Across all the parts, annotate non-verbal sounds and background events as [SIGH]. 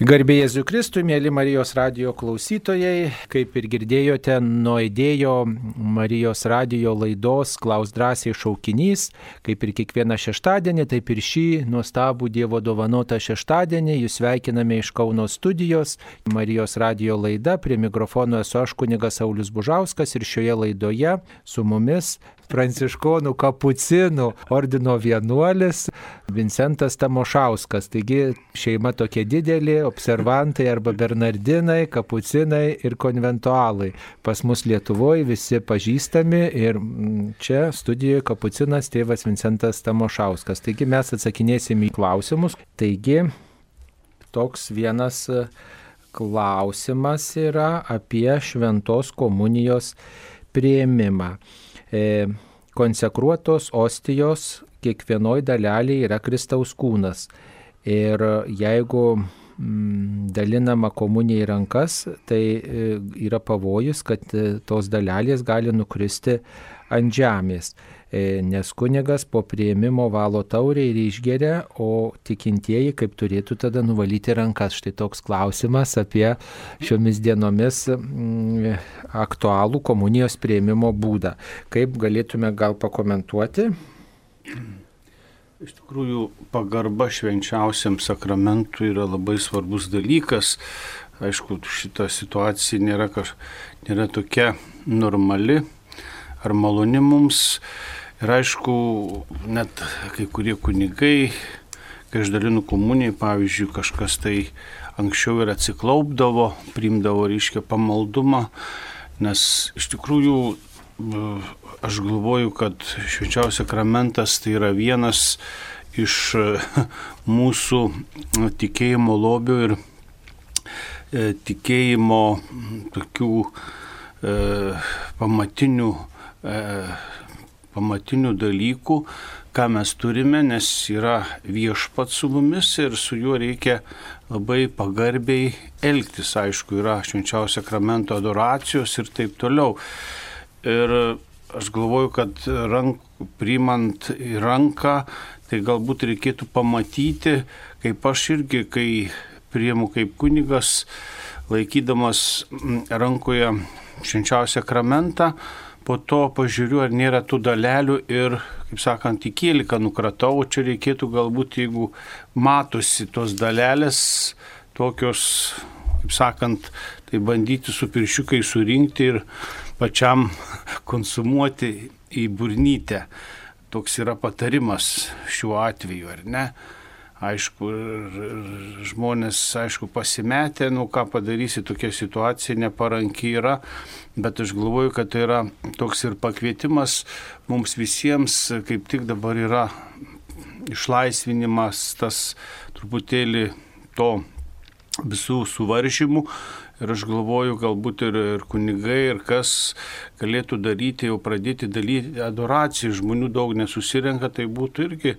Garbė Jėzui Kristui, mėly Marijos radio klausytojai, kaip ir girdėjote, nuėdėjo Marijos radio laidos Klaus drąsiai šaukinys, kaip ir kiekvieną šeštadienį, taip ir šį nuostabų Dievo dovanotą šeštadienį jūs sveikiname iš Kauno studijos. Marijos radio laida, prie mikrofono esu aš kunigas Saulis Bužauskas ir šioje laidoje su mumis pranciškonų kapucinų ordino vienuolis Vincentas Tamošauskas. Taigi šeima tokia didelė, observantai arba bernardinai, kapucinai ir konventualai. Pas mus Lietuvoje visi pažįstami ir mm, čia studijoje kapucinas tėvas Vincentas Tamošauskas. Taigi mes atsakinėsim į klausimus. Taigi toks vienas e, klausimas yra apie šventos komunijos prieimimą. E, konsekruotos ostijos kiekvienoj dalelėje yra Kristaus kūnas. Ir jeigu mm, dalinama komunija į rankas, tai e, yra pavojus, kad e, tos dalelės gali nukristi ant žemės. E, nes kunigas po prieimimo valo taurę ir išgeria, o tikintieji kaip turėtų tada nuvalyti rankas. Štai toks klausimas apie šiomis dienomis mm, aktualų komunijos prieimimo būdą. Kaip galėtume gal pakomentuoti? Iš tikrųjų, pagarba švenčiausiam sakramentui yra labai svarbus dalykas. Aišku, šita situacija nėra, kaž, nėra tokia normali ar maloni mums. Ir aišku, net kai kurie kunigai, kai aš dalinu komunijai, pavyzdžiui, kažkas tai anksčiau ir atsiklaupdavo, primdavo, reiškia, pamaldumą, nes iš tikrųjų aš galvoju, kad švenčiausias sakramentas tai yra vienas iš [LAUGHS] mūsų tikėjimo lobių ir e, tikėjimo tokių e, pamatinių e, pamatinių dalykų, ką mes turime, nes yra viešpat su mumis ir su juo reikia labai pagarbiai elgtis. Aišku, yra švenčiausio sakramento adoracijos ir taip toliau. Ir aš galvoju, kad rank, priimant į ranką, tai galbūt reikėtų pamatyti, kaip aš irgi, kai priimu kaip kunigas, laikydamas rankoje švenčiausią sakramentą, po to pažiūriu, ar nėra tų dalelių ir, kaip sakant, į kieliką nukratau, čia reikėtų galbūt, jeigu matosi tos dalelės, tokios, kaip sakant, tai bandyti su piršiukai surinkti ir pačiam [LAUGHS] konsumuoti į burnytę. Toks yra patarimas šiuo atveju, ar ne? Aišku, žmonės, aišku, pasimetę, nu ką padarysi, tokia situacija neparanki yra, bet aš galvoju, kad tai yra toks ir pakvietimas mums visiems, kaip tik dabar yra išlaisvinimas, tas truputėlį to visų suvaržymų, Ir aš galvoju, galbūt ir, ir kunigai, ir kas galėtų daryti, jau pradėti daryti adoraciją, žmonių daug nesusirenka, tai būtų irgi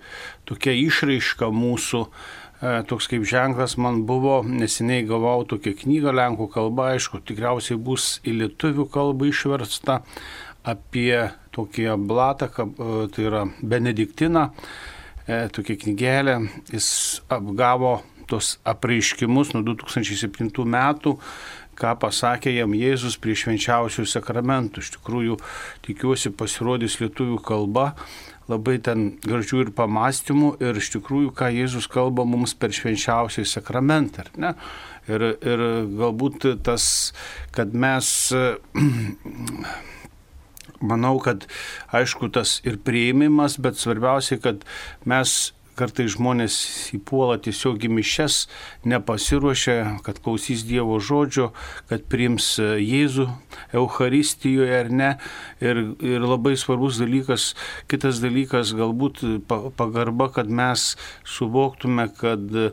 tokia išraiška mūsų. E, toks kaip ženklas man buvo, neseniai gavau tokią knygą lenkų kalba, aišku, tikriausiai bus į lietuvių kalbą išversta apie tokį blatą, e, tai yra Benediktiną, e, tokia knygelė, jis apgavo tos apreiškimus nuo 2007 metų, ką pasakė jam Jėzus prie švenčiausių sakramentų. Iš tikrųjų, tikiuosi, pasirodys lietuvių kalba, labai ten gražių ir pamastymų ir iš tikrųjų, ką Jėzus kalba mums per švenčiausiai sakramentą. Ir, ir galbūt tas, kad mes [CLEARS THROAT] manau, kad aišku tas ir prieimimas, bet svarbiausia, kad mes kartai žmonės įpuola tiesiog į mišes, nepasiruošę, kad klausys Dievo žodžio, kad priims Jėzų Euharistijoje ar ne. Ir, ir labai svarbus dalykas, kitas dalykas galbūt pagarba, kad mes suvoktume, kad e,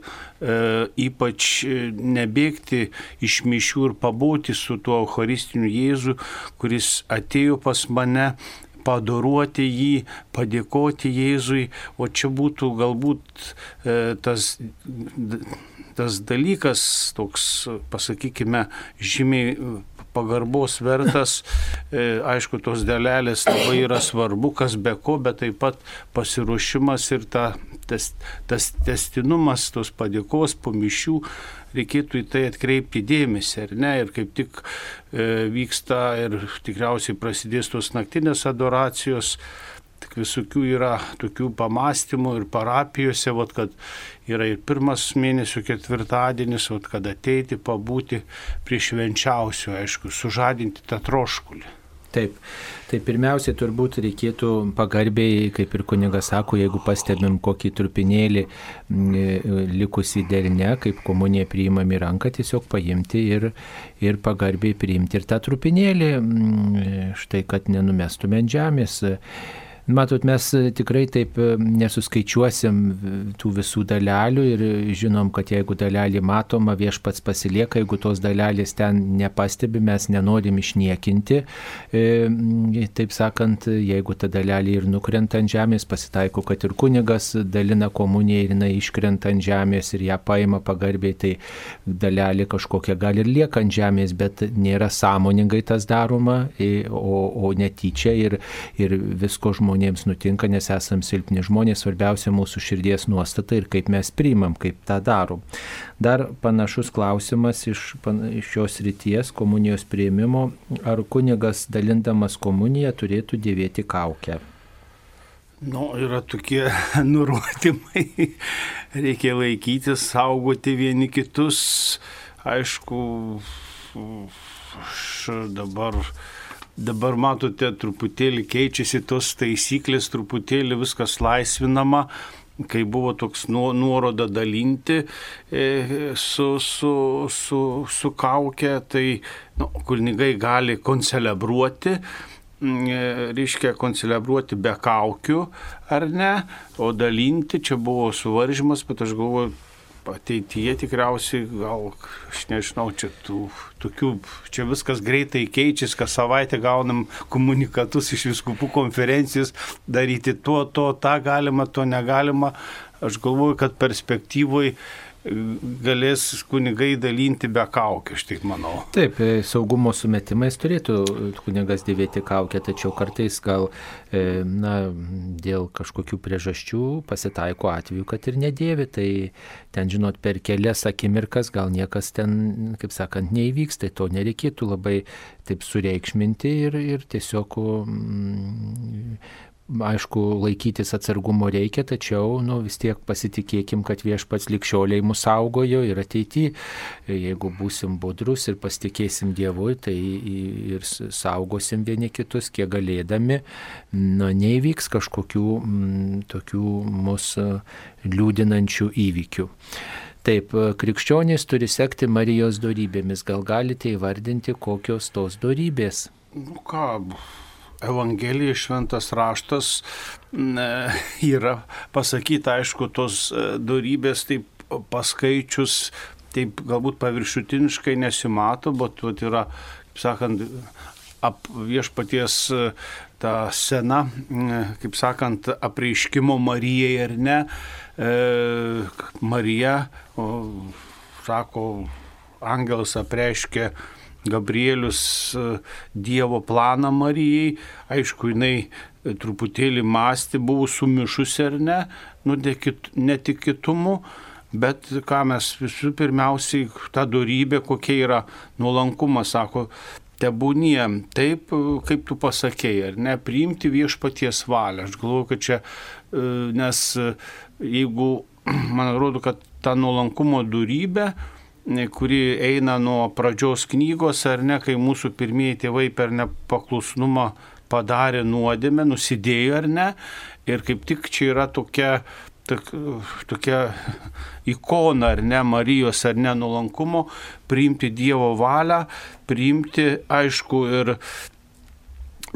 ypač nebėgti iš mišių ir pabūti su tuo Eucharistiniu Jėzu, kuris atėjo pas mane padoruoti jį, padėkoti Jėzui, o čia būtų galbūt e, tas, tas dalykas toks, pasakykime, žymiai pagarbos vertas, e, aišku, tos dalelės labai yra svarbu, kas be ko, bet taip pat pasiruošimas ir ta, tas, tas testinumas, tos padėkos po mišių, reikėtų į tai atkreipti dėmesį, ar ne, ir kaip tik e, vyksta ir tikriausiai prasidės tos naktinės adoracijos, tik visokių yra tokių pamastymų ir parapijose, vat, kad yra ir pirmas mėnesio ketvirtadienis, vat, kad ateiti, pabūti prie švenčiausių, aišku, sužadinti tą troškulį. Taip, tai pirmiausia turbūt reikėtų pagarbiai, kaip ir kunigas sako, jeigu pastebim kokį trupinėlį likusį derne, kaip komunija priimami ranką, tiesiog paimti ir, ir pagarbiai priimti ir tą trupinėlį, štai kad nenumestume ant žemės. Matot, mes e, tikrai taip e, nesuskaičiuosim tų visų dalelių ir žinom, kad jeigu dalelį matoma, viešpats pasilieka, jeigu tos dalelės ten nepastebi, mes nenorim išniekinti. E, taip sakant, jeigu ta dalelė ir nukrenta ant žemės, pasitaiko, kad ir kunigas dalina komuniją ir jinai iškrenta ant žemės ir ją paima pagarbiai, tai dalelė kažkokia gali ir lieka ant žemės, bet nėra sąmoningai tas daroma, o, o netyčia ir, ir visko žmonės žmonėms nutinka, nes esame silpni žmonės, svarbiausia mūsų širdies nuostata ir kaip mes priimam, kaip tą darom. Dar panašus klausimas iš, iš šios ryties komunijos prieimimo, ar kunigas dalindamas komuniją turėtų dėvėti kaukę. Nu, yra tokie [LAUGHS] nurodymai, reikia laikytis, saugoti vieni kitus. Aišku, aš dabar Dabar matote, truputėlį keičiasi tos taisyklės, truputėlį viskas laisvinama. Kai buvo toks nuoroda dalinti e, su, su, su, su kaukė, tai nu, kunigai gali koncelebruoti, e, reiškia koncelebruoti be kaukių ar ne, o dalinti čia buvo suvaržymas, bet aš galvoju, ateityje tikriausiai, gal, aš nežinau, čia tų, tokių, čia viskas greitai keičiasi, kas savaitę gaunam komunikatus iš viskupų konferencijos, daryti to, to, tą galima, to negalima. Aš galvoju, kad perspektyvoje galės kunigai dalinti be kaukių, aš taip manau. Taip, e, saugumo sumetimais turėtų kunigas dėvėti kaukę, tačiau kartais gal e, na, dėl kažkokių priežasčių pasitaiko atveju, kad ir nedėvi, tai ten, žinot, per kelias akimirkas gal niekas ten, kaip sakant, neįvyks, tai to nereikėtų labai taip sureikšminti ir, ir tiesiog mm, aišku, laikytis atsargumo reikia, tačiau nu, vis tiek pasitikėkim, kad viešpats likščioliai mus saugojo ir ateityje, jeigu būsim budrus ir pasitikėsim Dievui, tai ir saugosim vieni kitus, kiek galėdami, nu, neįvyks kažkokių m, mm, tokių mūsų liūdinančių įvykių. Taip, krikščionys turi sekti Marijos darybėmis. Gal galite įvardinti, kokios tos darybės? Nu ką, Evangelija, šventas raštas yra pasakyta, aišku, tos e, darybės taip paskaičius, taip galbūt paviršutiniškai nesimato, bet vat, yra, kaip sakant, ap, viešpaties e, ta sena, kaip sakant, apreiškimo Marijai ar ne. E, Marija, o, sako, angelas apreiškė Gabrielius e, Dievo planą Marijai, aišku, jinai e, truputėlį mąstė, buvo sumišusi ar ne, nu, netikitumu, bet ką mes visų pirmiausiai, ta darybė, kokia yra nuolankumas, sako, tebūnie taip, kaip tu pasakėjai, ar ne, priimti viešpaties valią. Aš galvoju, kad čia, e, nes jeigu, [CLEARS THROAT] man atrodo, kad ta nuolankumo darybė, kuri eina nuo pradžios knygos, ar ne, kai mūsų pirmieji tėvai per nepaklusnumą padarė nuodėmę, nusidėjo ar ne. Ir kaip tik čia yra tokia, tokia ikona ar ne Marijos ar ne nuolankumo, priimti Dievo valią, priimti, aišku, ir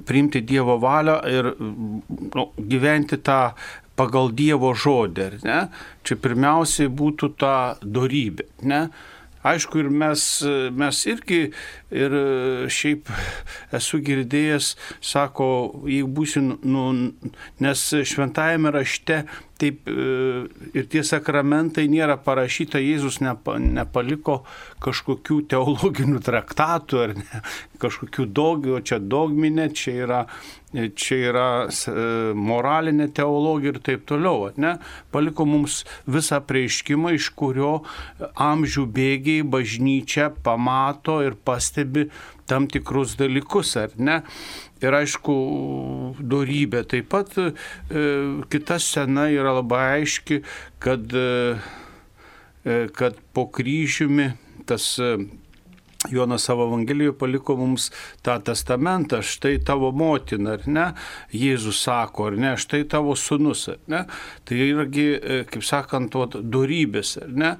priimti Dievo valią ir nu, gyventi tą pagal Dievo žodį, ar ne? Čia pirmiausiai būtų ta darybė, ne? Aišku, ir mes, mes irgi ir šiaip esu girdėjęs, sako, jeigu būsiu, nu, nes šventajame rašte taip ir tie sakramentai nėra parašyta, Jėzus nepa, nepaliko kažkokių teologinių traktatų ar ne, kažkokių dogmių, čia dogminė, čia yra, čia yra moralinė teologija ir taip toliau. Ne? Paliko mums visą prieiškimą, iš kurio amžių bėgiai bažnyčia pamato ir pastebi tam tikrus dalykus, ar ne? Ir aišku, darybė. Taip pat e, kita scena yra labai aiški, kad, e, kad po kryžiumi tas Jonas savo Evangelijoje paliko mums tą testamentą, štai tavo motina, ar ne? Jėzus sako, ar ne, štai tavo sunus, ar ne? Tai irgi, kaip sakant, darybės, ar ne?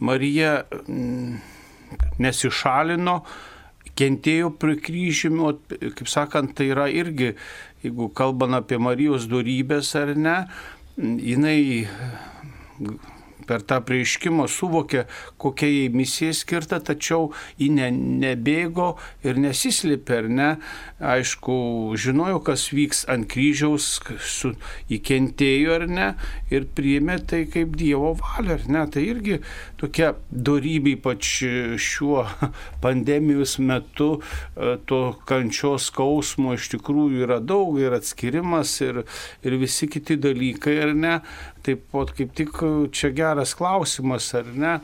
Marija nesišalino, kentėjo prie kryžimio, kaip sakant, tai yra irgi, jeigu kalbant apie Marijos darybės ar ne, jinai per tą prieiškimą suvokė, kokia jai misija skirta, tačiau ji ne, nebėgo ir nesislėpė, ar ne. Aišku, žinojo, kas vyks ant kryžiaus, su, įkentėjo ar ne, ir priėmė tai kaip Dievo valia, ar ne. Tai irgi tokia darybė, ypač šiuo [LAUGHS] pandemijos metu, e, to kančios skausmo iš tikrųjų yra daug ir atskirimas ir, ir visi kiti dalykai, ar ne. Taip pat kaip tik čia geras klausimas, ar ne,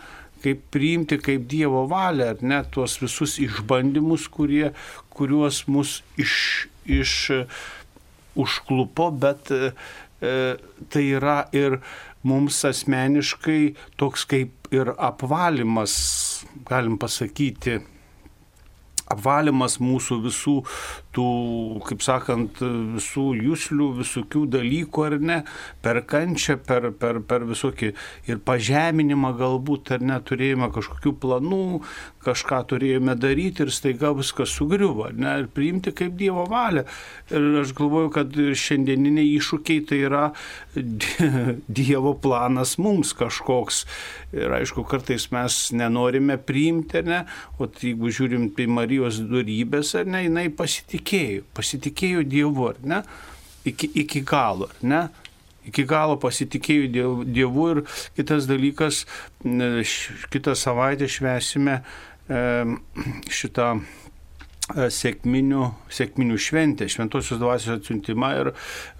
kaip priimti kaip Dievo valią, ar ne, tuos visus išbandymus, kurie, kuriuos mus iš, iš užklupo, bet e, tai yra ir mums asmeniškai toks kaip ir apvalimas, galim pasakyti, apvalimas mūsų visų tų, kaip sakant, visų jūslių, visokių dalykų ar ne, per kančią, per, per, per visokį ir pažeminimą galbūt, ar neturėjome kažkokių planų, kažką turėjome daryti ir staiga viskas sugriuvo, ne, ir priimti kaip Dievo valią. Ir aš galvoju, kad šiandieniniai iššūkiai tai yra [LAUGHS] Dievo planas mums kažkoks. Ir aišku, kartais mes nenorime priimti, ne, o jeigu žiūrim į Marijos darybės, ar ne, jinai pasitikė pasitikėjo, pasitikėjo Dievu, ar ne? Iki, iki galo, ar ne? Iki galo pasitikėjo Dievu ir kitas dalykas, kitą savaitę švesime šitą e, sėkminių, sėkminių šventę, šventosios dvasios atsiuntimą ir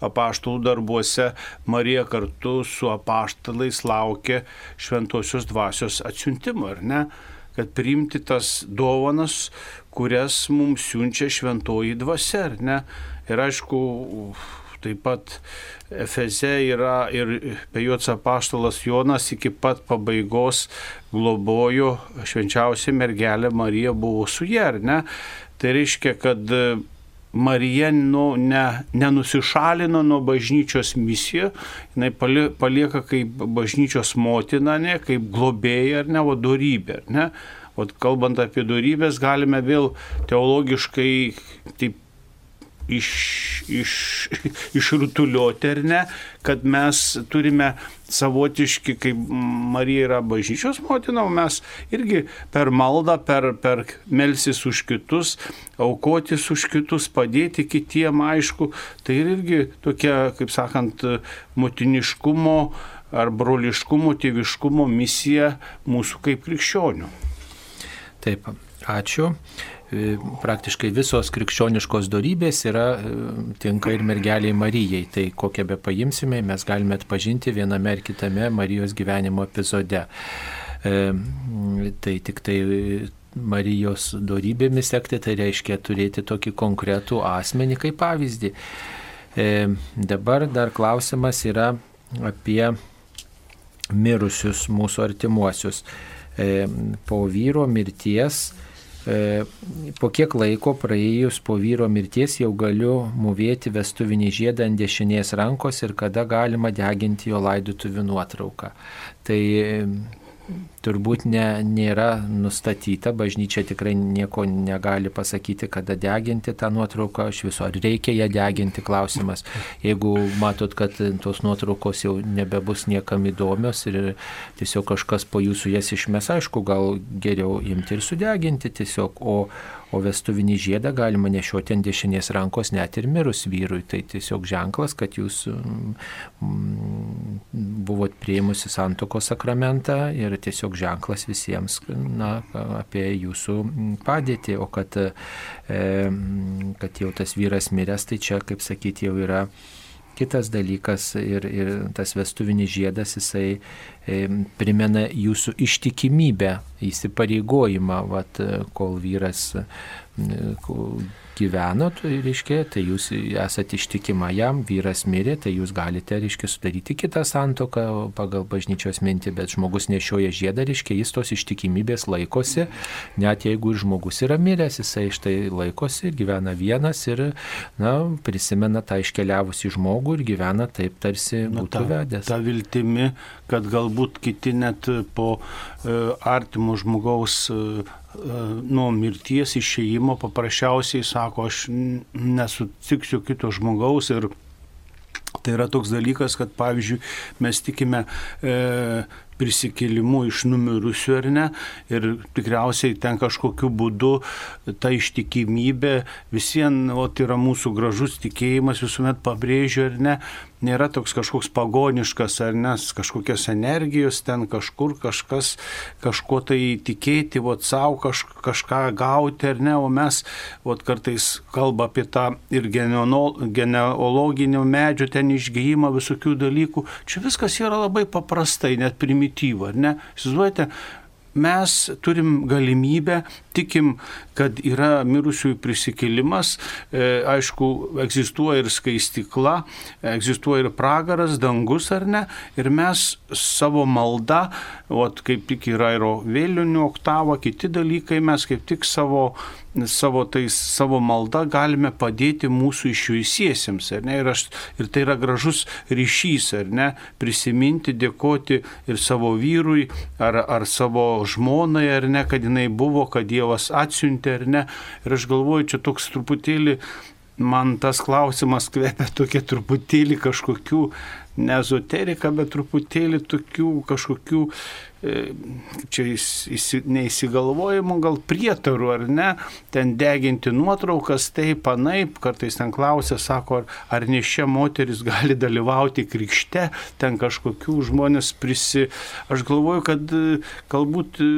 apaštalų darbuose Marija kartu su apaštalais laukia šventosios dvasios atsiuntimo, ar ne? Kad priimti tas dovanas, kurias mums siunčia šventoji dvasia, ar ne? Ir aišku, taip pat Efeze yra ir bejots apaštalas Jonas iki pat pabaigos globojo švenčiausia mergelė Marija buvo su ja, ar ne? Tai reiškia, kad Marija nu, ne, nenusišalino nuo bažnyčios misiją, jinai palieka kaip bažnyčios motina, ne, kaip globėja ar ne, vadorybė, ar ne. O kalbant apie darybės, galime vėl teologiškai taip iš, iš, [LAUGHS] išrutuliuoti ar ne, kad mes turime savotiški, kaip Marija yra bažnyčios motina, o mes irgi per maldą, per, per melsis už kitus, aukotis už kitus, padėti kitiem, aišku, tai irgi tokia, kaip sakant, motiniškumo ar broliškumo, tėviškumo misija mūsų kaip krikščionių. Taip, ačiū. E, praktiškai visos krikščioniškos darybės yra e, tinka ir mergeliai Marijai. Tai kokią be paimsime, mes galime atpažinti viename ar kitame Marijos gyvenimo epizode. E, tai tik tai Marijos darybėmis sekti, tai reiškia turėti tokį konkretų asmenį kaip pavyzdį. Dabar dar klausimas yra apie mirusius mūsų artimuosius. E, po vyro mirties, e, po kiek laiko praėjus po vyro mirties jau galiu mūvėti vestuvinį žiedą ant dešinės rankos ir kada galima deginti jo laidotuvių nuotrauką. Tai turbūt ne, nėra nustatyta, bažnyčia tikrai nieko negali pasakyti, kada deginti tą nuotrauką iš viso, ar reikia ją deginti, klausimas. Jeigu matot, kad tos nuotraukos jau nebebus niekam įdomios ir tiesiog kažkas po jūsų jas išmes, aišku, gal geriau imti ir sudeginti tiesiog, o, o vestuvinį žiedą galima nešioti ant dešinės rankos net ir mirus vyrui. Tai tiesiog ženklas, kad jūs mm, buvot prieimusi santoko sakramentą ir tiesiog ženklas visiems na, apie jūsų padėtį, o kad, e, kad jau tas vyras miręs, tai čia, kaip sakyti, jau yra kitas dalykas ir, ir tas vestuvinis žiedas, jisai primena jūsų ištikimybę, įsipareigojimą, vat, kol vyras gyveno, tai reiškia, tai jūs esate ištikima jam, vyras mirė, tai jūs galite, reiškia, sudaryti kitą santoką pagal bažnyčios mintį, bet žmogus nešioja žiedą, reiškia, jis tos ištikimybės laikosi, net jeigu ir žmogus yra miręs, jisai iš tai laikosi ir gyvena vienas ir, na, prisimena tą iškeliavusi žmogų ir gyvena taip, tarsi būtų ta, vedęs. Ta viltimi, kad galbūt kiti net po e, artimo žmogaus e, nuo mirties išėjimo paprasčiausiai sako, aš nesutiksiu kito žmogaus ir Tai yra toks dalykas, kad pavyzdžiui mes tikime e, prisikėlimu iš numirusių ar ne. Ir tikriausiai ten kažkokiu būdu ta ištikimybė visien, o tai yra mūsų gražus tikėjimas, visuomet pabrėžiu ar ne, nėra toks kažkoks pagoniškas ar nes kažkokios energijos ten kažkur kažkas kažko tai tikėti, o savo kaž, kažką gauti ar ne, o mes ot, kartais kalba apie tą ir genealoginio medžio ten išgyjimą visokių dalykų. Čia viskas yra labai paprastai, net primityvu, ar ne? Įsivaizduojate, mes turim galimybę, tikim, kad yra mirusiųjų prisikėlimas, e, aišku, egzistuoja ir skaistikla, egzistuoja ir pragaras, dangus ar ne, ir mes savo maldą, o kaip tik yra ir vėlionių oktava, kiti dalykai, mes kaip tik savo savo, tais, savo maldą galime padėti mūsų išvisiesiems. Ir, aš, ir tai yra gražus ryšys, ar ne, prisiminti, dėkoti ir savo vyrui, ar, ar savo žmonai, ar ne, kad jinai buvo, kad Dievas atsiuntė, ar ne. Ir aš galvoju, čia toks truputėlį man tas klausimas kvepia tokie truputėlį kažkokių ne ezoterika, bet truputėlį tokių kažkokių, čia įsi, neįsigalvojimų, gal prietarų ar ne, ten deginti nuotraukas, taip, anaip, kartais ten klausia, sako, ar, ar nešia moteris gali dalyvauti krikšte, ten kažkokių žmonės prisi. Aš galvoju, kad e, galbūt e,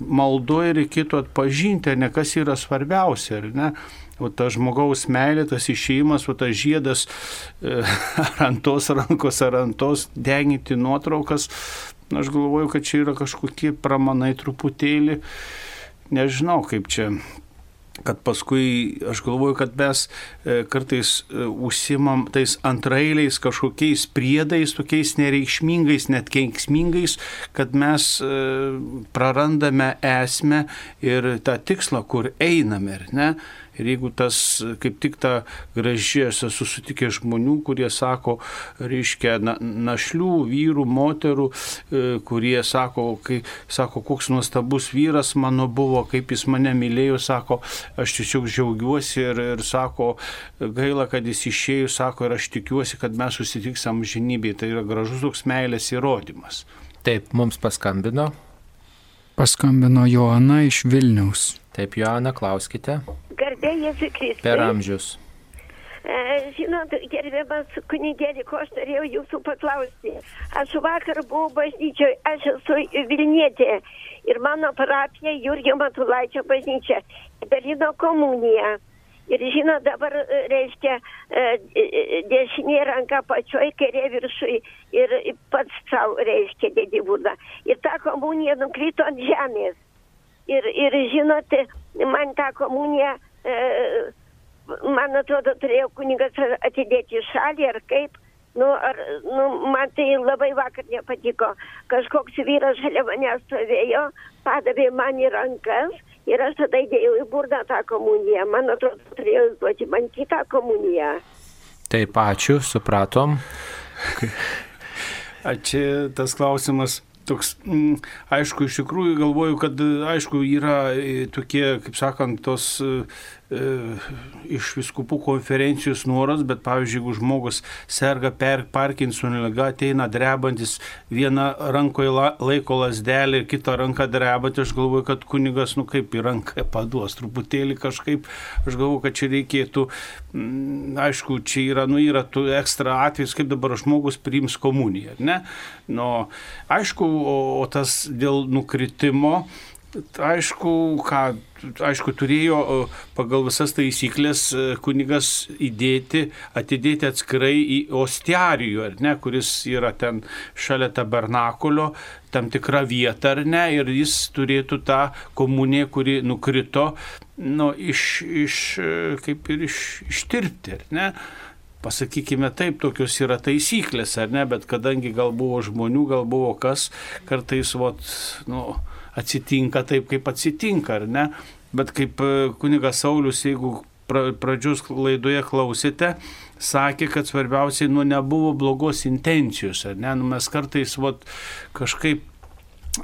maldoje reikėtų atpažinti, ne kas yra svarbiausia, ar ne o ta žmogaus meilė, tas išėjimas, o tas žiedas e, [LAUGHS] ar ant tos rankos, ar ant tos deginti nuotraukas, aš galvoju, kad čia yra kažkokie pramanai truputėlį, nežinau kaip čia kad paskui aš galvoju, kad mes e, kartais e, užsimam tais antrailiais kažkokiais priedais, tokiais nereikšmingais, net kenksmingais, kad mes prarandame esmę ir tą tikslą, kur einame, ar ne? Ir jeigu tas, kaip tik ta graži, esu susitikęs žmonių, kurie sako, reiškia, na, našlių, vyrų, moterų, e, kurie sako, kai, sako, koks nuostabus vyras mano buvo, kaip jis mane mylėjo, sako, aš tiesiog džiaugiuosi ir, ir sako, gaila, kad jis išėjo, sako, ir aš tikiuosi, kad mes susitiksam žinybėje. Tai yra gražus toks meilės įrodymas. Taip, mums paskambino. Paskambino Joana iš Vilniaus. Taip, Joana, klauskite. Garbė Jėzui Kristui. Per amžius. E, žinot, gerbiamas kunigėlį, ko aš norėjau jūsų paklausti. Aš vakar buvau bažnyčioje, aš esu Vilnietė ir mano parapija Jurgio Matulaičio bažnyčia dalino komuniją. Ir žinot, dabar e, reiškia e, dešinė ranka pačioj, kairė viršui ir pats savo reiškia dėdi būdą. Ir ta komunija nukrito ant žemės. Ir, ir žinote, man tą komuniją, e, man atrodo, turėjo kunigas atidėti į šalį ar kaip. Nu, ar, nu, man tai labai vakar nepatiko. Kažkoks vyras šalia manęs stovėjo, padavė man į rankas ir aš tada įdėjau į burną tą komuniją. Man atrodo, turėjo duoti man kitą komuniją. Taip, ačiū, supratom. Ačiū, tas klausimas toks, m, mm, aišku, iš tikrųjų galvoju, kad, aišku, yra e, tokie, kaip sakant, tos e, iš viskupų konferencijos nuoros, bet pavyzdžiui, jeigu žmogus serga per Parkinson lyga, ateina drebantis, vieną rankoje la, laiko lasdelį ir kitą ranką drebantį, aš galvoju, kad kunigas, nu kaip į ranką paduos, truputėlį kažkaip, aš galvoju, kad čia reikėtų, m, mm, aišku, čia yra, nu yra tų ekstra atvejs, kaip dabar žmogus priims komuniją, ne? Nu, aišku, o, o tas dėl nukritimo, aišku, ką, aišku, turėjo pagal visas taisyklės e, kunigas įdėti, atidėti atskirai į ostiarijų, ar ne, kuris yra ten šalia tabernakulio, tam tikra vieta, ar ne, ir jis turėtų tą komuniją, kuri nukrito, nu, iš, iš, e, kaip ir iš, ištirpti, ar ne. Pasakykime taip, tokios yra taisyklės, ar ne, bet kadangi gal buvo žmonių, gal buvo kas, kartais, vot, nu, atsitinka taip, kaip atsitinka, ar ne? Bet kaip e, kunigas Saulis, jeigu pradžius laidoje klausėte, sakė, kad svarbiausiai nu nebuvo blogos intencijos, ar ne? Nu, mes kartais vat, kažkaip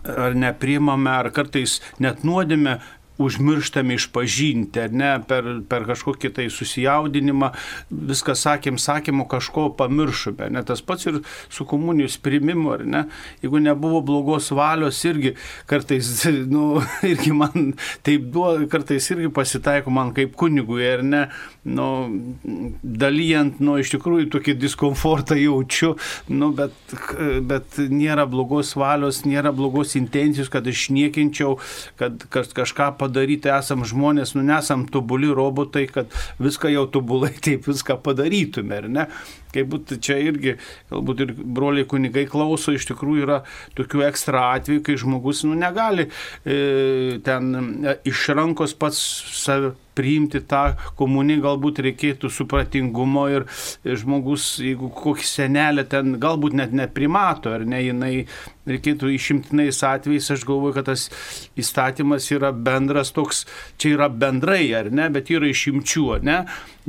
ar neprimame, ar kartais net nuodėme užmirštame išpažinti, ar ne, per, per kažkokį tai susijaudinimą, viską sakėm, sakėm, o kažko pamiršome. Ne tas pats ir su komunijos primimu, ar ne, jeigu nebuvo blogos valios, irgi kartais, [LAUGHS] nu, irgi man taip duoda, kartais irgi pasitaiko man kaip kunigui, ar ne, nu, dalyjant, nu, iš tikrųjų tokį diskomfortą jaučiu, nu, bet, bet nėra blogos valios, nėra blogos intencijos, kad aš niekinčiau, kad kažką padaryčiau padaryti esam žmonės, nu nesam tobuli robotai, kad viską jau tobulai taip viską padarytume, ar ne? Kaip būtų čia irgi, galbūt ir broliai kunigai klauso, iš tikrųjų yra tokių ekstra atvejų, kai žmogus nu, negali e, ten e, iš rankos pats save priimti tą komuniją, galbūt reikėtų supratingumo ir žmogus, jeigu kokį senelę ten galbūt net neprimato, ar ne, jinai reikėtų išimtinais atvejais, aš galvoju, kad tas įstatymas yra bendras toks, čia yra bendrai, ar ne, bet yra išimčių, ar ne.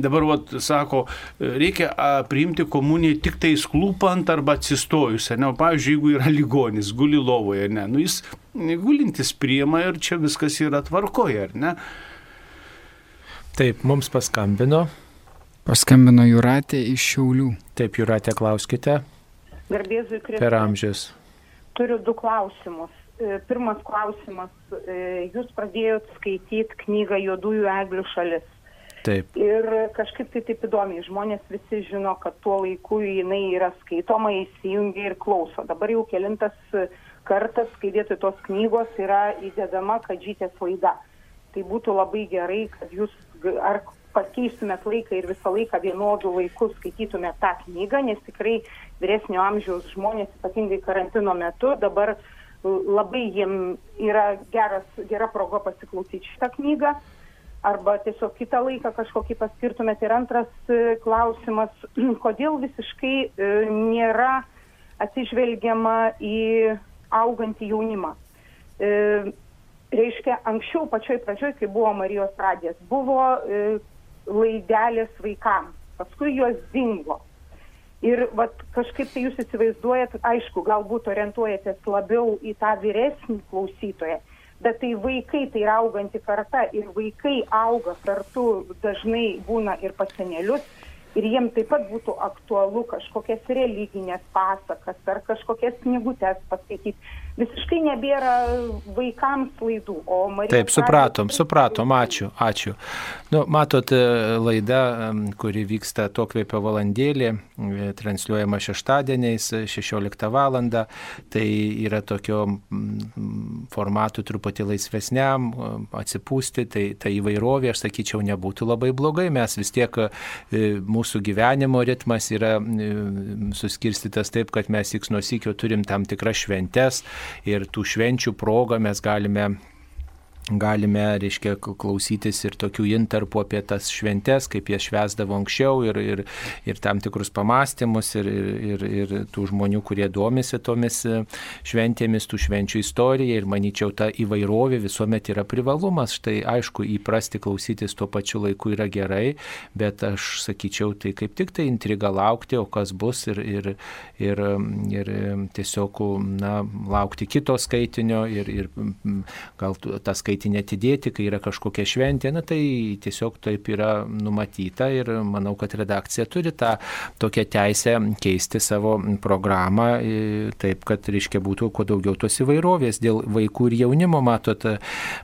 Dabar, vat, sako, reikia priimti komuniją tik tai sklūpant arba atsistojus. Ne? O, pavyzdžiui, jeigu yra ligonis, guli lovoje, ne? Nu, jis gulintis priema ir čia viskas yra tvarkoje, ar ne? Taip, mums paskambino. Paskambino Juratė iš Šiaulių. Taip, Juratė, klauskite. Garbėzui Kristui. Per amžius. Turiu du klausimus. E, pirmas klausimas. E, jūs pradėjote skaityti knygą Juodųjų eglių šalis. Taip. Ir kažkaip tai taip įdomiai, žmonės visi žino, kad tuo laiku jinai yra skaitoma, įsijungia ir klauso. Dabar jau kelintas kartas, kai vietoj tos knygos yra įdedama kadžytės laida. Tai būtų labai gerai, kad jūs ar pakeistumėt laiką ir visą laiką vienodų laikų skaitytumėt tą knygą, nes tikrai vyresnio amžiaus žmonės, ypatingai karantino metu, dabar labai jiem yra geras, gera proga pasiklausyti šitą knygą arba tiesiog kitą laiką kažkokį paskirtumėt. Ir antras e, klausimas, [CLEARS THROAT] kodėl visiškai e, nėra atsižvelgiama į augantį jaunimą. E, reiškia, anksčiau pačioj pradžioj, kai buvo Marijos radijas, buvo laidelės vaikams, paskui jos dingo. Ir vat, kažkaip tai jūs įsivaizduojat, aišku, galbūt orientuojatės labiau į tą vyresnį klausytoją, bet tai vaikai tai yra auganti karta ir vaikai auga kartu dažnai būna ir pas senelius ir jiem taip pat būtų aktualu kažkokias religinės pasakas ar kažkokias knygutes paskaityti. Visiškai nebėra vaikams laidų, o Marija. Taip, supratom, supratom, ačiū, ačiū. Nu, matot, e, laida, kuri vyksta to kvėpio valandėlį, e, transliuojama šeštadieniais 16 val. Tai yra tokio formatų truputį laisvesniam, atsipūsti, tai ta įvairovė, aš sakyčiau, nebūtų labai blogai. Mes vis tiek mūsų mūsų gyvenimo ritmas yra suskirstytas taip, kad mes tik nuo sykio turim tam tikras šventes ir tų švenčių progą mes galime galime, reiškia, klausytis ir tokių intarpų apie tas šventes, kaip jie švesdavo anksčiau ir, ir, ir tam tikrus pamastymus ir, ir, ir tų žmonių, kurie domisi tomis e, šventėmis, tų švenčių istorija ir manyčiau, ta įvairovė visuomet yra privalumas. Štai aišku, įprasti klausytis tuo pačiu laiku yra gerai, bet aš sakyčiau, tai kaip tik tai intriga laukti, o kas bus ir, ir, ir, ir tiesiog na, laukti kito skaitinio ir, ir gal tas skaitinio atsiskaitinį atidėti, kai yra kažkokia šventė, na tai tiesiog taip yra numatyta ir manau, kad redakcija turi tą tokią teisę keisti savo programą taip, kad, reiškia, būtų kuo daugiau tos įvairovės dėl vaikų ir jaunimo, matot,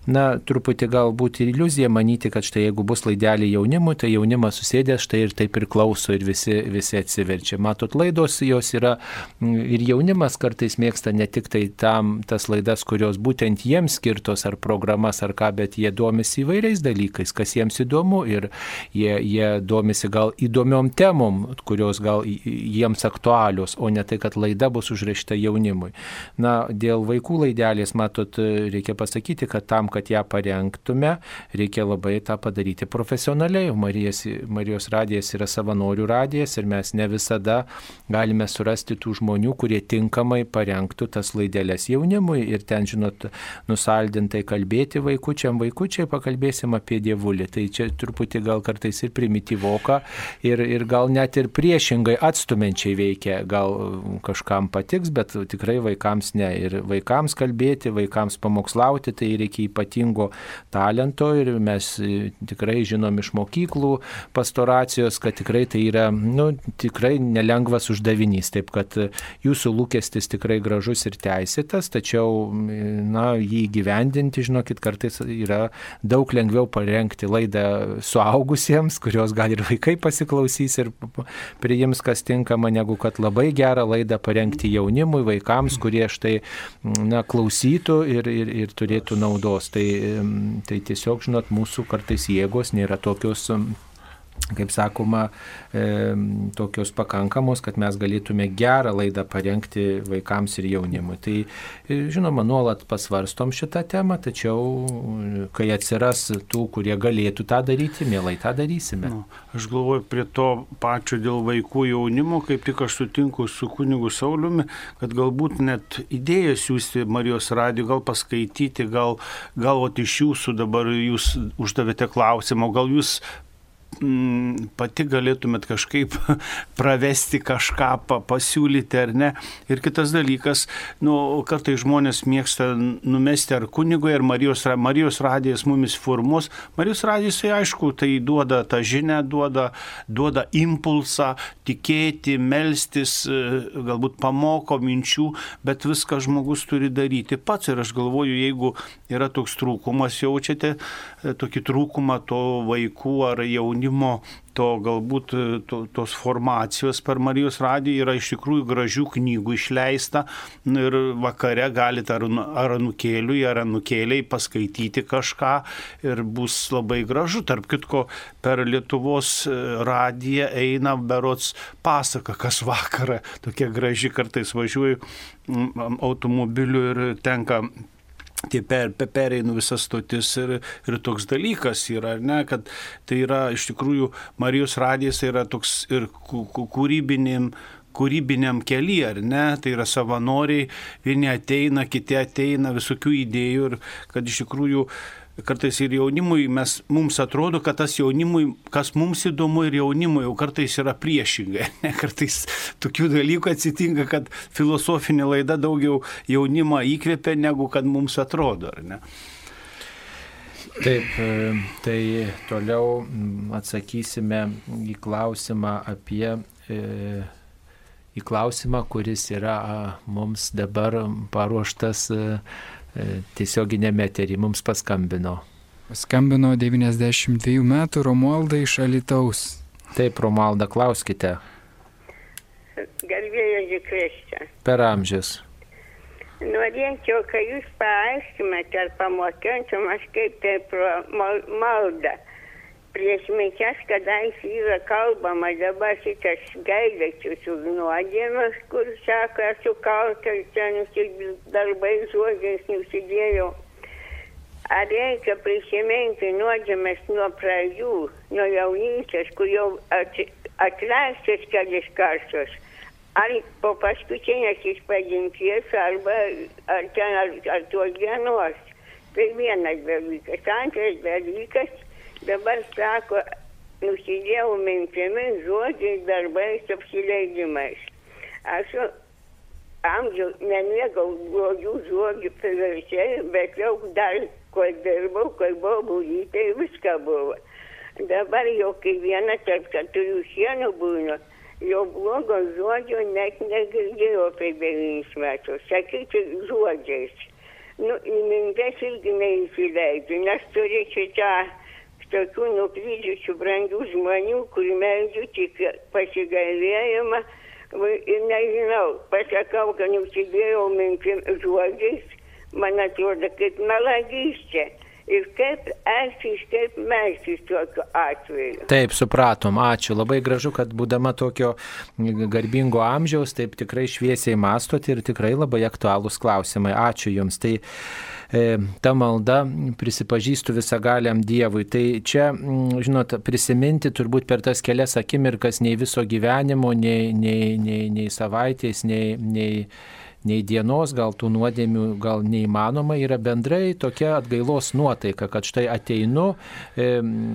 na, truputį galbūt ir iliuzija manyti, kad štai jeigu bus laidelį jaunimui, tai jaunimas susėdęs štai ir taip ir klauso ir visi, visi atsiverčia. Matot, laidos jos yra ir jaunimas kartais mėgsta ne tik tai tam tas laidas, kurios būtent jiems skirtos ar programas ar ką, bet jie domisi įvairiais dalykais, kas jiems įdomu ir jie, jie domisi gal įdomiom temom, kurios gal jiems aktualios, o ne tai, kad laida bus užrašyta jaunimui. Na, dėl vaikų laidelės, matot, reikia pasakyti, kad tam, kad ją parengtume, reikia labai tą padaryti profesionaliai. Marijas, Marijos radijas yra savanorių radijas ir mes ne visada galime surasti tų žmonių, kurie tinkamai parengtų tas laidelės jaunimui ir ten, žinot, nusaldintai kalbėti vaikučiam, vaikučiai pakalbėsim apie dievulį. Tai čia truputį gal kartais ir primityvoka ir, ir gal net ir priešingai atstumenčiai veikia. Gal kažkam patiks, bet tikrai vaikams ne. Ir vaikams kalbėti, vaikams pamokslauti, tai reikia ypatingo talento ir mes e, tikrai žinom iš mokyklų pastoracijos, kad tikrai tai yra, nu, tikrai nelengvas uždavinys. Taip kad e, jūsų lūkestis tikrai gražus ir teisėtas, tačiau, na, jį gyvendinti, žinokit, kartais yra daug lengviau parengti laidą suaugusiems, kurios gal ir vaikai pasiklausys ir priims, kas tinkama, negu kad labai gerą laidą parengti jaunimui, vaikams, kurie štai na, klausytų ir, ir, ir turėtų naudos. Tai, tai tiesiog, žinot, mūsų kartais jėgos nėra tokios kaip sakoma, e, tokios pakankamos, kad mes galėtume gerą laidą parengti vaikams ir jaunimui. Tai e, žinoma, nuolat pasvarstom šitą temą, tačiau e, kai atsiras tų, kurie galėtų tą daryti, mielai tą darysime. Nu, aš galvoju, prie to pačio dėl vaikų jaunimo, kaip tik aš sutinku su kunigu Sauliumi, kad galbūt net idėją siūsti Marijos radiją, gal paskaityti, gal, gal ot iš jūsų dabar jūs uždavėte klausimą, gal jūs pati galėtumėt kažkaip [LAUGHS] pravesti kažką, pa, pasiūlyti ar ne. Ir kitas dalykas, nu, kartai žmonės mėgsta numesti ar kunigui, ar Marijos, Marijos radijas mumis formuos. Marijos radijas, tai aišku, tai duoda tą žinę, duoda, duoda impulsą tikėti, melstis, e, galbūt pamoko minčių, bet viską žmogus turi daryti pats. Ir aš galvoju, jeigu yra toks trūkumas, jaučiate e, tokį trūkumą to vaikų ar jaunimo, jaunimo to galbūt e, to, tos formacijos per Marijos radiją yra iš tikrųjų gražių knygų išleista ir vakare galite ar, ar nukėliui, ar nukėliai paskaityti kažką ir bus labai gražu. Tarp kitko, per Lietuvos e, radiją eina berots pasaka, kas vakarą, tokia graži kartais važiuoju automobiliu ir tenka tie per, per, pereinu visas stotis ir, ir toks dalykas yra, ne, kad tai yra iš tikrųjų Marijos radijas tai yra toks ir kūrybinėm kūrybiniam keliui, ar ne, tai yra savanoriai, vieni ateina, kiti ateina, visokių idėjų ir kad iš tikrųjų kartais ir jaunimui mes, mums atrodo, kad tas jaunimui, kas mums įdomu ir jaunimui, jau kartais yra priešingai. [LAUGHS] Ne, kartais tokių dalykų atsitinka, kad filosofinė laida daugiau jaunimą įkvėpia, negu kad mums atrodo, ar ne? Taip, e, tai toliau atsakysime į klausimą apie, e, į klausimą, kuris yra mums dabar paruoštas e, tiesioginėme eterį mums paskambino. Paskambino 92 metų Romualda iš Alitaus. Taip, Romualda, klauskite. Garbėjau Žikristą. Per amžius. Norėčiau, kad jūs paaiškinate ar pamokintumės, kaip tai malda prieš mišias, kadaise yra kalbama dabar šitas gailėčius už nuodėmes, kur sako, esu kaltas, ten darbais žodžiais nusidėjau. Ar reikia prisiminti nuodėmes nuo pradžių, nuo jaunystės, kur jau atleistas kelis kartus, ar po paskutinės išpažinties, arba ar ten, ar, ar tuos dienos. Tai vienas dalykas. Antras dalykas Dabar sako, nusidėjau mintimis, žodžiais, darbais, apsileidimais. Aš amžiaus nemėgau blogių žodžių priverčiai, bet jau dar, kol dirbau, kol buvau būlytė, viską buvo. Dabar jau kai viena tarp keturių sienų būnu, jo blogo žodžio net negirdėjau apie devynis metus, sakyti žodžiais. Nu, į mintis irgi neįsileidžiu, nes turiu šitą tokių nuklydžiusių brangių žmonių, kur meldžiu tik pasigailėjimą ir nežinau, pasakau, kad nusidėjau mintim žodžiais, man atrodo, kaip melagystė. Ir kaip elgtis, kaip melsis tokiu atveju. Taip, supratom, ačiū. Labai gražu, kad būdama tokio garbingo amžiaus, taip tikrai šviesiai mąstot ir tikrai labai aktualūs klausimai. Ačiū Jums. Tai ta malda prisipažįstu visagaliam Dievui. Tai čia, žinot, prisiminti turbūt per tas kelias akimirkas nei viso gyvenimo, nei, nei, nei, nei savaitės, nei, nei nei dienos, gal tų nuodėmių gal neįmanoma, yra bendrai tokia atgailos nuotaika, kad štai ateinu,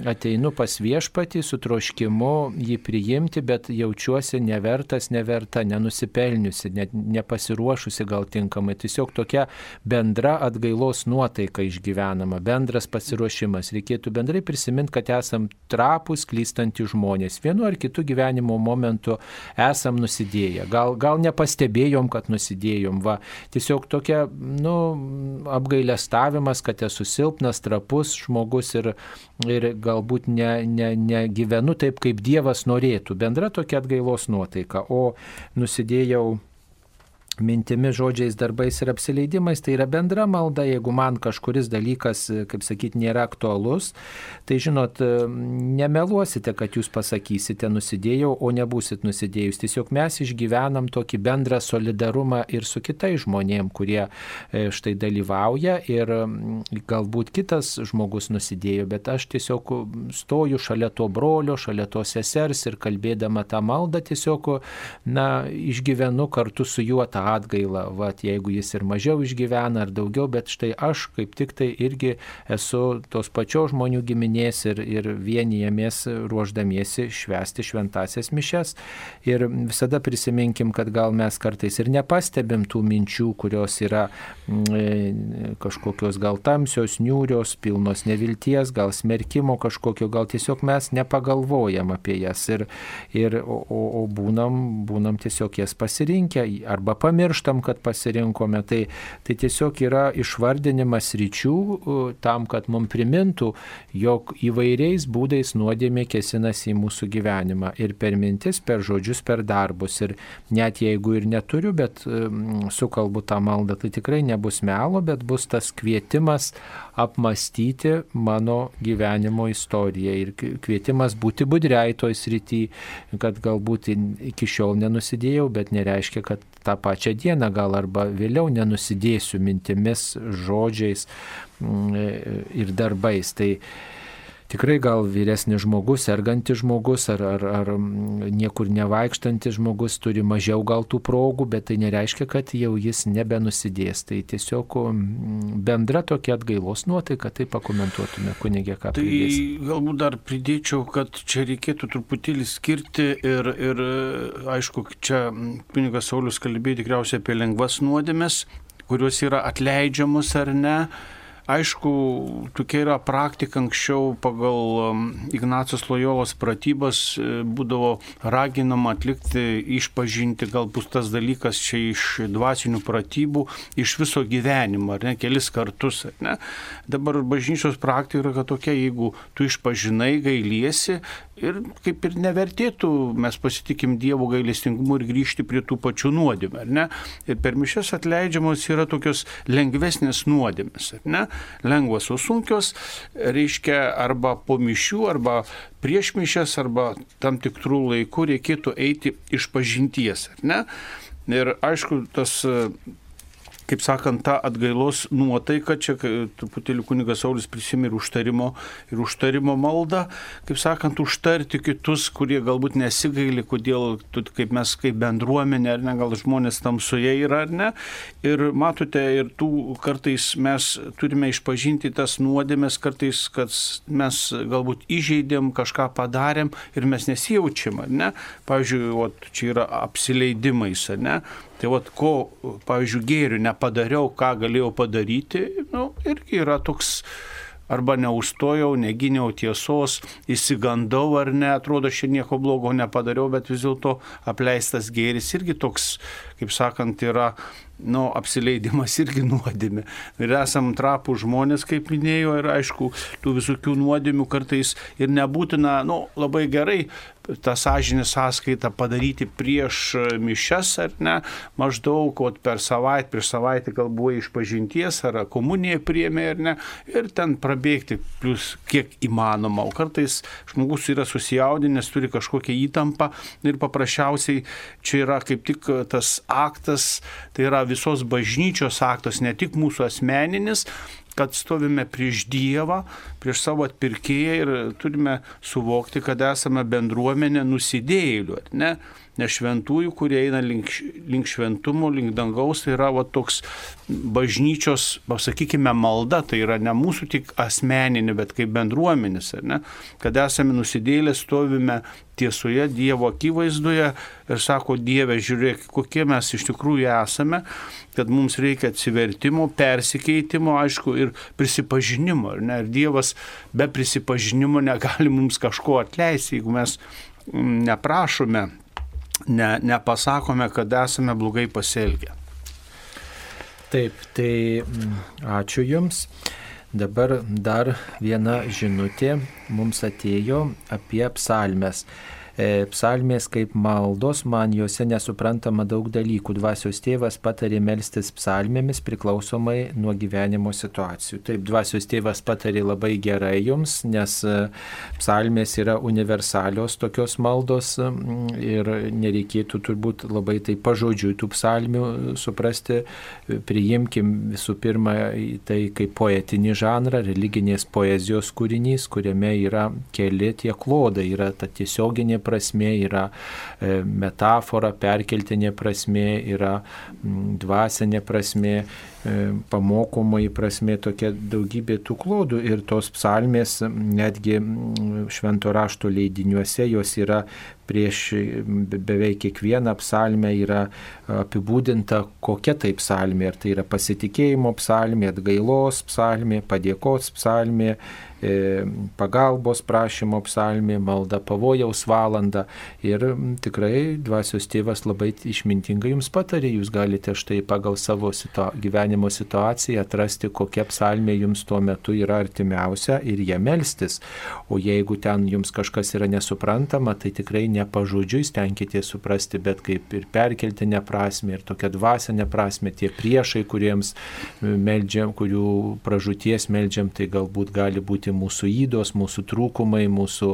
ateinu pas viešpatį su troškimu jį priimti, bet jaučiuosi nevertas, neverta, nenusipelniusi, net nepasiruošusi gal tinkamai. Tiesiog tokia bendra atgailos nuotaika išgyvenama, bendras pasiruošimas. Reikėtų bendrai prisiminti, kad esam trapus, klystantys žmonės. Vienu ar kitu gyvenimo momentu esam nusidėję. Gal, gal nepastebėjom, kad nusidėjom pradėjom. Va, tiesiog tokia, nu, apgailestavimas, kad esu silpnas, trapus žmogus ir, ir galbūt negyvenu ne, ne taip, kaip Dievas norėtų. Bendra tokia atgailos nuotaika. O nusidėjau mintimis, žodžiais, darbais ir apsileidimais, tai yra bendra malda, jeigu man kažkuris dalykas, kaip sakyti, nėra aktualus, tai žinot, nemeluosite, kad jūs pasakysite nusidėjau, o nebūsit nusidėjus. Tiesiog mes išgyvenam tokį bendrą solidarumą ir su kitais žmonėm, kurie e, štai dalyvauja ir galbūt kitas žmogus nusidėjo, bet aš tiesiog stoju šalia to brolio, šalia to sesers ir kalbėdama tą maldą tiesiog, na, išgyvenu kartu su juo tą atgailą, vat, jeigu jis ir mažiau išgyvena ar daugiau, bet štai aš kaip tik tai irgi esu tos pačios žmonių giminės ir, ir vienijamės ruoždamiesi švęsti šventasias mišes. Ir visada prisiminkim, kad gal mes kartais ir nepastebim tų minčių, kurios yra mm, e, kažkokios gal tamsios, niūrios, pilnos nevilties, gal smerkimo kažkokio, gal tiesiog mes nepagalvojam apie jas ir, ir o, o būnam, būnam tiesiog jas pasirinkę arba pamiršę pamirštam, kad pasirinkome. Tai, tai tiesiog yra išvardinimas ryčių tam, kad mums primintų, jog įvairiais būdais nuodėmė kėsinasi į mūsų gyvenimą. Ir per mintis, per žodžius, per darbus. Ir net jeigu ir neturiu, bet um, sukalbu tą maldą, tai tikrai nebus melo, bet bus tas kvietimas apmastyti mano gyvenimo istoriją ir kvietimas būti budriai toj srity, kad galbūt iki šiol nenusidėjau, bet nereiškia, kad tą pačią dieną gal arba vėliau nenusidėsiu mintimis, žodžiais mm, ir darbais. Tai tikrai gal vyresnis žmogus, sergantis žmogus ar, ar, ar niekur nevaikštantis žmogus turi mažiau gal tų progų, bet tai nereiškia, kad jau jis nebenusidės. Tai tiesiog bendra tokia atgailos nuotaika, tai pakomentuotume, kunigė, ką tai pridėsi. galbūt dar pridėčiau, kad čia reikėtų truputėlį skirti ir, ir aišku, čia kunigas Saulis kalbėjo tikriausiai apie lengvas nuodėmes, kurios yra atleidžiamos ar ne Aišku, tokia yra praktika anksčiau pagal um, Ignacijos Lojolos pratybas e, būdavo raginama atlikti, išpažinti galbūt tas dalykas čia iš dvasinių pratybų, iš viso gyvenimo, ar ne, kelis kartus. Ne. Dabar bažnyčios praktika yra tokia, jeigu tu išpažinai, gailiesi, ir kaip ir nevertėtų, mes pasitikim Dievo gailestingumu ir grįžti prie tų pačių nuodėmę, ar ne? Ir per mišes atleidžiamos yra tokios lengvesnės nuodėmės, ar ne? Lengvos, o sunkios reiškia arba po mišių, arba prieš mišes, arba tam tikrų laikų reikėtų eiti iš pažinties, ar ne? Ir aišku, tas kaip sakant, ta atgailos nuotaika, čia truputėlį kunigas Saulis prisimė ir užtarimo, ir užtarimo maldą, kaip sakant, užtarti kitus, kurie galbūt nesigaili, kodėl, kaip mes kaip bendruomenė, ar ne, gal žmonės tamsoje yra, ar ne. Ir matote, ir tų kartais mes turime išpažinti tas nuodėmės, kartais, kad mes galbūt įžeidėm, kažką padarėm ir mes nesijaučiam, ar ne. Pavyzdžiui, o, čia yra apsileidimais, ar ne. Tai vad, ko, pavyzdžiui, gėrių nepadariau, ką galėjau padaryti, nu, irgi yra toks arba neustojau, neginiau tiesos, įsigandau ar ne, atrodo, šiandien nieko blogo nepadariau, bet vis dėlto apleistas gėris irgi toks, kaip sakant, yra nu, apsileidimas irgi nuodėmė. Ir esam trapų žmonės, kaip minėjau, ir aišku, tų visokių nuodėmių kartais ir nebūtina, nu, labai gerai tą sąžinę sąskaitą padaryti prieš mišes ar ne, maždaug ot, per savaitę, prieš savaitę gal buvo iš pažinties ar komuniją priemė ar ne, ir ten prabėgti plus kiek įmanoma. O kartais žmogus yra susijaudinęs, turi kažkokią įtampą ir paprasčiausiai čia yra kaip tik tas aktas, tai yra visos bažnyčios aktas, ne tik mūsų asmeninis, kad stovime prieš Dievą, prieš savo atpirkėją ir turime suvokti, kad esame bendruomenė nusidėjėlių, ne? Ne šventųjų, kurie eina link, link šventumo, link dangaus, tai yra va, toks bažnyčios, pasakykime, malda, tai yra ne mūsų tik asmeninė, bet kaip bendruomenės, ne? kad esame nusidėlę, stovime tiesoje Dievo akivaizdoje ir sako, Dieve, žiūrėk, kokie mes iš tikrųjų esame, kad mums reikia atsivertimo, persikeitimo, aišku, ir prisipažinimo. Ir, ne, ir Dievas be prisipažinimo negali mums kažko atleisti, jeigu mes mm, neprašome ne, nepasakome, kad esame blogai pasielgę. Taip, tai mm, ačiū Jums. Dabar dar viena žinutė mums atėjo apie psalmes. E, psalmės kaip maldos, man juose nesuprantama daug dalykų. Dvasios tėvas patarė melstis psalmėmis priklausomai nuo gyvenimo situacijų. Taip, dvasios tėvas patarė labai gerai jums, nes e, psalmės yra universalios tokios maldos ir nereikėtų turbūt labai tai pažodžiui tų psalmių suprasti. Priimkim visų pirma tai kaip poetinį žanrą, religinės poezijos kūrinys, kuriame yra keli tie klodai, yra ta tiesioginė prasme, yra e, metafora, perkeltinė prasme, yra dvasinė prasme, e, pamokomoji prasme, tokia daugybė tų klodų ir tos psalmės netgi švento rašto leidiniuose jos yra prieš beveik kiekvieną psalmę yra apibūdinta, kokia tai psalmė. Ar tai yra pasitikėjimo psalmė, atgailos psalmė, padėkos psalmė, E, pagalbos prašymo psalmė, malda pavojaus valanda. Ir tikrai dvasios tėvas labai išmintingai jums patarė, jūs galite štai pagal savo situa gyvenimo situaciją atrasti, kokia psalmė jums tuo metu yra artimiausia ir ją melstis. O jeigu ten jums kažkas yra nesuprantama, tai tikrai ne pažodžiui stenkite suprasti, bet kaip ir perkeltinė prasme ir tokia dvasinė prasme, tie priešai, kuriems meldžiam, kurių pražūties meldžiam, tai galbūt gali būti mūsų įdos, mūsų trūkumai, mūsų,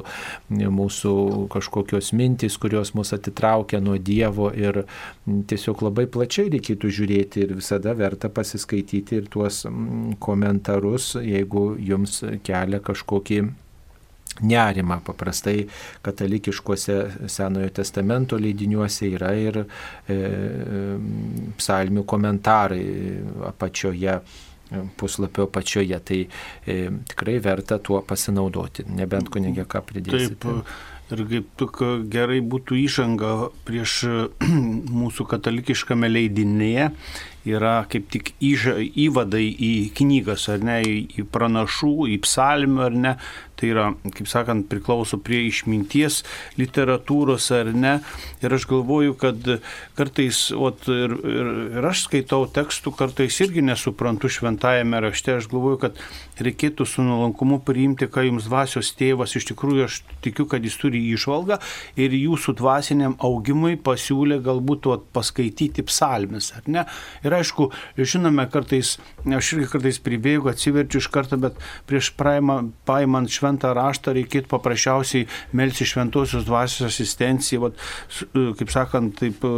mūsų kažkokios mintys, kurios mus atitraukia nuo Dievo ir tiesiog labai plačiai reikėtų žiūrėti ir visada verta pasiskaityti ir tuos komentarus, jeigu jums kelia kažkokį nerimą. Paprastai katalikiškuose Senojo testamento leidiniuose yra ir e, psalmių komentarai apačioje puslapio pačioje. Tai e, tikrai verta tuo pasinaudoti, nebent kunigė ką pridėsite. Taip, ir kaip tik gerai būtų įžanga prieš [CLEARS THROAT] mūsų katalikiškame leidinėje yra kaip tik įža, įvadai į knygas, ar ne, į pranašų, į psalmių, ar ne, tai yra, kaip sakant, priklauso prie išminties literatūros ar ne. Ir aš galvoju, kad kartais, ot, ir, ir, ir aš skaitau tekstų, kartais irgi nesuprantu šventajame rašte, aš galvoju, kad reikėtų su nuolankumu priimti, ką jums dvasios tėvas, iš tikrųjų aš tikiu, kad jis turi išvalgą ir jūsų dvasiniam augimui pasiūlė galbūt ot, paskaityti psalmes, ar ne. Ir aišku, žinome, kartais, aš irgi kartais pribėgu, atsiverčiu iš karto, bet prieš paimant šventą šventą raštą reikėtų paprasčiausiai melsti šventosios dvasios asistenciją, vat, e, kaip sakant, taip e,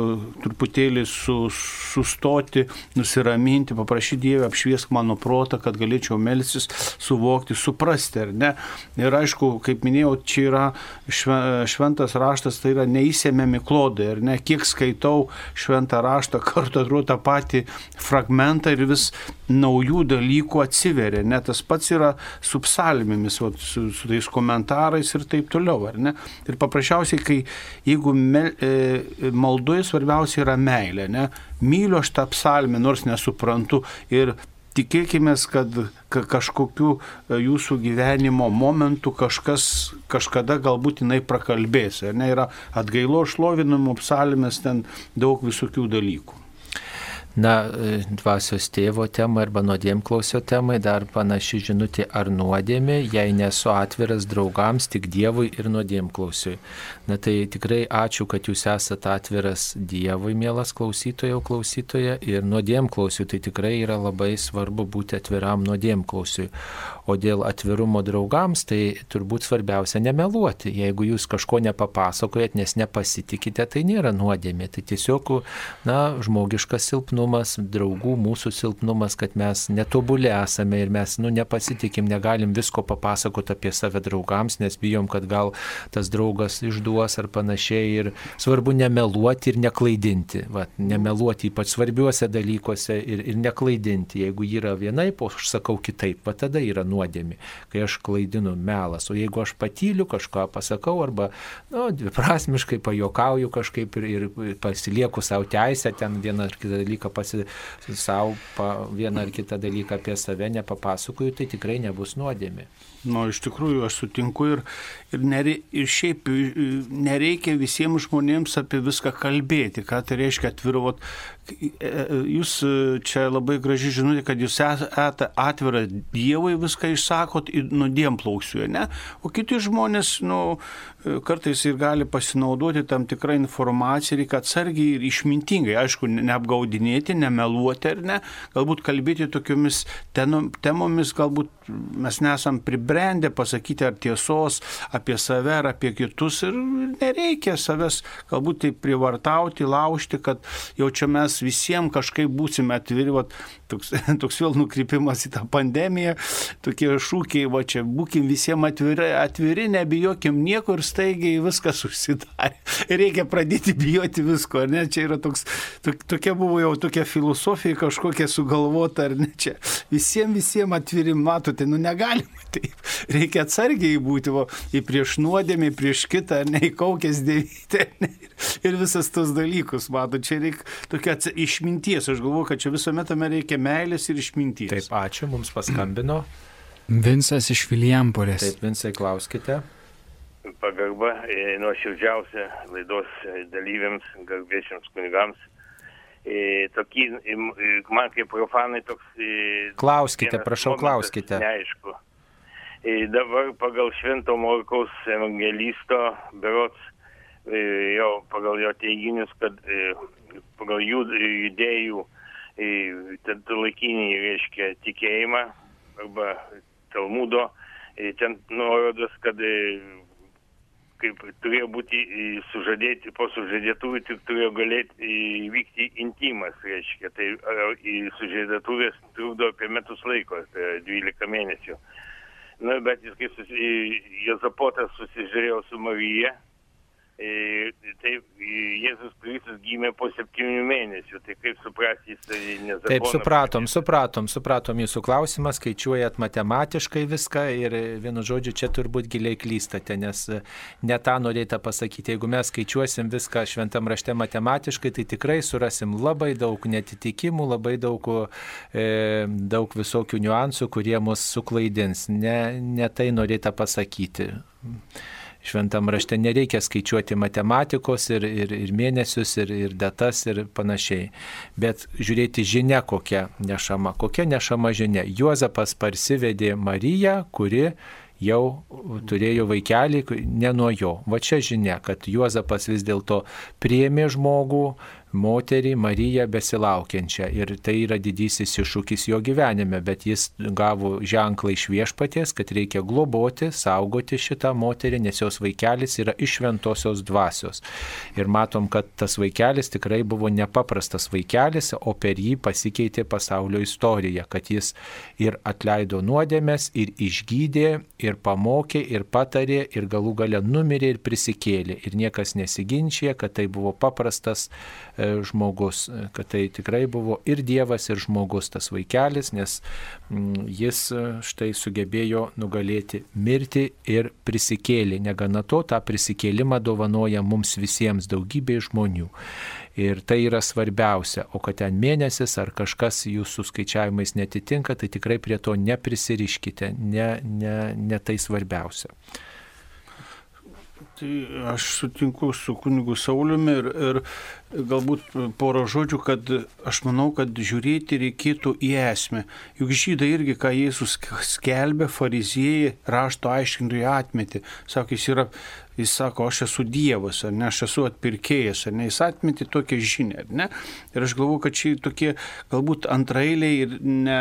truputėlį su, sustoti, nusiraminti, paprašyti Dievę apšviesk mano protą, kad galėčiau melstis, suvokti, suprasti, ar ne. Ir aišku, kaip minėjau, čia yra šventas raštas, tai yra neįsėmiami klodai, ar ne. Kiek skaitau šventą raštą, kartu atrodo tą patį fragmentą ir vis naujų dalykų atsiveria. Net tas pats yra su psalmėmis, o, su, su tais komentarais ir taip toliau, ar ne? Ir paprasčiausiai, kai jeigu mel, e, maldoje svarbiausia yra meilė, ne? Myliu aš tą psalmę, nors nesuprantu ir tikėkime, kad kažkokiu e, jūsų gyvenimo momentu kažkas kažkada galbūt jinai prakalbės. Ne, yra atgailo šlovinimo psalmės, ten daug visokių dalykų. Na, e, dvasios tėvo temai arba nuodėmklausio temai dar panaši žinutė ar nuodėmė, jei nesu atviras draugams, tik Dievui ir nuodėmklausiui. Na tai tikrai ačiū, kad jūs esate atviras Dievui, mielas klausytojo, klausytoja, ir nuodėmklausiui. Tai tikrai yra labai svarbu būti atviram nuodėmklausiui. O dėl atvirumo draugams, tai turbūt svarbiausia nemeluoti. Jeigu jūs kažko nepapasakojat, nes nepasitikite, tai nėra nuodėmė. Tai tiesiog, na, žmogiškas silpnumas, draugų mūsų silpnumas, kad mes netobulė esame ir mes, nu, nepasitikim, negalim visko papasakoti apie save draugams, nes bijom, kad gal tas draugas išduos ar panašiai. Ir svarbu nemeluoti ir neklaidinti. Va, nemeluoti ypač svarbiuose dalykuose ir, ir neklaidinti. Jeigu yra vienaip, o aš sakau kitaip, va tada yra nuodėmi, kai aš klaidinu melas. O jeigu aš patyliu kažką pasakau arba, nu, dviprasmiškai pajokauju kažkaip ir, ir pasilieku savo teisę ten vieną ar kitą dalyką pasi, savo pa, vieną ar kitą dalyką apie save nepapasakoju, tai tikrai nebus nuodėmė. Nu, iš tikrųjų, aš sutinku ir, ir, nere, ir šiaip nereikia visiems žmonėms apie viską kalbėti. Ką tai reiškia atvirot? Jūs čia labai graži žinutė, kad jūs esate atvira Dievui, viską išsakot nuodėm plauksiu, ne? O kiti žmonės, nu, kartais ir gali pasinaudoti tam tikrą informaciją, reikia atsargiai ir išmintingai, aišku, neapgaudinėti, nemeluoti ar ne, galbūt kalbėti tokiomis temomis, galbūt mes nesam pribėgę subrendę pasakyti ar tiesos apie save ar apie kitus ir nereikia savęs galbūt taip privartauti, laužti, kad jau čia mes visiems kažkaip būsime atviri, va, toks, [LAUGHS] toks vėl nukrypimas į tą pandemiją, tokie šūkiai, va čia būkim visiems atviri, atviri, nebijokim nieko ir staigiai viskas užsidarė. Reikia pradėti bijoti visko, ar ne? Čia yra toks, tok, tokia buvo jau tokia filosofija kažkokia sugalvota, ar ne? Čia visiems, visiems atviri, matote, nu negalima taip reikia atsargiai būti, o į prieš nuodėmį, prieš kitą, ne į kaukės dėvyti. Ir visas tos dalykus, mato, čia reikia tokia išminties. Aš galvoju, kad čia visuomet tame reikia meilės ir išminties. Taip, ačiū, mums paskambino. Vinsas iš Vilijampolės. Taip, Vinsai, klauskite. Pagarba e, nuoširdžiausia laidos e, dalyviams, garbėčiams kunigams. E, tokį, man kaip profanai toks. Klauskite, prašau, klauskite. Neaišku. Dabar pagal Švento Morkaus evangelisto berots, jo, pagal jo teiginius, kad pagal jų judėjų laikinį, reiškia, tikėjimą arba Talmudo, ten nuorodas, kad kaip turėjo būti sužadėti, po sužadėtuvų tik turėjo galėti įvykti intimas, reiškia, tai sužadėtuvės trukdo apie metus laiko, tai 12 mėnesių. Na, bet jis kaip susi, Jozapotas susižiūrėjo su Marija, e, taip, Jėzus Kristus gimė po septynių mėnesių, tai kaip suprasti, jis nezaponas. Taip, supratom, supratom, supratom jūsų klausimą, skaičiuojat matematiškai viską ir vienu žodžiu čia turbūt giliai klystate, nes ne tą norėta pasakyti. Jeigu mes skaičiuosim viską šventam rašte matematiškai, tai tikrai surasim labai daug netitikimų, labai daug, e, daug visokių niuansų, kurie mus suklaidins. Ne, ne tai norėta pasakyti šventam rašte nereikia skaičiuoti matematikos ir, ir, ir mėnesius, ir, ir datas ir panašiai. Bet žiūrėti žinia kokia nešama. Kokia nešama žinia. Juozapas parsivedė Mariją, kuri jau turėjo vaikelį, ne nuo jo. Va čia žinia, kad Juozapas vis dėlto priemė žmogų, moterį Mariją besilaukiančią. Ir tai yra didysis iššūkis jo gyvenime, bet jis gavo ženklą iš viešpaties, kad reikia globoti, saugoti šitą moterį, nes jos vaikelis yra iš šventosios dvasios. Ir matom, kad tas vaikelis tikrai buvo nepaprastas vaikelis, o per jį pasikeitė pasaulio istorija, kad jis ir atleido nuodėmės, ir išgydė, ir pamokė, ir patarė, ir galų gale numirė ir prisikėlė. Ir niekas nesiginčia, kad tai buvo paprastas žmogus, kad tai tikrai buvo ir Dievas, ir žmogus tas vaikelis, nes mm, jis e, štai sugebėjo nugalėti mirtį ir prisikėlė. Negana to, tą prisikėlimą dovanoja mums visiems daugybė žmonių. Ir tai yra svarbiausia. O kad ten mėnesis ar kažkas jūsų skaičiavimais netitinka, tai tikrai prie to neprisiriškite. Ne, ne, ne tai svarbiausia. Tai aš sutinku su kunigu Sauliumi ir, ir galbūt porą žodžių, kad aš manau, kad žiūrėti reikėtų į esmę. Juk žydai irgi, ką Jėzus skelbė, fariziejai rašto aiškintojai atmetė. Sako, jis yra jis sako, aš esu Dievas, ar ne, aš esu atpirkėjas, ar ne, jis atmeti tokią žinią, ar ne. Ir aš galvoju, kad čia tokie galbūt antrailiai ir ne,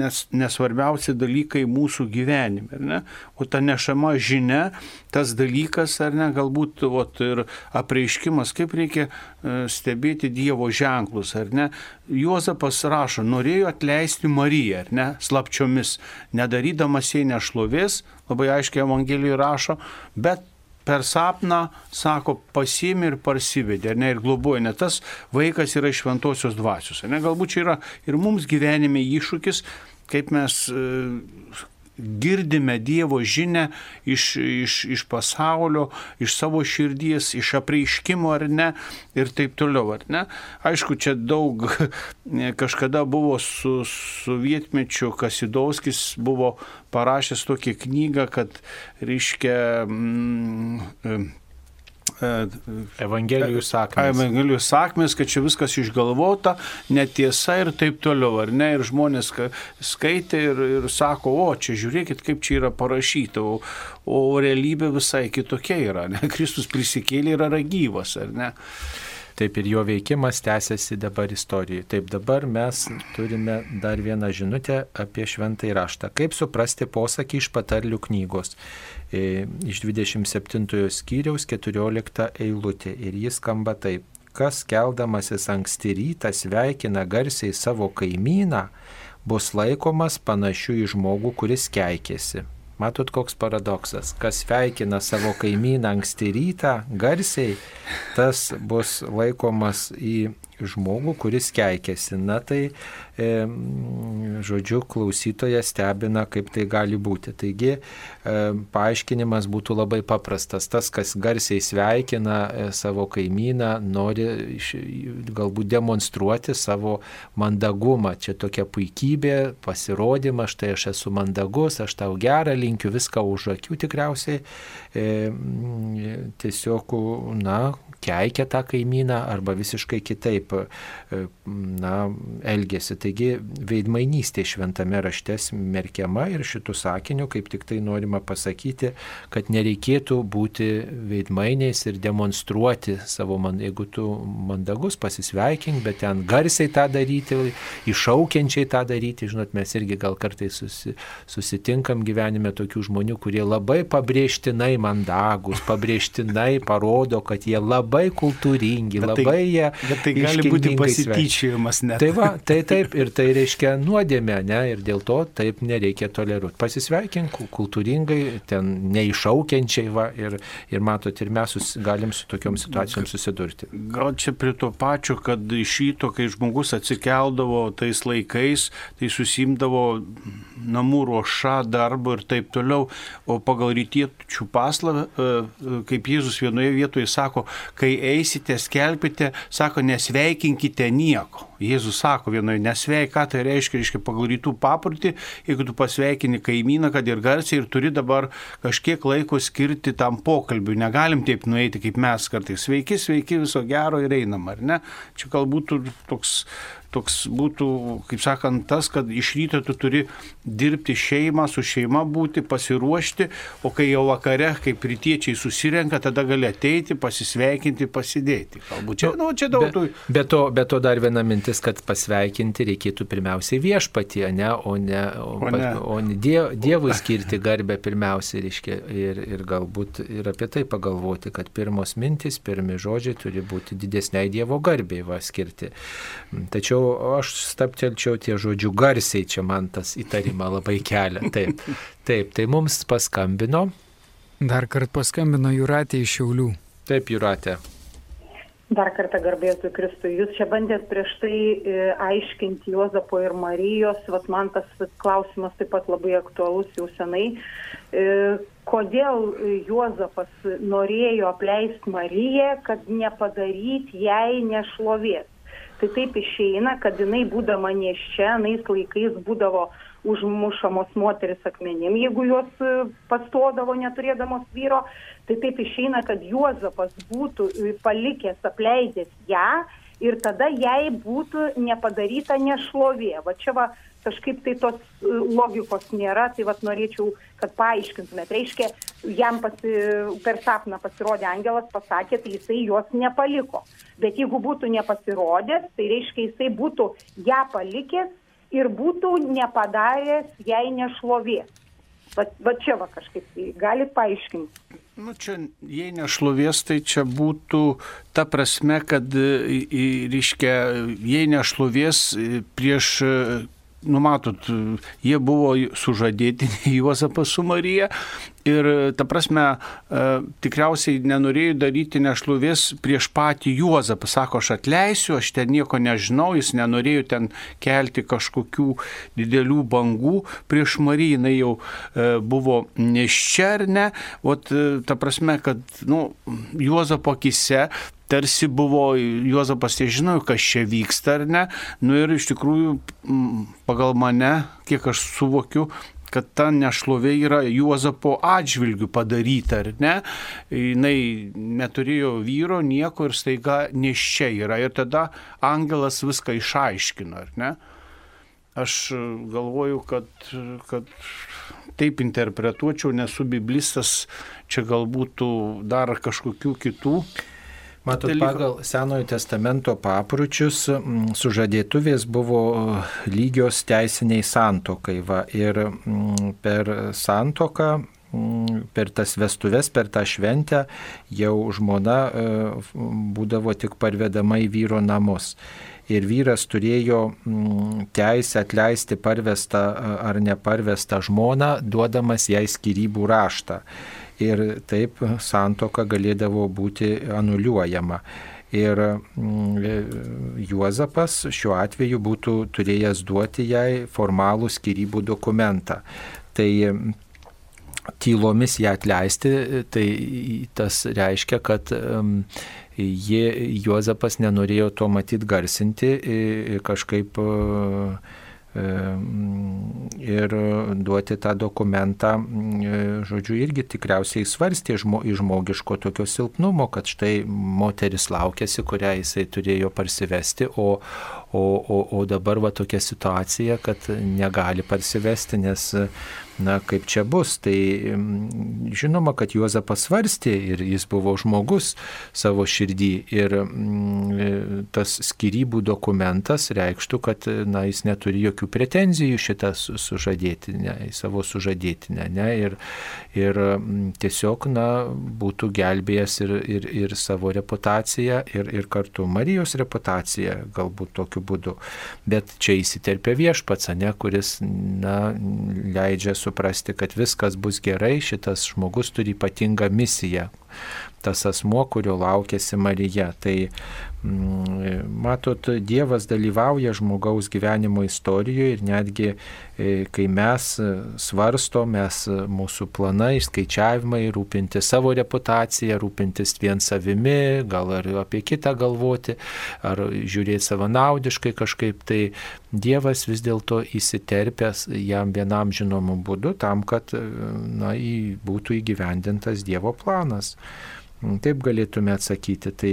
nes, nesvarbiausi dalykai mūsų gyvenime, ar ne. O ta nešama žinia, tas dalykas, ar ne, galbūt ot, ir apreiškimas, kaip reikia e, stebėti Dievo ženklus, ar ne. Juozapas rašo, norėjo atleisti Mariją, ar ne, slapčiomis, nedarydamas jai nešlovės, labai aiškiai Evangelijoje rašo, bet per sapną, sako, pasiemi ir parsivedė, ne, ir globoja, ne tas vaikas yra iš šventosios dvasios. Ne, galbūt čia yra ir mums gyvenime iššūkis, kaip mes girdime Dievo žinę iš, iš, iš pasaulio, iš savo širdies, iš apreiškimo ar ne ir taip toliau, ar ne. Aišku, čia daug [LAUGHS] kažkada buvo su sovietmečiu Kasidovskis buvo parašęs tokią knygą, kad reiškia mm, Evangelijų sakmės. Evangelijų sakmės, kad čia viskas išgalvota, netiesa ir taip toliau, ar ne? Ir žmonės skaitė ir, ir sako, o čia žiūrėkit, kaip čia yra parašyta, o, o realybė visai kitokia yra, ne? [LAUGHS] Kristus prisikėlė ir yra gyvas, ar ne? Taip ir jo veikimas tęsiasi dabar istorijoje. Taip dabar mes turime dar vieną žinutę apie šventąjį raštą. Kaip suprasti posakį iš patarlių knygos iš 27 skyriaus 14 eilutė. Ir jis skamba taip. Kas keldamasis anksti rytą sveikina garsiai savo kaimyną, bus laikomas panašiu į žmogų, kuris keikėsi. Matot, koks paradoksas. Kas sveikina savo kaimyną anksti rytą garsiai, tas bus laikomas į žmogų, kuris keikėsi. Na tai, e, žodžiu, klausytoje stebina, kaip tai gali būti. Taigi, e, paaiškinimas būtų labai paprastas. Tas, kas garsiai sveikina e, savo kaimyną, nori galbūt demonstruoti savo mandagumą. Čia tokia puikybė, pasirodymas, štai aš esu mandagus, aš tau gerą linkiu, viską už akių tikriausiai. E, tiesiog, na, keikia tą kaimyną arba visiškai kitaip e, na, elgesi. Taigi veidmainystė šventame rašte smerkiama ir šitų sakinių kaip tik tai norima pasakyti, kad nereikėtų būti veidmainiais ir demonstruoti savo, man, jeigu tu mandagus, pasisveikink, bet ten garsiai tą daryti, iššaukiančiai tą daryti, žinot, mes irgi gal kartais susi, susitinkam gyvenime tokių žmonių, kurie labai pabrėžtinai mandagus, pabrėžtinai parodo, kad jie labai kultūringi, bet tai, labai jie. Bet tai gali būti pasityčiojimas net. Tai va, tai taip, ir tai reiškia nuodėmė, ne, ir dėl to taip nereikia toleruoti. Pasisveikink kultūringai, ten neišaukiančiai, va, ir, ir matot, ir mes sus, galim su tokiom situacijom susidurti. Gal čia prie to pačio, kad iš ryto, kai žmogus atsikeldavo tais laikais, tai susimdavo namų ruoša, darbo ir taip toliau, o pagal rytiečių paslą, e, e, kaip Jėzus vienoje vietoje sako, kai eisite, skelbite, sako, nesveikinkite nieko. Jėzus sako vienoje, nesveik, ką tai reiškia, reiškia pagal rytų paprotį, jeigu tu pasveikini kaimyną, kad ir garsiai ir turi dabar kažkiek laiko skirti tam pokalbiui. Negalim taip nueiti, kaip mes kartais. Sveiki, sveiki, viso gero ir einam, ar ne? Čia galbūt toks toks būtų, kaip sakant, tas, kad iš ryto tu turi dirbti šeimą, su šeima būti, pasiruošti, o kai jau vakare, kaip rytiečiai susirenka, tada gali ateiti, pasisveikinti, pasidėti. Galbūt čia, nu, čia daug tų. Be, be, to, be to dar viena mintis, kad pasveikinti reikėtų pirmiausiai viešpatie, ne, o ne, o, o ne. O ne diev, Dievui skirti garbę pirmiausiai, reiškia, ir, ir galbūt ir apie tai pagalvoti, kad pirmos mintis, pirmi žodžiai turi būti didesniai Dievo garbei va skirti. Tačiau aš staptelčiau tie žodžių garsiai, čia man tas įtarimą labai kelia. Taip, taip, tai mums paskambino. Dar kart paskambino Juratė iš Šiaulių. Taip, Juratė. Dar kartą garbėsiu Kristui. Jūs čia bandėt prieš tai e, aiškinti Jozapo ir Marijos, vat man tas klausimas taip pat labai aktualus jau senai. E, kodėl Jozapas norėjo apleisti Mariją, kad nepadaryti jai nešlovės? Tai taip išeina, kad jinai būdama neščia, nais laikais būdavo užmušamos moteris akmenim, jeigu jos e, pastodavo neturėdamos vyro, tai taip išeina, kad Juozapas būtų palikęs, apleidęs ją ir tada jai būtų nepadaryta nešlovė. Va čia va kažkaip tai tos e, logikos nėra, tai va norėčiau, kad paaiškintumėt. Reiškia, jam pasi, per sapną pasirodė angelas, pasakė, tai jisai jos nepaliko. Bet jeigu būtų nepasirodęs, tai reiškia, jisai būtų ją palikęs ir būtų nepadaręs jai nešlovės. Va, va čia va kažkaip, tai galit paaiškinti. Nu, čia, jei nešlovės, tai čia būtų ta prasme, kad, reiškia, jei nešlovės prieš numatot, jie buvo sužadėti Juozapas su Marija ir, ta prasme, e, tikriausiai nenorėjo daryti nešlovės prieš patį Juozapą. Sako, aš atleisiu, aš ten nieko nežinau, jis nenorėjo ten kelti kažkokių didelių bangų prieš Mariją, jinai jau e, buvo neščernė, o ta prasme, kad, nu, Juozapo akise tarsi buvo, Juozapas tai žinojo, kas čia vyksta ar ne. Nu ir iš tikrųjų pagal mane, kiek aš suvokiu, kad ta nešlovė yra Juozapo atžvilgių padaryta, ar ne? Jis neturėjo vyro, nieko ir staiga neščia yra. Ir tada angelas viską išaiškino, ar ne? Aš galvoju, kad, kad taip interpretuočiau, nesu biblistas, čia galbūt dar kažkokių kitų Matot, dalyko. pagal Senojo testamento papručius sužadėtuvės buvo lygios teisiniai santokai. Va, ir per santoką, per tas vestuves, per tą šventę jau žmona e, būdavo tik parvedama į vyro namus ir vyras turėjo teisę atleisti parvestą ar neparvestą žmoną, duodamas jai skirybų raštą ir taip santoka galėdavo būti anuliuojama. Ir mm, Juozapas šiuo atveju būtų turėjęs duoti jai formalų skirybų dokumentą. Tai tylomis ją atleisti, tai tas reiškia, kad jie, Juozapas nenorėjo to matyti garsinti kažkaip ir duoti tą dokumentą, žodžiu, irgi tikriausiai svarstė žmo, iš žmogiško tokio silpnumo, kad štai moteris laukėsi, kurią jisai turėjo parsivesti, o, o, o, o dabar va tokia situacija, kad negali parsivesti, nes na, kaip čia bus. Tai žinoma, kad Juozapas svarstė ir jis buvo žmogus savo širdį ir mm, tas skirybų dokumentas reikštų, kad na, jis neturi jokių pretenzijų šitą sužadėtinę, į savo sužadėtinę. Ne, ir, ir mm, tiesiog na, būtų gelbėjęs ir, ir, ir savo reputaciją, ir, ir kartu Marijos reputaciją, galbūt tokiu būdu. Bet čia įsiterpia viešpats, ne, kuris na, leidžia suprasti, kad viskas bus gerai, šitas žmogus turi ypatingą misiją. Tas asmo, kurio laukėsi Marija. Tai matot, Dievas dalyvauja žmogaus gyvenimo istorijoje ir netgi e, kai mes svarsto, mes mūsų planai, skaičiavimai, rūpinti savo reputaciją, rūpintis vien savimi, gal ar apie kitą galvoti, ar žiūrėti savanaudiškai kažkaip, tai Dievas vis dėlto įsiterpęs jam vienam žinomu būdu tam, kad na, būtų įgyvendintas Dievo planas. Taip galėtume atsakyti. Tai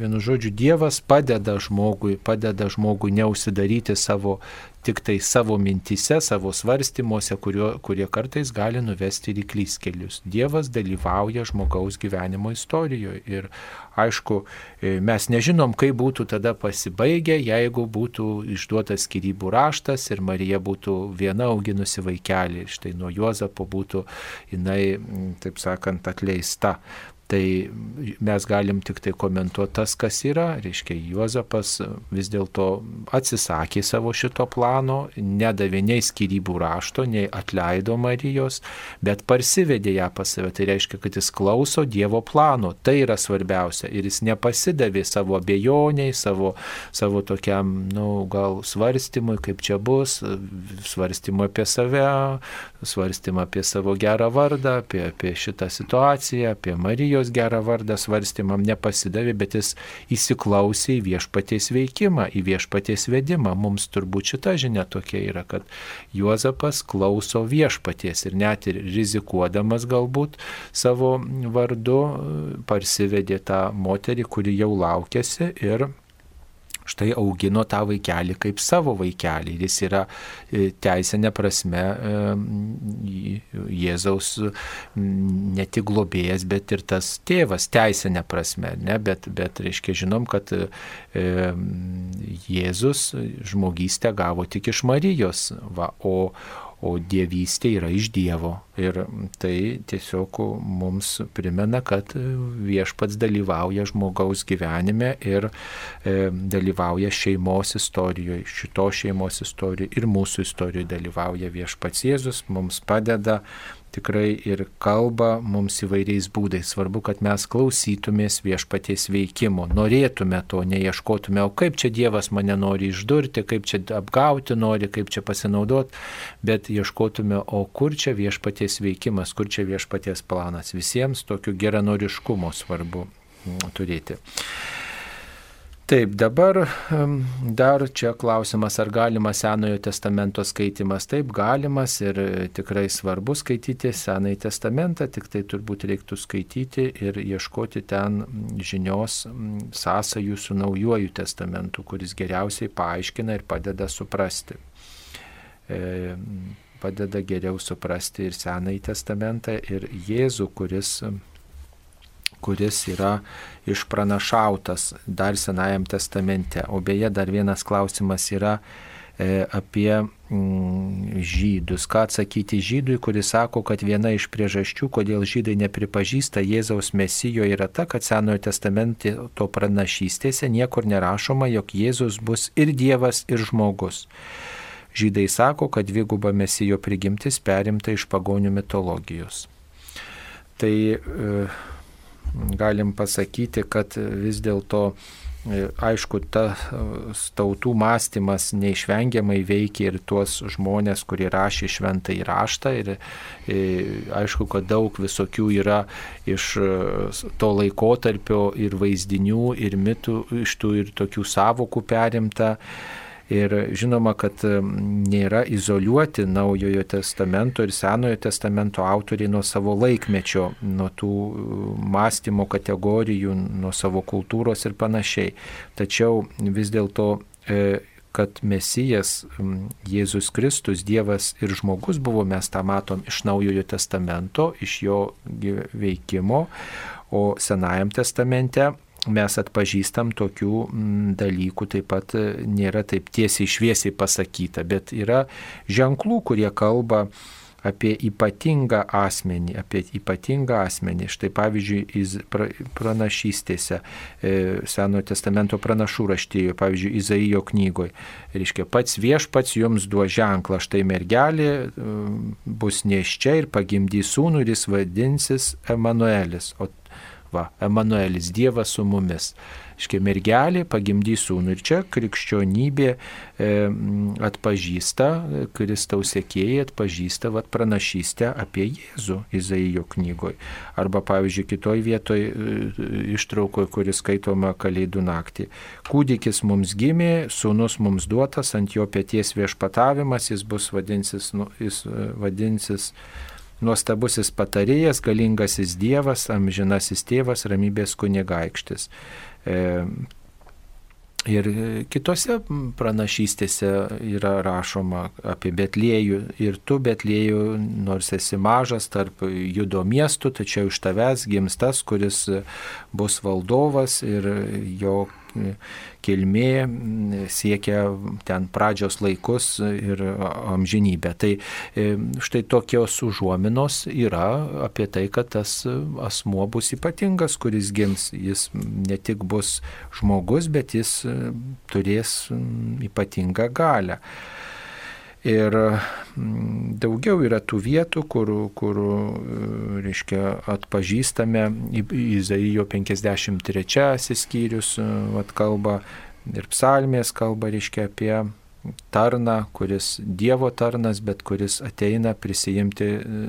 vienu žodžiu, Dievas padeda žmogui, padeda žmogui neusidaryti savo tik tai savo mintise, savo svarstymuose, kurio, kurie kartais gali nuvesti ir į klyskelius. Dievas dalyvauja žmogaus gyvenimo istorijoje ir aišku, e, mes nežinom, kaip būtų tada pasibaigę, jeigu būtų išduotas skirybų raštas ir Marija būtų viena auginusi vaikelį, štai nuo Juozapo būtų jinai, taip sakant, atleista. Tai mes galim tik tai komentuoti tas, kas yra. Reiškia, Juozapas vis dėlto atsisakė savo šito plano, nedavė nei skirybų rašto, nei atleido Marijos, bet parsivedė ją pas save. Tai reiškia, kad jis klauso Dievo plano. Tai yra svarbiausia. Ir jis nepasidavė savo abejoniai, savo, savo tokiam, na, nu, gal svarstymui, kaip čia bus, svarstymui apie save, svarstymą apie savo gerą vardą, apie, apie šitą situaciją, apie Marijos gerą vardą svarstymam nepasidavė, bet jis įsiklausė į viešpaties veikimą, į viešpaties vedimą. Mums turbūt šita žinia tokia yra, kad Juozapas klauso viešpaties ir net ir rizikuodamas galbūt savo vardu parsivedė tą moterį, kuri jau laukėsi ir štai augino tą vaikelį kaip savo vaikelį. Jis yra e, teisinė prasme e, Jėzaus ne tik globėjas, bet ir tas tėvas teisinė prasme. Ne? Bet, bet reiškia, žinom, kad e, Jėzus žmogystę gavo tik iš Marijos. Va, o, o dievystė yra iš Dievo. Ir tai tiesiog mums primena, kad viešpats dalyvauja žmogaus gyvenime ir e, dalyvauja šeimos istorijoje, šito šeimos istorijoje ir mūsų istorijoje dalyvauja viešpats Jėzus, mums padeda tikrai ir kalba mums įvairiais būdais. Svarbu, kad mes klausytumės viešpaties veikimo, norėtume to, neieškotume, o kaip čia Dievas mane nori išdurti, kaip čia apgauti nori, kaip čia pasinaudoti, bet ieškotume, o kur čia viešpaties veikimas, kur čia viešpaties planas. Visiems tokiu geranoriškumo svarbu turėti. Taip, dabar dar čia klausimas, ar galima Senojo testamento skaitimas. Taip, galimas ir tikrai svarbu skaityti Senąjį testamentą, tik tai turbūt reiktų skaityti ir ieškoti ten žinios sąsajų su naujuoju testamentu, kuris geriausiai paaiškina ir padeda suprasti. E, padeda geriau suprasti ir Senąjį testamentą, ir Jėzų, kuris kuris yra išpranašautas dar Senajam testamente. O beje, dar vienas klausimas yra e, apie mm, žydus. Ką atsakyti žydui, kuris sako, kad viena iš priežasčių, kodėl žydai nepripažįsta Jėzaus mesijo, yra ta, kad Senojo testamente to pranašystėse niekur nerašoma, jog Jėzus bus ir Dievas, ir žmogus. Žydai sako, kad dviguba mesijo prigimtis perimta iš pagonių mitologijos. Tai e, galim pasakyti, kad vis dėlto e, aišku, tas tautų mąstymas neišvengiamai veikia ir tuos žmonės, kurie rašė šventą įraštą. Ir e, aišku, kad daug visokių yra iš e, to laikotarpio ir vaizdinių, ir mitų, iš tų ir tokių savokų perimta. Ir žinoma, kad nėra izoliuoti Naujojo testamento ir Senojo testamento autoriai nuo savo laikmečio, nuo tų mąstymo kategorijų, nuo savo kultūros ir panašiai. Tačiau vis dėlto e, kad Mesijas, Jėzus Kristus, Dievas ir žmogus buvo, mes tą matom iš Naujojo testamento, iš jo veikimo, o Senajam testamente mes atpažįstam tokių mm, dalykų, taip pat e, nėra taip tiesiai šviesiai pasakyta, bet yra ženklų, kurie kalba apie ypatingą asmenį, apie ypatingą asmenį. Štai pavyzdžiui, pranašystėse, e, Senojo testamento pranašų raštėjo, pavyzdžiui, Izaijo knygoje. Reiškia, pats viešpats jums duo ženklą, štai mergelė e, bus neščia ir pagimdys sūnų ir jis vadinsis Emanuelis. O Va, Emanuelis, Dievas su mumis. Iškia, mergelė pagimdys sūnų. Ir čia krikščionybė e, atpažįsta, Kristaus sėkėjai atpažįsta vat, pranašystę apie Jėzų Izaijo knygoje. Arba, pavyzdžiui, kitoj vietoje e, ištraukoje, kuris skaitoma Kalėdų naktį. Kūdikis mums gimė, sūnus mums duotas, ant jo pėties viešpatavimas, jis bus vadinsis, nu, jis e, vadinsis nuostabusis patarėjas, galingasis Dievas, amžinasis tėvas, ramybės kunigaikštis. E, Ir kitose pranašystėse yra rašoma apie Betlėjų. Ir tu, Betlėjų, nors esi mažas tarp judo miestų, tačiau iš tavęs gims tas, kuris bus valdovas ir jo kilmė siekia ten pradžios laikus ir amžinybę. Tai štai tokios užuominos yra apie tai, kad tas asmuo bus ypatingas, kuris gims. Jis ne tik bus žmogus, bet jis turės ypatingą galę. Ir mm, daugiau yra tų vietų, kur, kur e, reiškia, atpažįstame Izaijo 53 skyrius, e, vat, kalba ir psalmės kalba, reiškia, apie tarną, kuris Dievo tarnas, bet kuris ateina prisijimti e,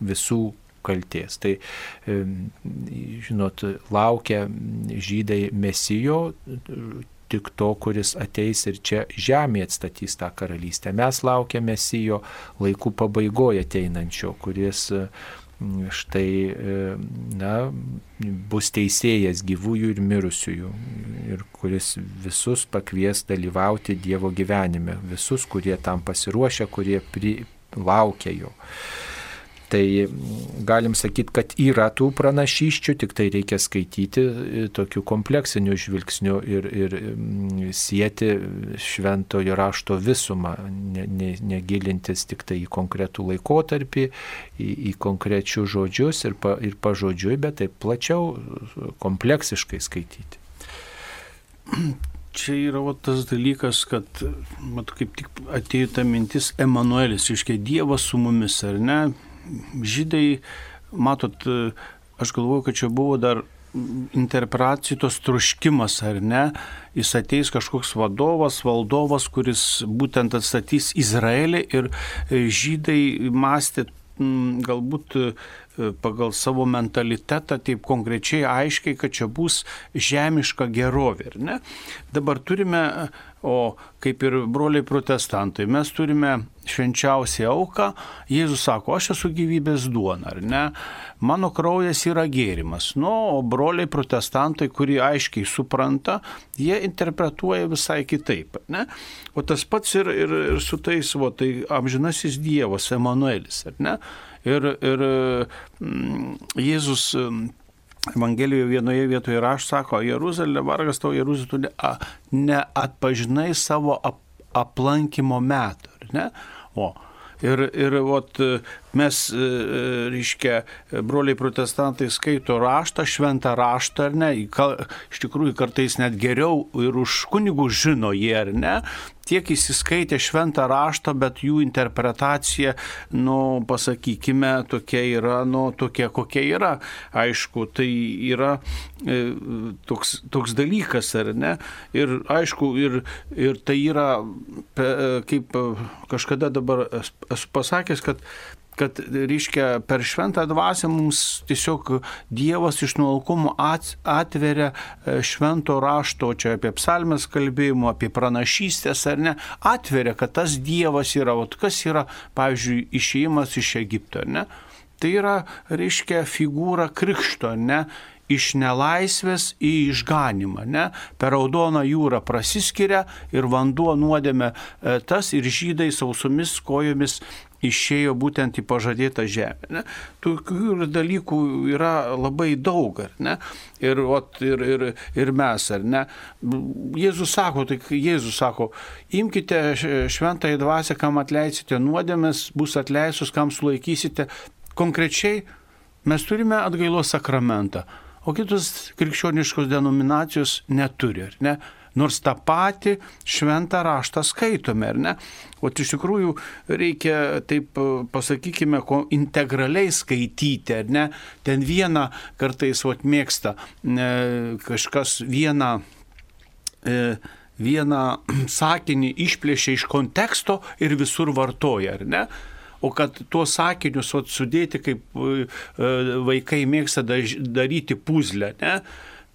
visų kalties. Tai, žinot, laukia žydai mesijo, tik to, kuris ateis ir čia žemė atstatys tą karalystę. Mes laukiame Sijo laikų pabaigoje ateinančio, kuris mm, štai na, bus teisėjas gyvųjų ir mirusiųjų ir kuris visus pakvies dalyvauti Dievo gyvenime, visus, kurie tam pasiruošia, kurie pri, laukia jo. Tai galim sakyti, kad yra tų pranašyščių, tik tai reikia skaityti e, tokiu kompleksiniu žvilgsniu ir, ir sieti šventojo rašto visumą, ne, ne, negilintis tik tai į konkretų laikotarpį, į, į konkrečius žodžius ir, pa, ir pažodžiui, bet taip plačiau, kompleksiškai skaityti. Čia yra o, tas dalykas, kad, mat, kaip tik atėjo ta mintis Emanuelis, iškiai Dievas su mumis, ar ne? Žydai, matot, aš galvoju, kad čia buvo dar interpretacijų tos truškimas, ar ne, jis ateis kažkoks vadovas, valdovas, kuris būtent atstatys Izraelį ir žydai mąstė galbūt pagal savo mentalitetą taip konkrečiai aiškiai, kad čia bus žemiška gerovė. Ne? Dabar turime, o kaip ir broliai protestantai, mes turime švenčiausią auką, Jėzus sako, aš esu gyvybės duona, ar ne? Mano kraujas yra gėrimas. Nu, o broliai protestantai, kurie aiškiai supranta, jie interpretuoja visai kitaip, ne? O tas pats ir, ir, ir su tais, o tai amžinasis Dievas, Emanuelis, ar ne? Ir, ir mm, Jėzus mm, Evangelijoje vienoje vietoje raš sako, Jeruzalė, vargas tau Jeruzalė, tu neatpažinai ne savo ap, aplankimo metų, ne? O, Ir, ir ot, mes, e, e, reiškia, broliai protestantai skaito raštą, šventą raštą, ar ne, iš tikrųjų kartais net geriau ir už kunigų žino jie, ar ne, tiek įsiskaitė šventą raštą, bet jų interpretacija, nu, pasakykime, tokia yra, nu, tokia kokia yra. Aišku, tai yra e, toks, toks dalykas, ar ne? Ir aišku, ir, ir tai yra, kaip kažkada dabar esu pasakęs, kad kad, reiškia, per šventą dvasę mums tiesiog Dievas iš nuolkumo atveria e, švento rašto, čia apie psalmės kalbėjimo, apie pranašystės ar ne, atveria, kad tas Dievas yra, o kas yra, pavyzdžiui, išėjimas iš Egipto, ne? Tai yra, reiškia, figūra krikšto, ne? Iš nelaisvės į išganimą. Ne? Per raudoną jūrą prasiskiria ir vanduo nuodėme tas ir žydai sausomis kojomis išėjo būtent į pažadėtą žemę. Ne? Tokių dalykų yra labai daug, ar ne? Ir, ot, ir, ir, ir mes, ar ne? Jėzus sako, tai Jėzus sako, imkite šventąją dvasę, kam atleisite nuodėmės, bus atleisus, kam sulaikysite. Konkrečiai mes turime atgailos sakramentą, o kitos krikščioniškos denominacijos neturi, ar ne? nors tą patį šventą raštą skaitome, ar ne? O iš tikrųjų reikia, taip pasakykime, integraliai skaityti, ar ne? Ten vieną kartais vat, mėgsta ne, kažkas vieną. E, vieną [CLEARS THROAT] sakinį išplėšia iš konteksto ir visur vartoja, ar ne? O kad tuos sakinius sudėti, kaip e, vaikai mėgsta daryti puzlę, ne?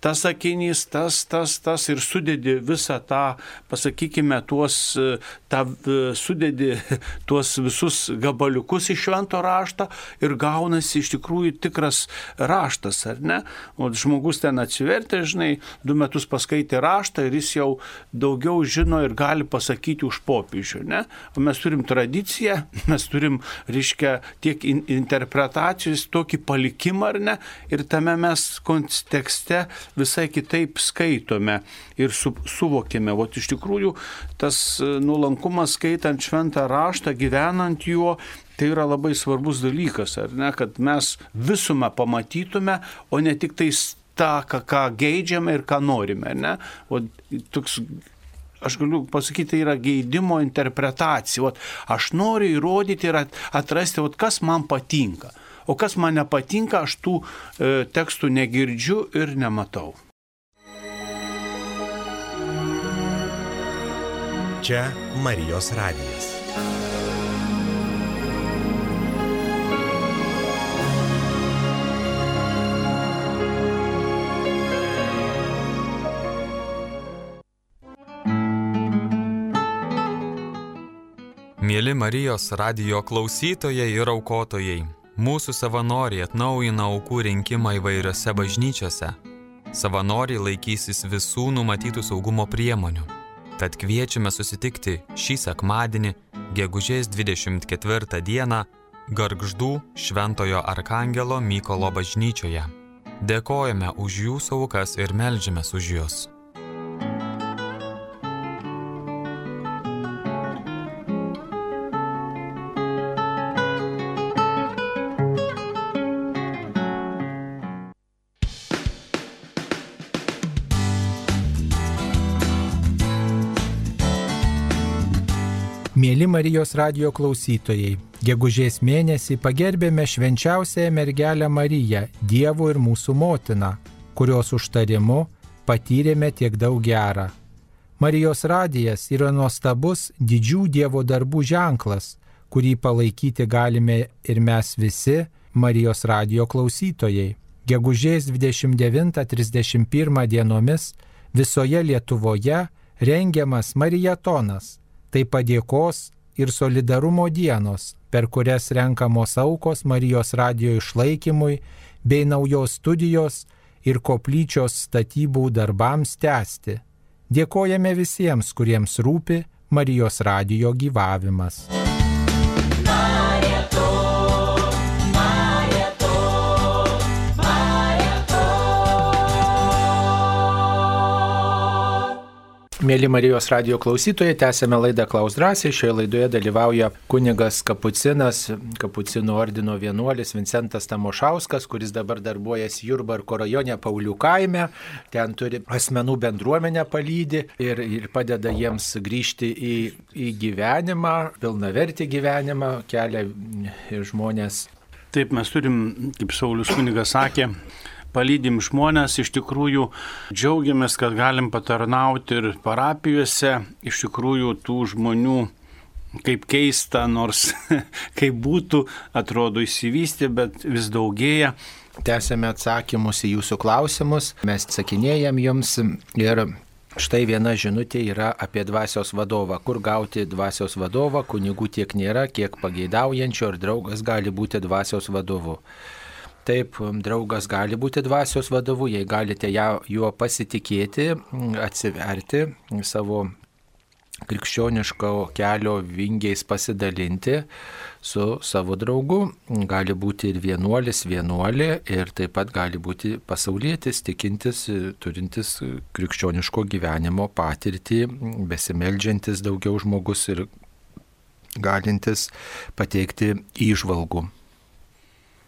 Tas sakinys, tas, tas, tas ir sudedi visą tą, pasakykime, tuos, tą, sudedi [LAUGHS] tuos visus gabaliukus iš švento rašto ir gaunasi iš tikrųjų tikras raštas, ar ne? O žmogus ten atsivertė, žinai, du metus paskaitė raštą ir jis jau daugiau žino ir gali pasakyti už popiežių, ne? O mes turim tradiciją, [LAUGHS] mes turim, reiškia, tiek interpretacijos, tokį palikimą, ar ne? Ir tame mes kontekste visai kitaip skaitome ir su, suvokėme. O iš tikrųjų tas e, nuolankumas skaitant šventą raštą, gyvenant juo, tai yra labai svarbus dalykas, ar ne, kad mes visumą pamatytume, o ne tik tais tą, ką, ką geidžiame ir ką norime. Ne? O toks aš galiu pasakyti, tai yra geidimo interpretacija. Ot, aš noriu įrodyti ir atrasti, ot, kas man patinka. O kas man nepatinka, aš tų e, tekstų negirdžiu ir nematau. Čia Marijos radijas. Mėly Marijos radio klausytojai ir aukotojai, mūsų savanoriai atnaujina aukų rinkimą įvairiose bažnyčiose. Savanoriai laikysis visų numatytų saugumo priemonių. Tad kviečiame susitikti šį sekmadienį, gegužės 24 dieną, Gargždų Šventojo Arkangelo Mykolo bažnyčioje. Dėkojame už jūsų aukas ir melžiamės už juos. Marijos radio klausytojai, gegužės mėnesį pagerbėme švenčiausiąją mergelę Mariją, Dievo ir mūsų motiną, kurios užtarimu patyrėme tiek daug gerą. Marijos radijas yra nuostabus didžių Dievo darbų ženklas, kurį palaikyti galime ir mes visi Marijos radio klausytojai. Gegužės 29-31 dienomis visoje Lietuvoje rengiamas Marijatonas tai padėkos ir solidarumo dienos, per kurias renkamos aukos Marijos radijo išlaikymui bei naujos studijos ir koplyčios statybų darbams tęsti. Dėkojame visiems, kuriems rūpi Marijos radijo gyvavimas. Mėly Marijos radio klausytojai, tęsėme laidą Klaus drąsiai. Šioje laidoje dalyvauja kunigas Kapucinas, Kapucinų ordino vienuolis Vincentas Tamošauskas, kuris dabar darbuojasi Jurbarko rajone Paulių kaime. Ten turi asmenų bendruomenę palydį ir, ir padeda jiems grįžti į, į gyvenimą, pilnavertį gyvenimą, kelia žmonės. Taip, mes turim, kaip Saulis kunigas sakė, palydim žmonės, iš tikrųjų džiaugiamės, kad galim patarnauti ir parapijose, iš tikrųjų tų žmonių kaip keista, nors [LAUGHS] kaip būtų, atrodo įsivystė, bet vis daugėja. Tęsėme atsakymus į jūsų klausimus, mes atsakinėjom jums ir Štai viena žinutė yra apie dvasios vadovą. Kur gauti dvasios vadovą, kunigų tiek nėra, kiek pageidaujančio ir draugas gali būti dvasios vadovu. Taip, draugas gali būti dvasios vadovu, jei galite ją, juo pasitikėti, atsiverti savo krikščioniško kelio vingiais pasidalinti su savo draugu. Gali būti ir vienuolis, vienuolė ir taip pat gali būti pasaulietis, tikintis, turintis krikščioniško gyvenimo patirtį, besimeldžiantis daugiau žmogus ir galintis pateikti įžvalgų.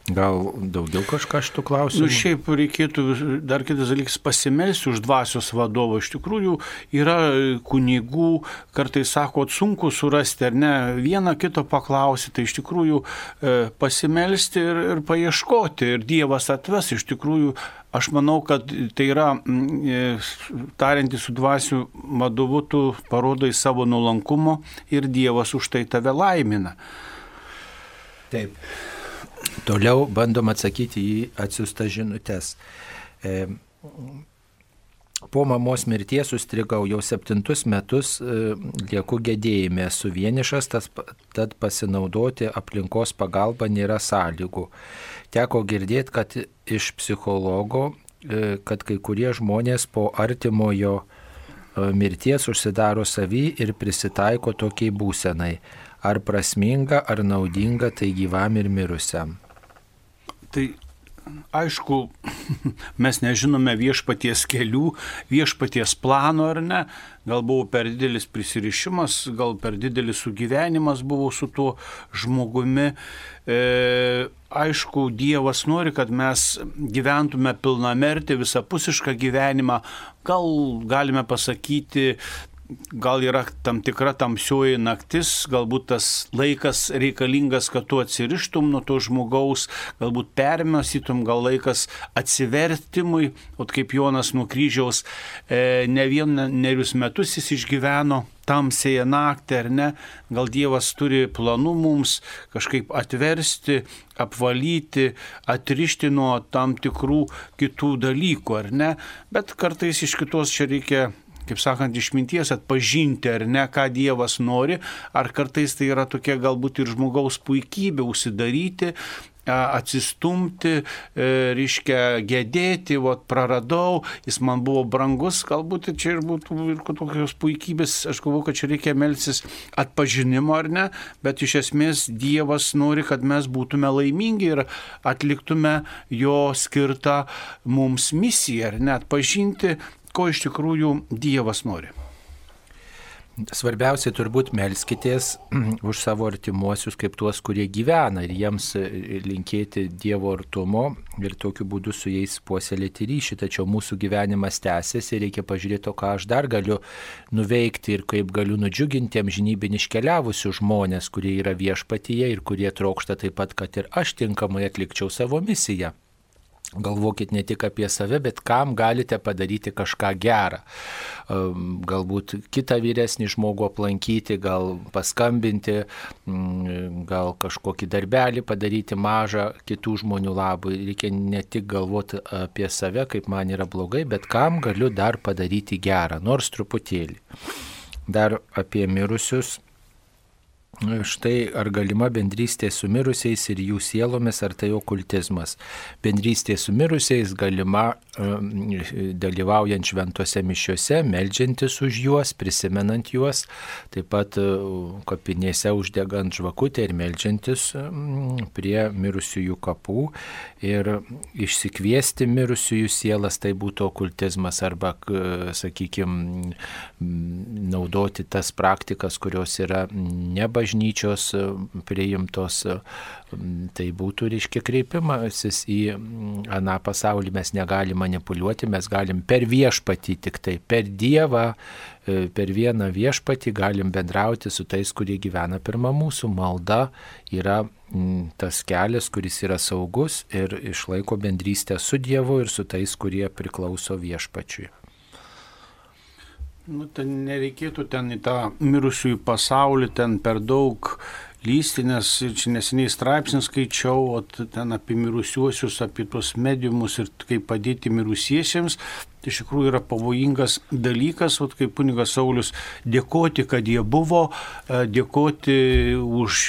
Gal daugiau kažką šitų klausimų? Nu, šiaip reikėtų dar kitas dalykas pasimelsti už dvasios vadovą. Iš tikrųjų yra kunigų, kartais sako, sunku surasti ar ne, vieną kito paklausyti, tai iš tikrųjų e, pasimelsti ir, ir paieškoti ir Dievas atves. Iš tikrųjų aš manau, kad tai yra, e, tariantys su dvasių vadovu, tu parodai savo nuolankumo ir Dievas už tai tave laimina. Taip. Toliau bandom atsakyti į atsiųstas žinutės. E, po mamos mirties sustrigau jau septintus metus, e, lieku gedėjime, esu vienišas, tas, tad pasinaudoti aplinkos pagalba nėra sąlygų. Teko girdėti, kad iš psichologo, e, kad kai kurie žmonės po artimojo e, mirties užsidaro savy ir prisitaiko tokiai būsenai. Ar prasminga, ar naudinga tai gyvam ir mirusiam? Tai aišku, [LAUGHS] mes nežinome viešpaties kelių, viešpaties plano ar ne. Gal buvo per didelis prisirišimas, gal per didelis sugyvenimas buvo su tuo žmogumi. E, aišku, Dievas nori, kad mes gyventume pilnamertį, visapusišką gyvenimą. Gal galime pasakyti, gal yra tam tikra tamsioji naktis, galbūt tas laikas reikalingas, kad tu atsirištum nuo to žmogaus, galbūt permesytum, gal laikas atsivertimui, o kaip Jonas nuo kryžiaus e, ne vienerius metus jis išgyveno tamsėje naktį ar ne, gal Dievas turi planų mums kažkaip atversti, apvalyti, atrišti nuo tam tikrų kitų dalykų ar ne, bet kartais iš kitos čia reikia kaip sakant, išminties atpažinti, ar ne, ką Dievas nori, ar kartais tai yra tokia galbūt ir žmogaus puikybė užsidaryti, atsistumti, e, reiškia gedėti, o praradau, jis man buvo brangus, galbūt čia ir būtų ir tokios puikybės, aš galvoju, kad čia reikia melsis atpažinimo ar ne, bet iš esmės Dievas nori, kad mes būtume laimingi ir atliktume jo skirtą mums misiją, ar ne, atpažinti ko iš tikrųjų Dievas nori. Svarbiausia turbūt melskitės [CLEARS THROAT] už savo artimuosius kaip tuos, kurie gyvena ir jiems linkėti Dievo artumo ir tokiu būdu su jais puoselėti ryšį. Tačiau mūsų gyvenimas tęsiasi ir reikia pažiūrėti, ką aš dar galiu nuveikti ir kaip galiu nudžiuginti amžinybin iškeliavusių žmonės, kurie yra viešpatyje ir kurie trokšta taip pat, kad ir aš tinkamai atlikčiau savo misiją. Galvokit ne tik apie save, bet kam galite padaryti kažką gerą. Ehm, galbūt kitą vyresnį žmogų aplankyti, gal paskambinti, mm, gal kažkokį darbelį padaryti mažą kitų žmonių labui. Reikia ne tik galvoti apie save, kaip man yra blogai, bet kam galiu dar padaryti gerą, nors truputėlį. Dar apie mirusius Štai ar galima bendrystė su mirusiais ir jų sielomis, ar tai okultizmas. Bendrystė su mirusiais galima dalyvaujant šventose mišiuose, melžiantis už juos, prisimenant juos, taip pat e, kapinėse uždegant žvakutę ir melžiantis prie mirusiųjų kapų ir išsikviesti mirusiųjų sielas, tai būtų okultizmas arba, sakykime, naudoti tas praktikas, kurios yra nebažnyčios bažnyčios priimtos, tai būtų, reiškia, kreipimasis į aną pasaulį. Mes negalim manipuliuoti, mes galim per viešpatį, tik tai per Dievą, e, per vieną viešpatį galim bendrauti su tais, kurie gyvena pirmą mūsų. Malda yra tas kelias, kuris yra saugus ir išlaiko bendrystę su Dievu ir su tais, kurie priklauso viešpačiui. Nu, ten nereikėtų ten į tą mirusiųjų pasaulį ten per daug lysti, nes čia neseniai straipsnį skaičiau, o ten apie mirusiuosius, apie tuos mediumus ir kaip padėti mirusiesiems. Tai iš tikrųjų yra pavojingas dalykas, o kaip kunigas Saulis, dėkoti, kad jie buvo, e, dėkoti už,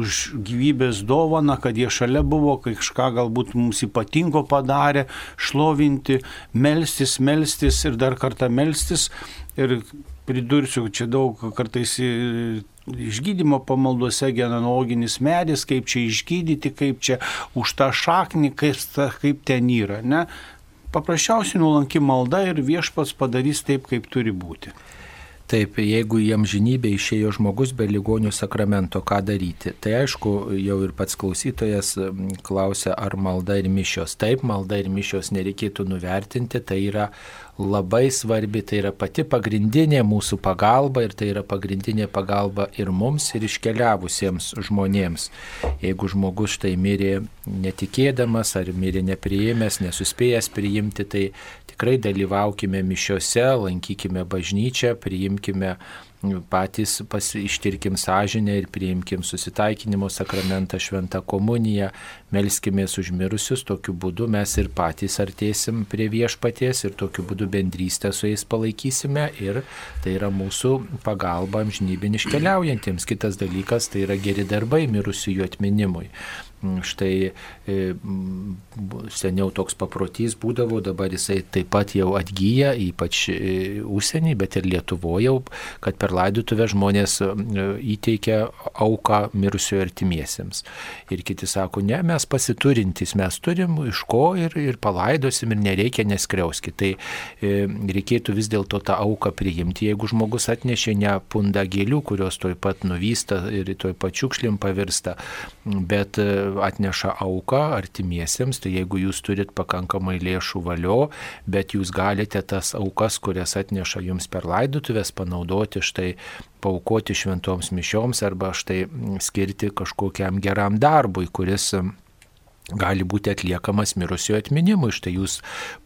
už gyvybės dovaną, kad jie šalia buvo, kažką galbūt mums ypatingo padarė, šlovinti, melstis, melstis ir dar kartą melstis Ir pridursiu, čia daug kartais išgydymo pamalduose genealoginis medis, kaip čia išgydyti, kaip čia už tą šaknį, kaip, kaip ten yra. Ne? Paprasčiausiai nuolanki malda ir viešpats padarys taip, kaip turi būti. Taip, jeigu jam žinybė išėjo žmogus be ligonių sakramento, ką daryti? Tai aišku, jau ir pats klausytojas klausia, ar malda ir mišios. Taip, malda ir mišios nereikėtų nuvertinti, tai yra labai svarbi, tai yra pati pagrindinė mūsų pagalba ir tai yra pagrindinė pagalba ir mums, ir iškeliavusiems žmonėms. Jeigu žmogus štai mirė netikėdamas ar mirė nepriėmęs, nesuspėjęs priimti, tai tikrai dalyvaukime mišiuose, lankykime bažnyčią, priimkime patys ištirkim sąžinę ir priimkim susitaikinimo sakramentą, šventą komuniją, melskimės užmirusius, tokiu būdu mes ir patys artėsim prie viešpaties ir tokiu būdu bendrystę su jais palaikysime ir tai yra mūsų pagalba amžnybin iškeliaujantiems. Kitas dalykas tai yra geri darbai mirusiųjų atminimui. Štai e, seniau toks paprotys būdavo, dabar jisai taip pat jau atgyja, ypač e, užsienį, bet ir Lietuvoje, kad per laidotuvę žmonės įteikia auką mirusiojo artimiesiems. Ir kiti sako, ne, mes pasiturintys, mes turim iš ko ir, ir palaidosim ir nereikia neskriauskti. Tai e, reikėtų vis dėlto tą auką priimti, jeigu žmogus atnešė ne pundą gėlių, kurios toj pat nuvysta ir toj pačiukšlim pavirsta, bet atneša auką artimiesiems, tai jeigu jūs turit pakankamai lėšų valio, bet jūs galite tas aukas, kurias atneša jums per laidutuvės, panaudoti štai paukoti šventoms mišioms arba štai skirti kažkokiam geram darbui, kuris gali būti atliekamas mirusiojo atminimui. Štai jūs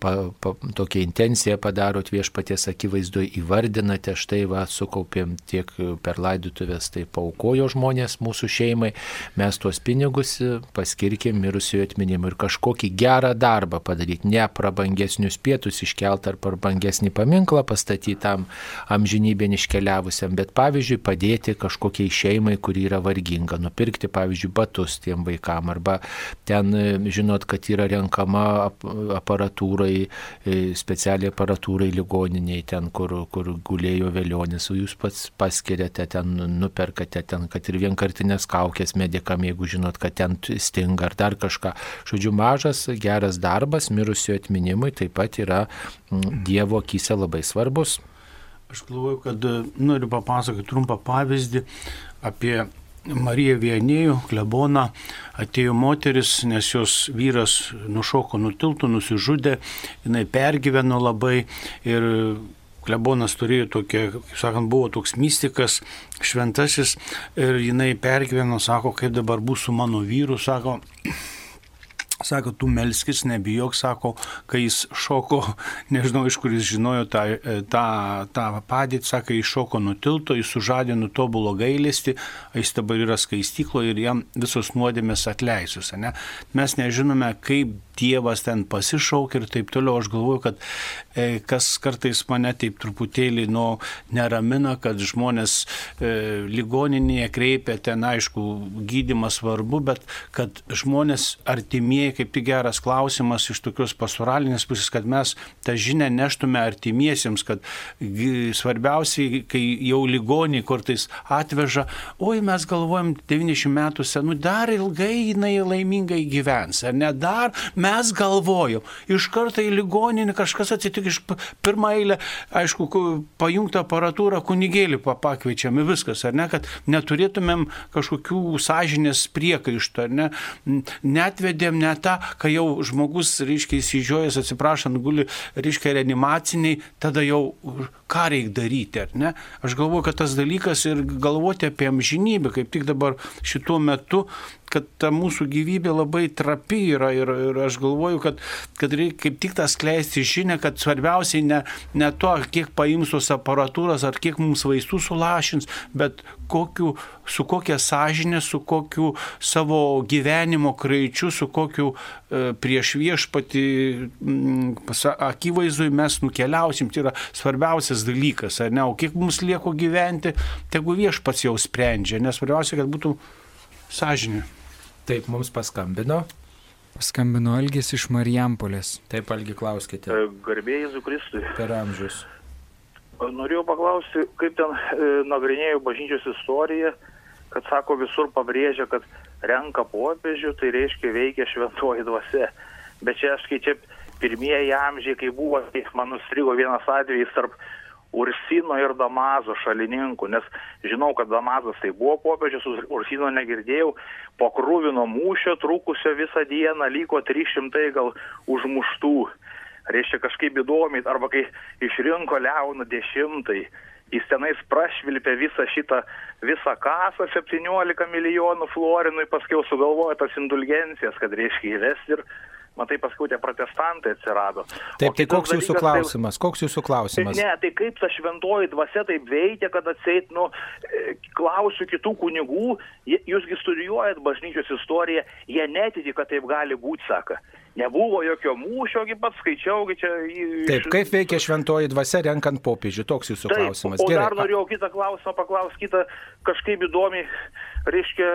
pa, pa, tokią intenciją padarot viešpaties akivaizdoje, įvardinate, štai va, sukaupėm tiek per laidutuvės, tai paukojo žmonės mūsų šeimai, mes tuos pinigus paskirkim mirusiojo atminimui ir kažkokį gerą darbą padaryti, ne prabangesnius pietus iškelt ar prabangesnį paminklą pastatyti tam amžinybėn iškeliavusiam, bet pavyzdžiui padėti kažkokiai šeimai, kuri yra varginga, nupirkti pavyzdžiui batus tiem vaikam arba ten žinot, kad yra renkama aparatūrai, e, specialiai aparatūrai ligoniniai, ten, kur, kur gulėjo vėlionis, jūs pats paskiriate, ten nuperkate, ten, kad ir vienkartinės kaukės medikam, jeigu žinot, kad ten stinga ar dar kažką. Žodžiu, mažas, geras darbas mirusiojo atminimui taip pat yra Dievo akise labai svarbus. Aš galvoju, kad noriu papasakoti trumpą pavyzdį apie Marija Vienėjų, kleboną, atėjo moteris, nes jos vyras nušoko nutiltų, nusižudė, jinai pergyveno labai ir klebonas turėjo tokia, kaip sakant, buvo toks mystikas, šventasis ir jinai pergyveno, sako, kaip dabar bus su mano vyru, sako, Sako, tu melskis, nebijok, sako, kai jis šoko, [LAUGHS] nežinau iš kur jis žinojo tą, tą, tą padėtį, sako, jis šoko nutilto, jis sužadino tobulo gailestį, jis dabar yra skaistyklo ir jam visos nuodėmės atleisius. Ne? Mes nežinome, kaip Dievas ten pasišaukė ir taip toliau. Aš galvoju, kad e, kas kartais mane taip truputėlį nu, neramina, kad žmonės e, ligoninėje kreipia ten, aišku, gydimas svarbu, bet kad žmonės artimieji, kaip tik geras klausimas iš tokios pasuralinės pusės, kad mes tą žinę neštume artimiesiems, kad svarbiausiai, kai jau ligoniai kartais atveža, oi mes galvojam 90 metų senu, dar ilgai jinai laimingai gyvens, ar ne dar mes galvojom, iš karto į ligoninį kažkas atsitiko iš pirmą eilę, aišku, pajungtą aparatūrą kunigėlį pakviečiami viskas, ar ne, kad neturėtumėm kažkokių sąžinės priekaištų, ar ne, netvedėm net tą, kai jau žmogus, reiškia, įsižiojęs, atsiprašant, guli, reiškia, reanimaciniai, tada jau ką reikia daryti, ar ne? Aš galvoju, kad tas dalykas ir galvoti apie amžinybę, kaip tik dabar šituo metu kad ta mūsų gyvybė labai trapi yra ir, ir aš galvoju, kad, kad reikia kaip tik tas kleisti žinę, kad svarbiausiai ne, ne to, kiek paims tos aparatūros ar kiek mums vaistų sulašins, bet kokiu, su kokia sąžinė, su kokiu savo gyvenimo kraičiu, su kokiu e, prieš viešpati m, akivaizdui mes nukeliausim. Tai yra svarbiausias dalykas, ar ne? O kiek mums lieko gyventi, tegu viešpats jau sprendžia, nes svarbiausia, kad būtų sąžinė. Taip, mums paskambino. Paskambino Algis iš Marijampolės. Taip, Algi, klauskite. E, Garbėjai Zukristui. Per amžius. Norėjau paklausti, kaip ten e, nagrinėjau bažnyčios istoriją, kad sako visur pabrėžia, kad renka popiežių, tai reiškia veikia šventoji dvasia. Bet čia aš kai čia pirmieji amžiai, kai buvo, tai man nustrigo vienas atvejis tarp Ursino ir Damazo šalininkų, nes žinau, kad Damazas tai buvo popiežius, Ursino negirdėjau, po krūvino mūšio trukusio visą dieną liko 300 gal užmuštų. Reiškia kažkaip įdomiai, arba kai išrinko Leoną dešimtai, jis tenais prašvilpė visą šitą, visą kasą 17 milijonų florinui, paskui sugalvojo tas indulgencijas, kad reiškia įvesti ir matai, paskui tie protestantai atsirado. Taip, tai koks jūsų dalykas, klausimas? Tai, koks jūsų klausimas? Ne, tai kaip ta šventoji dvasia taip veikia, kad atseit, nu, e, klausiu kitų kunigų, jūsgi studijuojat bažnyčios istoriją, jie netiki, kad taip gali būti, sako. Nebuvo jokio mūšio, kaip pats skaičiau, čia... Taip, kaip veikia šventoji dvasia renkant popiežių, toks jūsų Taip, klausimas. O Gerai. dar norėjau kitą klausimą paklausti, kitą kažkaip įdomi, reiškia,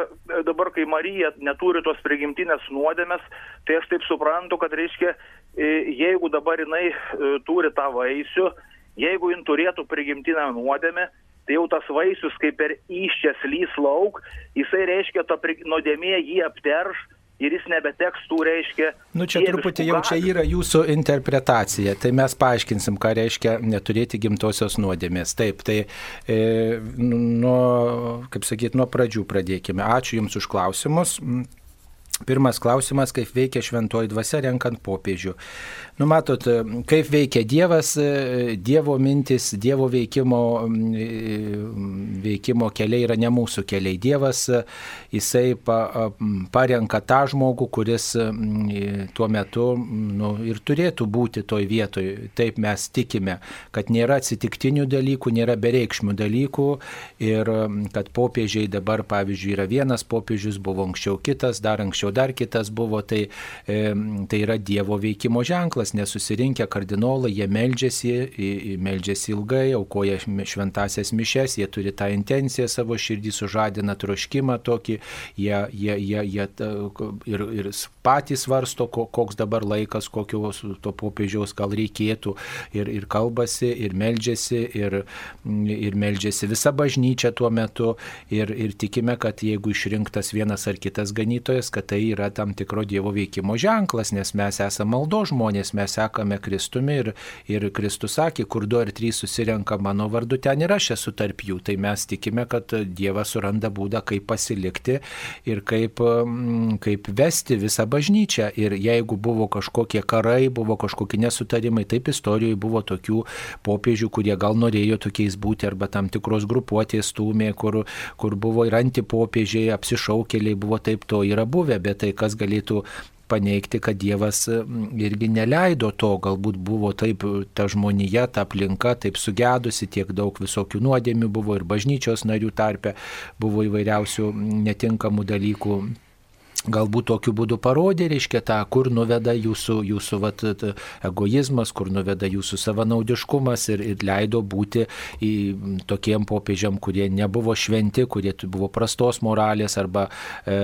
dabar kai Marija neturi tos prigimtinės nuodėmės, tai aš taip suprantu, kad reiškia, e, jeigu dabar jinai e, turi tą vaisių, jeigu jin turėtų prigimtinę nuodėmę, tai jau tas vaisius kaip per iščias lys lauk, jisai reiškia, ta nuodėmė jį apterš ir jis nebeteks tų, reiškia, Nu čia truputį jau čia yra jūsų interpretacija, tai mes paaiškinsim, ką reiškia neturėti gimtosios nuodėmės. Taip, tai e, nuo, kaip sakyt, nuo pradžių pradėkime. Ačiū Jums už klausimus. Pirmas klausimas, kaip veikia šventoji dvasia renkant popiežių. Nu, matot, kaip veikia Dievas, e, Dievo mintis, Dievo veikimo, mm, veikimo keliai yra ne mūsų keliai. Dievas, e, jisai pa, parenka tą žmogų, kuris mm, tuo metu nu, ir turėtų būti toj vietoj. Taip mes tikime, kad nėra atsitiktinių dalykų, nėra bereikšmių dalykų ir kad popiežiai dabar, pavyzdžiui, yra vienas popiežius, buvo anksčiau kitas, dar anksčiau dar kitas buvo, tai, e, tai yra Dievo veikimo ženklas, nes susirinkę kardinolai, jie meldžiasi, meldžiasi ilgai, aukoja šventasias mišes, jie turi tą intenciją savo širdį, sužadina troškimą tokį, jie, jie, jie, jie ir, ir patys svarsto, ko- koks dabar laikas, kokios to popiežiaus gal reikėtų, ir, ir kalbasi, ir meldžiasi, ir, ir meldžiasi visa bažnyčia tuo metu, ir, ir tikime, kad jeigu išrinktas vienas ar kitas ganytojas, kad tai yra tam tikro Dievo veikimo ženklas, nes mes esame maldo žmonės, mes sekame Kristumi ir, ir Kristus sakė, kur du ar trys susirenka mano vardu, ten ir aš esu tarp jų. Tai mes tikime, kad Dievas suranda būdą, kaip pasilikti ir kaip, mm, kaip vesti visą bažnyčią. Ir jeigu buvo kažkokie karai, buvo kažkokie nesutarimai, taip istorijoje buvo tokių popiežių, kurie gal norėjo tokiais būti arba tam tikros grupuotės stūmė, kur, kur buvo ir antipopiežiai, apsišaukėliai, buvo taip to yra buvę, bet tai kas galėtų paneigti, kad Dievas mm, irgi neleido to, galbūt buvo taip ta žmonija, ta aplinka taip sugedusi, tiek daug visokių nuodėmių buvo ir bažnyčios narių tarpe, buvo įvairiausių netinkamų dalykų. Galbūt tokiu būdu parodė, reiškia tą, kur nuveda jūsų, jūsų vat, egoizmas, kur nuveda jūsų savanaudiškumas ir, ir leido būti į tokiem popiežiam, kurie nebuvo šventi, kurie buvo prastos moralės arba e,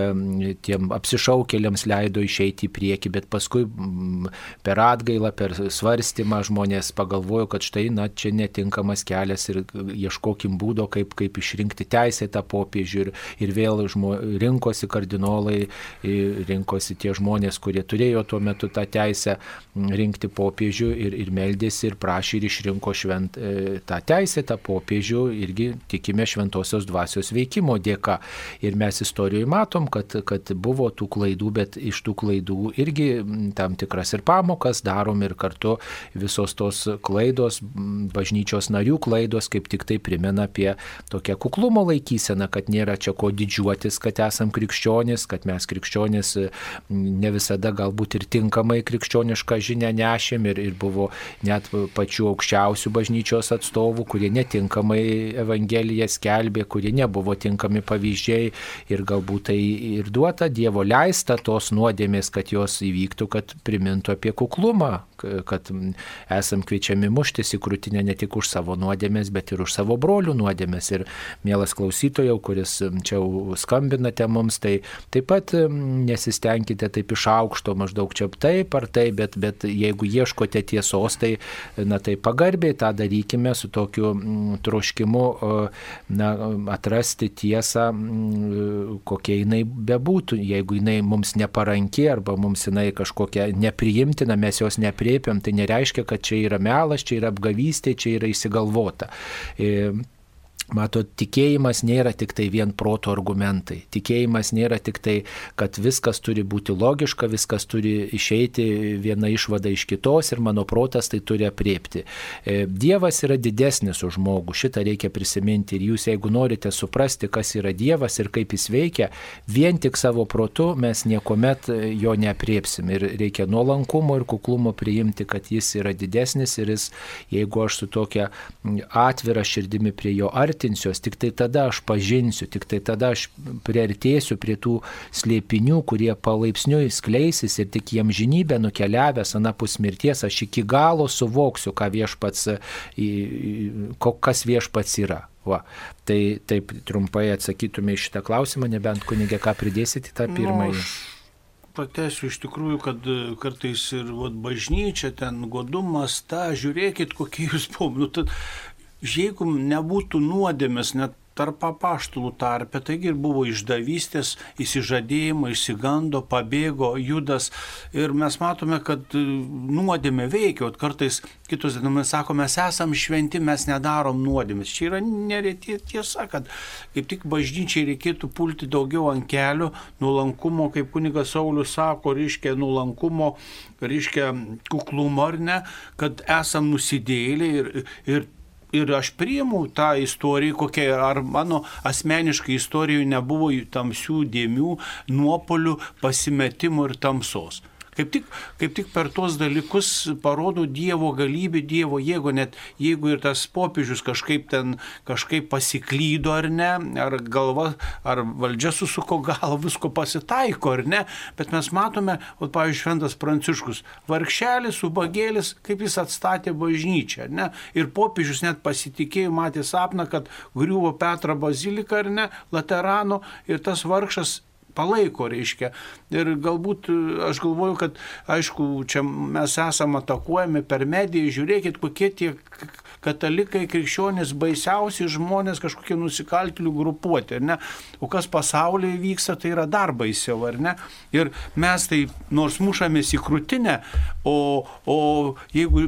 tiem apsišaukėliams leido išeiti į priekį, bet paskui mm, per atgailą, per svarstymą žmonės pagalvojo, kad štai, na, čia netinkamas kelias ir ieškokim būdo, kaip, kaip išrinkti teisėtą popiežių ir, ir vėl žmo, rinkosi kardinolai rinkosi tie žmonės, kurie turėjo tuo metu tą teisę rinkti popiežių ir, ir meldėsi ir prašė ir išrinko švent, e, tą teisėtą popiežių irgi tikime šventosios dvasios veikimo dėka. Ir mes istorijoje matom, kad, kad buvo tų klaidų, bet iš tų klaidų irgi tam tikras ir pamokas darom ir kartu visos tos klaidos, bažnyčios narių klaidos kaip tik tai primena apie tokią kuklumo laikyseną, kad nėra čia ko didžiuotis, kad esam krikščionis, kad mes krikščionis ne visada galbūt ir tinkamai krikščionišką žinę nešėm ir, ir buvo net pačių aukščiausių bažnyčios atstovų, kurie netinkamai Evangeliją skelbė, kurie nebuvo tinkami pavyzdžiai ir galbūt tai ir duota Dievo leista tos nuodėmės, kad jos įvyktų, kad primintų apie kuklumą, kad esam kviečiami muštis į krūtinę ne tik už savo nuodėmės, bet ir už savo brolių nuodėmės. Ir mielas klausytojau, kuris čia skambinate mums, tai taip pat nesistengkite taip iš aukšto maždaug čia taip ar taip, bet, bet jeigu ieškote tiesos, tai, na, tai pagarbiai tą darykime su tokiu troškimu na, atrasti tiesą, kokia jinai bebūtų. Jeigu jinai mums neparanki arba mums jinai kažkokia nepriimtina, mes jos nepriepiam, tai nereiškia, kad čia yra melas, čia yra apgavystė, čia yra įsigalvota. E, Matot, tikėjimas nėra tik tai vien proto argumentai. Tikėjimas nėra tik tai, kad viskas turi būti logiška, viskas turi išeiti viena išvada iš kitos ir mano protas tai turi apriepti. Dievas yra didesnis už žmogų, šitą reikia prisiminti. Ir jūs, jeigu norite suprasti, kas yra Dievas ir kaip jis veikia, vien tik savo protu mes niekuomet jo neapriepsim. Ir reikia nuolankumo ir kuklumo priimti, kad jis yra didesnis ir jis, jeigu aš su tokia atvira širdimi prie jo artinu, nuvertinsiuos, tik tai tada aš pažinsiu, tik tai tada aš priartėsiu prie tų slėpinių, kurie palaipsniui skleisis ir tik jiem žinybę nukeliavęs anapus mirties, aš iki galo suvoksiu, ką viešpats, kas viešpats yra. Va. Tai taip trumpai atsakytume į šitą klausimą, nebent kunigė ką pridėsite tą nu, pirmąjį. Nu, Pratesiu iš tikrųjų, kad e, kartais ir vat, bažnyčia, ten godumas, ta, žiūrėkit, kokie jūs buvom. Nu, tad, jeigu nebūtų nuodėmės, net tarp apaštalų tarpe, taigi ir buvo išdavystės, įsižadėjimo, išsigando, pabėgo Judas ir mes matome, kad e, nuodėmė veikia, o kartais kitos dienomis sako, mes esam šventi, mes nedarom nuodėmės. Čia yra neretie tiesa, kad kaip tik bažnyčiai reikėtų pulti daugiau ant kelių, nuolankumo, kaip kunigas Saulis sako, reiškia nuolankumo, reiškia kuklumo ar ne, kad esam nusidėliai ir, ir ir aš priimu tą istoriją, kokia ar mano asmeniškai istorijoje nebuvo tamsių dėmių, nuopolių, pasimetimų ir tamsos. Kaip tik, kaip tik per tuos dalykus parodo Dievo galybę, Dievo jėgo, net jeigu ir tas popiežius kažkaip ten kažkaip pasiklydo ar ne, ar galva, ar valdžia susuko galvą, visko pasitaiko ar ne, bet mes matome, o pavyzdžiui, Šventas Pranciškus, vargšelis, ubagėlis, kaip jis atstatė bažnyčią, ne, ir popiežius net pasitikėjo, matė sapną, kad griuvo Petra bazilika ar ne, Laterano, ir tas vargšas palaiko, reiškia. Ir galbūt aš galvoju, kad aišku, čia mes esame atakuojami per mediją, žiūrėkit, kokie tie katalikai, krikščionys, baisiausi žmonės, kažkokie nusikaltėlių grupuoti, ar ne? O kas pasaulyje vyksta, tai yra dar baisiau, ar ne? Ir mes tai nors mušamės į krūtinę, o, o jeigu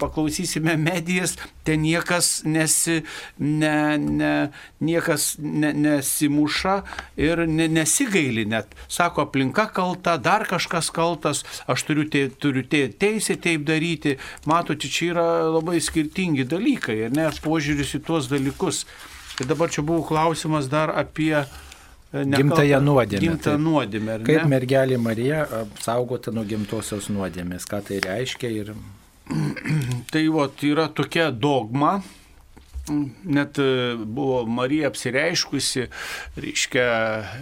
paklausysime medijas, ten niekas, nesi, ne, ne, niekas ne, nesimuša ir ne, nesigaili net. Sako, aplinka kalta, dar kažkas kaltas, aš turiu, te, turiu te, teisę taip daryti. Matote, čia yra labai skirtingi dalykai, ne, požiūris į tuos dalykus. Tai dabar čia buvo klausimas dar apie e, Gimtąją nuodėmę. Gimtą nuodėmę. Kaip mergelė Marija apsaugota nuo gimtosios nuodėmės, ką tai reiškia ir... [CLEARS THROAT] Tai va, yra tokia dogma, net e, buvo Marija apsireiškusi, reiškia,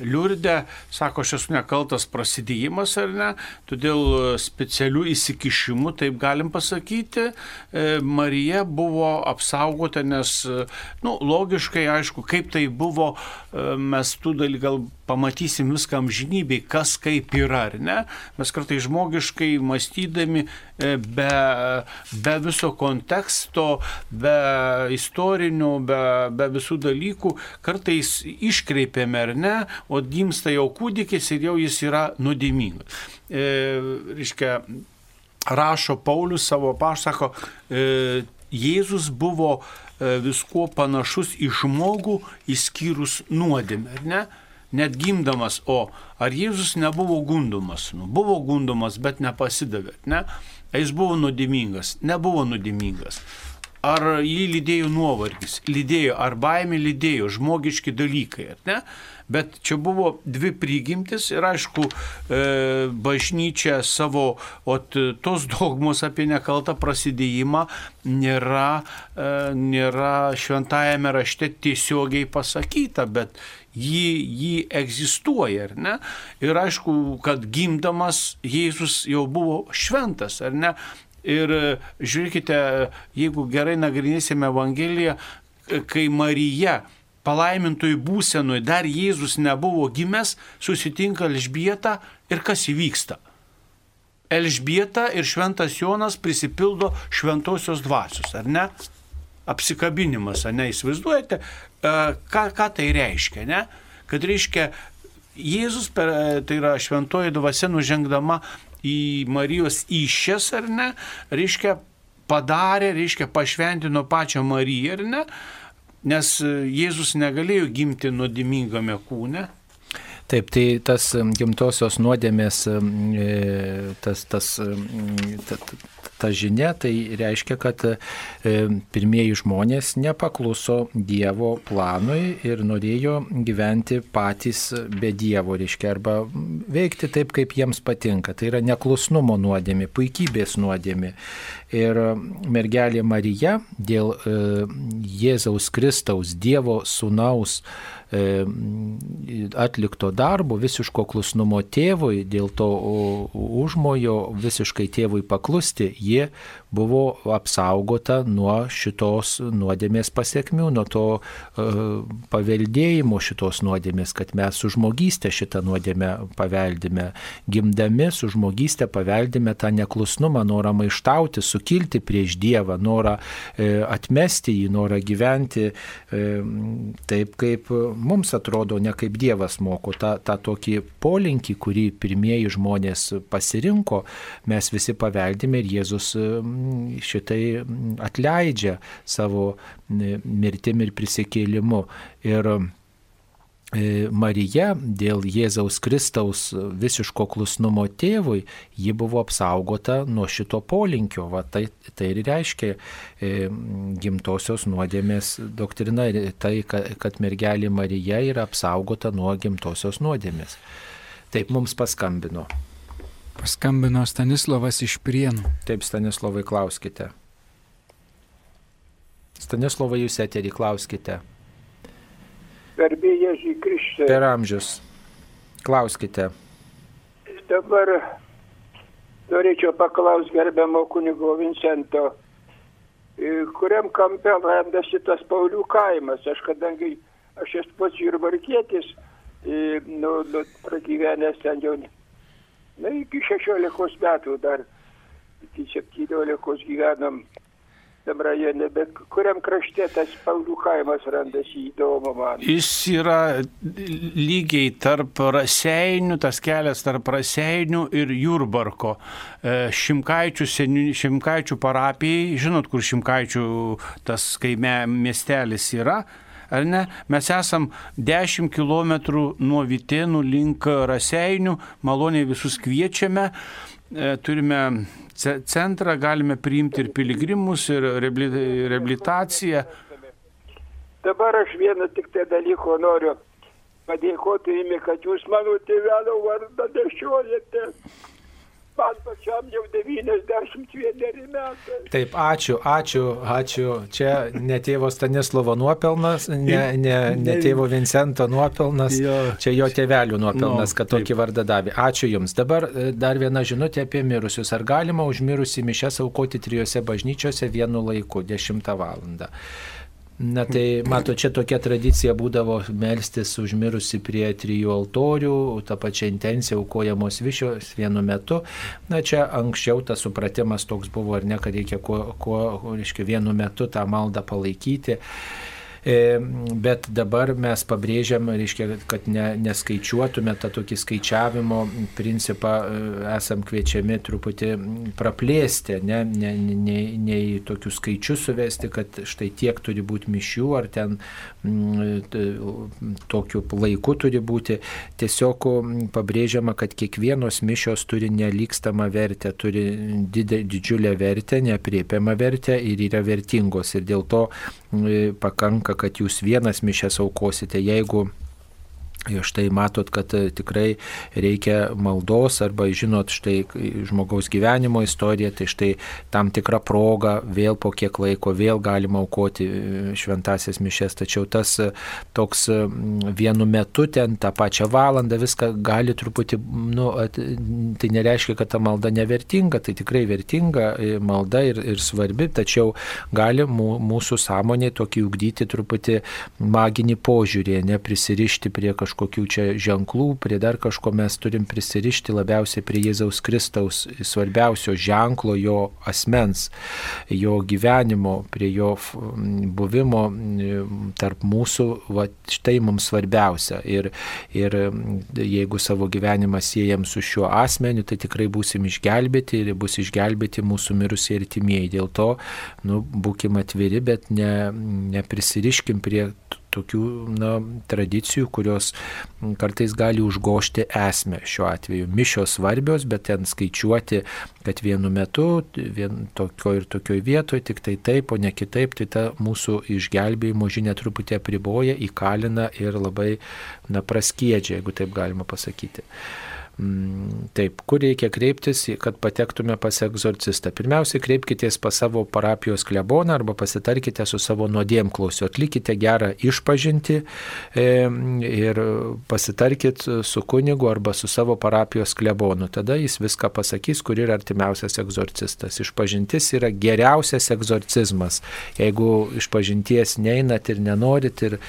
liurdę, sako, aš esu nekaltas prasidėjimas ar ne, todėl specialių įsikišimų, taip galim pasakyti, e, Marija buvo apsaugota, nes, e, nu, logiškai, aišku, kaip tai buvo, mes tų dalykų gal pamatysim viską amžinybei, kas kaip yra, ar ne? Mes kartai žmogiškai mąstydami be, be viso konteksto, be istorinių, be, be visų dalykų, kartais iškreipiame ar ne, o gimsta jau kūdikis ir jau jis yra nuodėmingas. E, reiškia, rašo Paulius savo pašsako, e, Jėzus buvo e, viskuo panašus į žmogų, išskyrus nuodėmę, ar ne? Net gimdamas, o ar Jėzus nebuvo gundomas? Nu, buvo gundomas, bet nepasidavė, ne? Jis buvo nuodėmingas, nebuvo nuodėmingas. Ar jį lydėjo nuovargis, lydėjo, ar baimė lydėjo, žmogiški dalykai, ne? Bet čia buvo dvi prigimtis ir aišku, e, bažnyčia savo, o tos dogmos apie nekaltą prasidėjimą nėra, e, nėra šventajame rašte tiesiogiai pasakyta, bet jį, jį egzistuoja, ar ne? Ir aišku, kad gimdamas Jėzus jau buvo šventas, ar ne? Ir žiūrėkite, jeigu gerai nagrinėsime Evangeliją, kai Marija palaimintojų būsenui dar Jėzus nebuvo gimęs, susitinka Elžbieta ir kas įvyksta? Elžbieta ir šventas Jonas prisipildo šventosios dvasios, ar ne? Apsikabinimas, ar ne, įsivaizduojate, ką, ką tai reiškia, ne? Kad reiškia, Jėzus, per, tai yra šventoji dvasia nužengdama į Marijos iššias, ar ne, reiškia, padarė, reiškia, pašventino pačią Mariją, ar ne, nes Jėzus negalėjo gimti nuodimingame kūne, Taip, tai tas gimtosios nuodėmės, e, tas, tas, ta, ta žinia, tai reiškia, kad e, pirmieji žmonės nepakluso Dievo planui ir norėjo gyventi patys be Dievo, reiškia, arba veikti taip, kaip jiems patinka. Tai yra neklusnumo nuodėmė, puikybės nuodėmė. Ir mergelė Marija dėl e, Jėzaus Kristaus, Dievo sūnaus, atlikto darbo, visiško klusnumo tėvui, dėl to užmojo visiškai tėvui paklusti, jie buvo apsaugota nuo šitos nuodėmės pasiekmių, nuo to uh, paveldėjimo šitos nuodėmės, kad mes su žmogystė šitą nuodėmę paveldime. Gimdami su žmogystė paveldime tą neklusnumą, norą maištauti, sukilti prieš Dievą, norą uh, atmesti jį, norą gyventi uh, taip, kaip mums atrodo, ne kaip Dievas moko, tą, tą tokį polinkį, kurį pirmieji žmonės pasirinko, mes visi paveldime ir Jėzus šitai atleidžia savo mirtim ir prisikėlimu. Ir E, Marija dėl Jėzaus Kristaus visiško klusnumo tėvui, ji buvo apsaugota nuo šito polinkio. Va, tai, tai ir reiškia e, gimtosios nuodėmės doktrina, tai, kad mergelė Marija yra apsaugota nuo gimtosios nuodėmės. Taip mums paskambino. Paskambino Stanislavas iš Prienų. Taip, Stanislavai, klauskite. Stanislavai, jūs eterį klauskite. Garbė Jėžiai Kristui. Per amžius. Klauskite. Dabar norėčiau paklausti gerbiamo kunigo Vincento, kuriam kampe randasi tas Paulių kaimas. Aš kadangi aš esu pats jurbarkietis, nu, nu, pragyvenęs ten jau, na, iki 16 metų dar, iki 17 gyvenom tam rajone, bet kuriam krašte tas Paulių kaimas randasi įdomu man. Jis yra lygiai tarp Raseinių, tas kelias tarp Raseinių ir Jurbarko. E, Šimkaičių, Šimkaičių parapijai, žinot, kur Šimkaičių tas kaime miestelis yra. Ar ne? Mes esam 10 km nuo Vitėnų link Raseinių, maloniai visus kviečiame. E, turime centrą, galime priimti ir piligrimus, ir reabilitaciją. Dabar aš vieną tik tai dalyko noriu padėkoti jums, kad jūs mano tėvelio vardą nešiojate man pačiam jau 91 metai. Taip, ačiū, ačiū, ačiū. Čia ne tėvo Stanislovo nuopelnas, ne, ne, ne tėvo Vincento nuopelnas, čia jo tėvelių nuopelnas, kad tokį vardą davė. Ačiū Jums. Dabar e, dar viena žinutė apie mirusius. Ar galima užmirusi mišęs aukoti trijose bažnyčiose vienu laiku, 10 val. Na tai, mato, čia tokia tradicija būdavo melstis užmirusi prie trijų altorių, tą pačią intenciją aukojamos višios vienu metu. Na čia anksčiau tas supratimas toks buvo, ar ne, kad reikia kuo, kuo reiškia, vienu metu tą maldą palaikyti. E, bet dabar mes pabrėžiam, reiškia, kad ne, neskaičiuotume tą tokį skaičiavimo principą, e, esam kviečiami truputį praplėsti, ne, ne, ne, ne į tokius skaičius suvesti, kad štai tiek turi būti mišių, ar ten tokiu laiku turi būti. Tiesiog pabrėžiama, kad kiekvienos mišios turi nelikstamą vertę, turi didžiulę vertę, nepriepiamą vertę ir yra vertingos. Ir dėl to pakanka, kad jūs vienas mišęs aukosite, jeigu Štai matot, kad e, tikrai reikia maldos arba žinot, štai žmogaus gyvenimo istorija, tai štai tam tikra proga vėl po kiek laiko vėl galima aukoti e, šventasias mišes, tačiau tas e, toks vienu metu ten tą pačią valandą viską gali truputį, nu, tai nereiškia, kad ta malda nevertinga, tai tikrai vertinga malda ir, ir svarbi, tačiau gali mūsų sąmonė tokį ugdyti truputį maginį požiūrį, neprisirišti prie kažkokio kažkokių čia ženklų, prie dar kažko mes turim prisirišti labiausiai prie Jėzaus Kristaus svarbiausio ženklo, jo asmens, jo gyvenimo, prie jo buvimo tarp mūsų, va, štai mums svarbiausia. Ir, ir jeigu savo gyvenimą siejam su šiuo asmeniu, tai tikrai būsim išgelbėti ir bus išgelbėti mūsų mirusieji ir timieji. Dėl to, nu, būkim atviri, bet ne, neprisiriškim prie tokių na, tradicijų, kurios kartais gali užgošti esmę šiuo atveju. Mišios svarbios, bet ten skaičiuoti, kad vienu metu, vien tokio ir tokioj vietoje, tik tai taip, o ne kitaip, tai ta mūsų išgelbėjimo žinia truputį apriboja, įkalina ir labai na, praskiedžia, jeigu taip galima pasakyti. Mm, taip, kur reikia kreiptis, kad patektume pas egzorcistą? Pirmiausia, kreipkitės pas savo parapijos kleboną arba pasitarkite su savo nuodėmklausiu, atlikite gerą išpažinti ir pasitarkit su kunigu arba su savo parapijos klebonu. Tada jis viską pasakys, kur yra artimiausias egzorcistas. Išpažintis yra geriausias egzorcizmas. Jeigu išpažinties neinat ir nenorit ir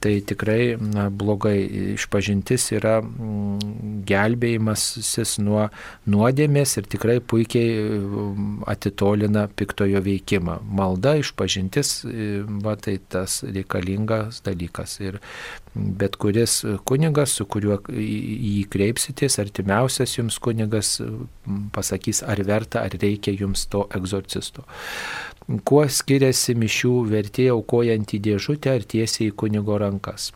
tai tikrai na, blogai. Išpažintis yra mm, gelbėjimasis nuo nuodėmės ir tikrai puikiai mm, atitolina piktojo veikimą. Malda, išpažintis, va, tai tas reikalingas dalykas. Ir bet kuris kunigas, su kuriuo jį kreipsitės, artimiausias jums kunigas pasakys, ar verta, ar reikia jums to egzorcisto. Kuo skiriasi mišių vertė aukojant į dėžutę ar tiesiai į kunigo rankas?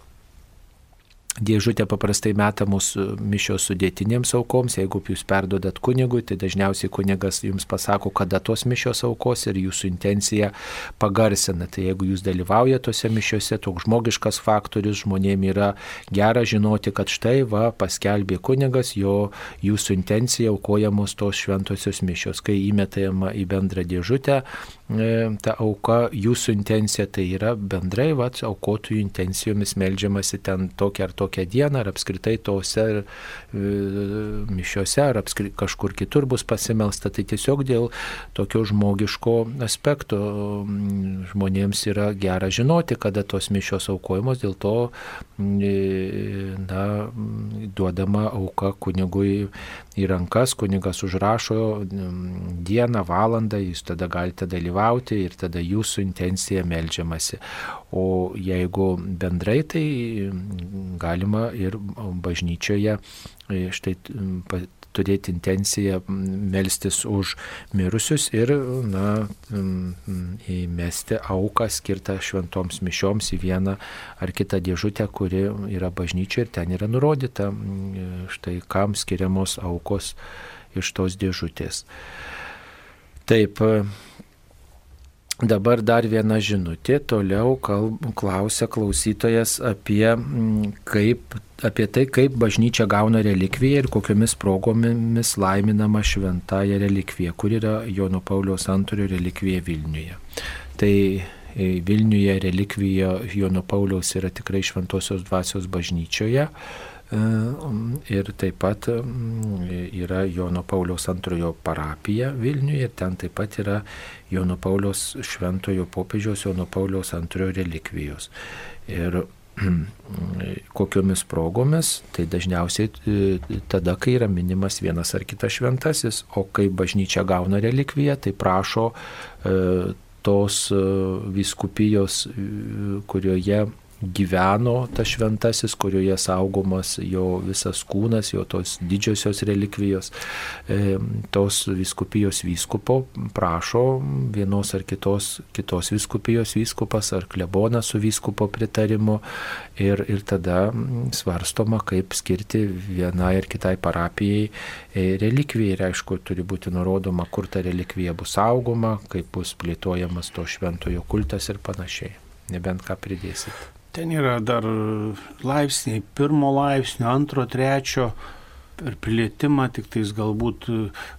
Dėžutė paprastai meta mūsų mišios sudėtinėms aukoms, jeigu jūs perdodat kunigui, tai dažniausiai kunigas jums pasako, kada tos mišios aukos ir jūsų intencija pagarsina. Tai jeigu jūs dalyvaujate tose mišiose, toks žmogiškas faktorius žmonėms yra gera žinoti, kad štai va paskelbė kunigas, jo jūsų intencija aukojamos tos šventosios mišios. Kai įmetama į bendrą dėžutę, e, ta auka, jūsų intencija tai yra bendrai, va, aukotojų intencijomis melžiamasi ten tokia ar tokia tokią dieną, ar apskritai tose e, mišiuose, ar apskri, kažkur kitur bus pasimelsta. Tai tiesiog dėl tokio žmogiško aspekto žmonėms yra gera žinoti, kada tos mišios aukojamos, dėl to e, na, duodama auka kunigui į rankas, kunigas užrašo dieną, valandą, jūs tada galite dalyvauti ir tada jūsų intencija melžiamasi. O jeigu bendrai, tai galima ir bažnyčioje e, štai turėti intenciją melstis už mirusius ir na, įmesti auką skirtą šventoms mišioms į vieną ar kitą dėžutę, kuri yra bažnyčia ir ten yra nurodyta, štai kam skiriamos aukos iš tos dėžutės. Taip, Dabar dar viena žinutė, toliau kalb, klausia klausytojas apie, mm, kaip, apie tai, kaip bažnyčia gauna relikviją ir kokiomis progomis laiminama šventąją relikviją, kur yra Jono Pauliaus antrojo relikvija Vilniuje. Tai e, Vilniuje relikvija Jono Pauliaus yra tikrai šventosios dvasios bažnyčioje ir taip pat yra Jono Pauliaus antrojo parapija Vilniuje ir ten taip pat yra Jono Pauliaus šventojo popiežiaus Jono Pauliaus antrojo relikvijos. Ir kokiomis progomis, tai dažniausiai e, tada, kai yra minimas vienas ar kitas šventasis, o kai bažnyčia gauna relikviją, tai prašo e, tos viskupijos, kurioje gyveno tas šventasis, kurioje saugomas jo visas kūnas, jo tos didžiosios relikvijos. E, tos viskupijos vyskupo prašo vienos ar kitos, kitos viskupijos vyskupas ar klebonas su vyskupo pritarimu ir, ir tada svarstoma, kaip skirti vienai ar kitai parapijai e, relikvijai. Ir aišku, turi būti nurodoma, kur ta relikvija bus saugoma, kaip bus plėtojamas to šventojo kultas ir panašiai. Nebent ką pridėsit. Ten yra dar laipsniai, pirmo laipsnio, antro, trečio, per plėtimą, tik tais galbūt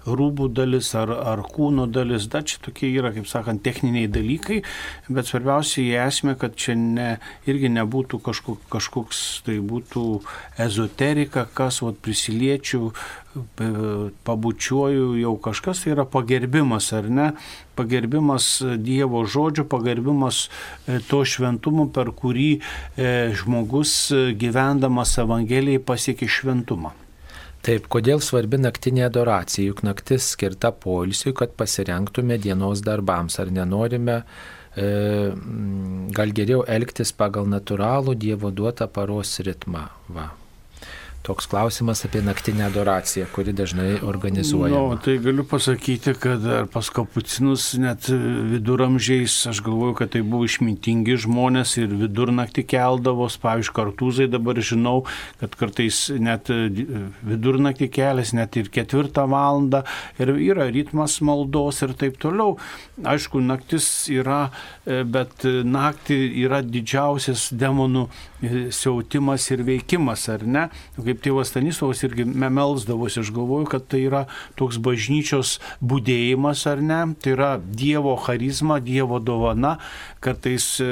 rūbų dalis ar, ar kūno dalis, dar čia tokie yra, kaip sakant, techniniai dalykai, bet svarbiausia į esmę, kad čia ne, irgi nebūtų kažkoks, kažkoks tai būtų ezoterika, kas vat, prisiliečių, pabučiuoju, jau kažkas tai yra pagerbimas, ar ne? Pagerbimas Dievo žodžio, pagerbimas e, to šventumo, per kurį e, žmogus gyvendamas Evangelijai pasiekia šventumą. Taip, kodėl svarbi naktinė adoracija, juk naktis skirta poilsiui, kad pasirenktume dienos darbams, ar nenorime e, gal geriau elgtis pagal natūralų Dievo duotą paros ritmą. Va. Toks klausimas apie naktinę adoraciją, kuri dažnai organizuojama. Nu, tai galiu pasakyti, kad pas kapucinus net viduramžiais, aš galvoju, kad tai buvo išmintingi žmonės ir vidurnaktį keldavos, pavyzdžiui, kartūzai dabar žinau, kad kartais net vidurnaktį kelias, net ir ketvirtą valandą ir yra ritmas maldos ir taip toliau. Aišku, naktis yra, bet naktį yra didžiausias demonų siautimas ir veikimas, ar ne? Kaip tėvas Stanislavas irgi melsdavosi, aš galvoju, kad tai yra toks bažnyčios būdėjimas, ar ne? Tai yra Dievo charizma, Dievo dovana. Kartais e,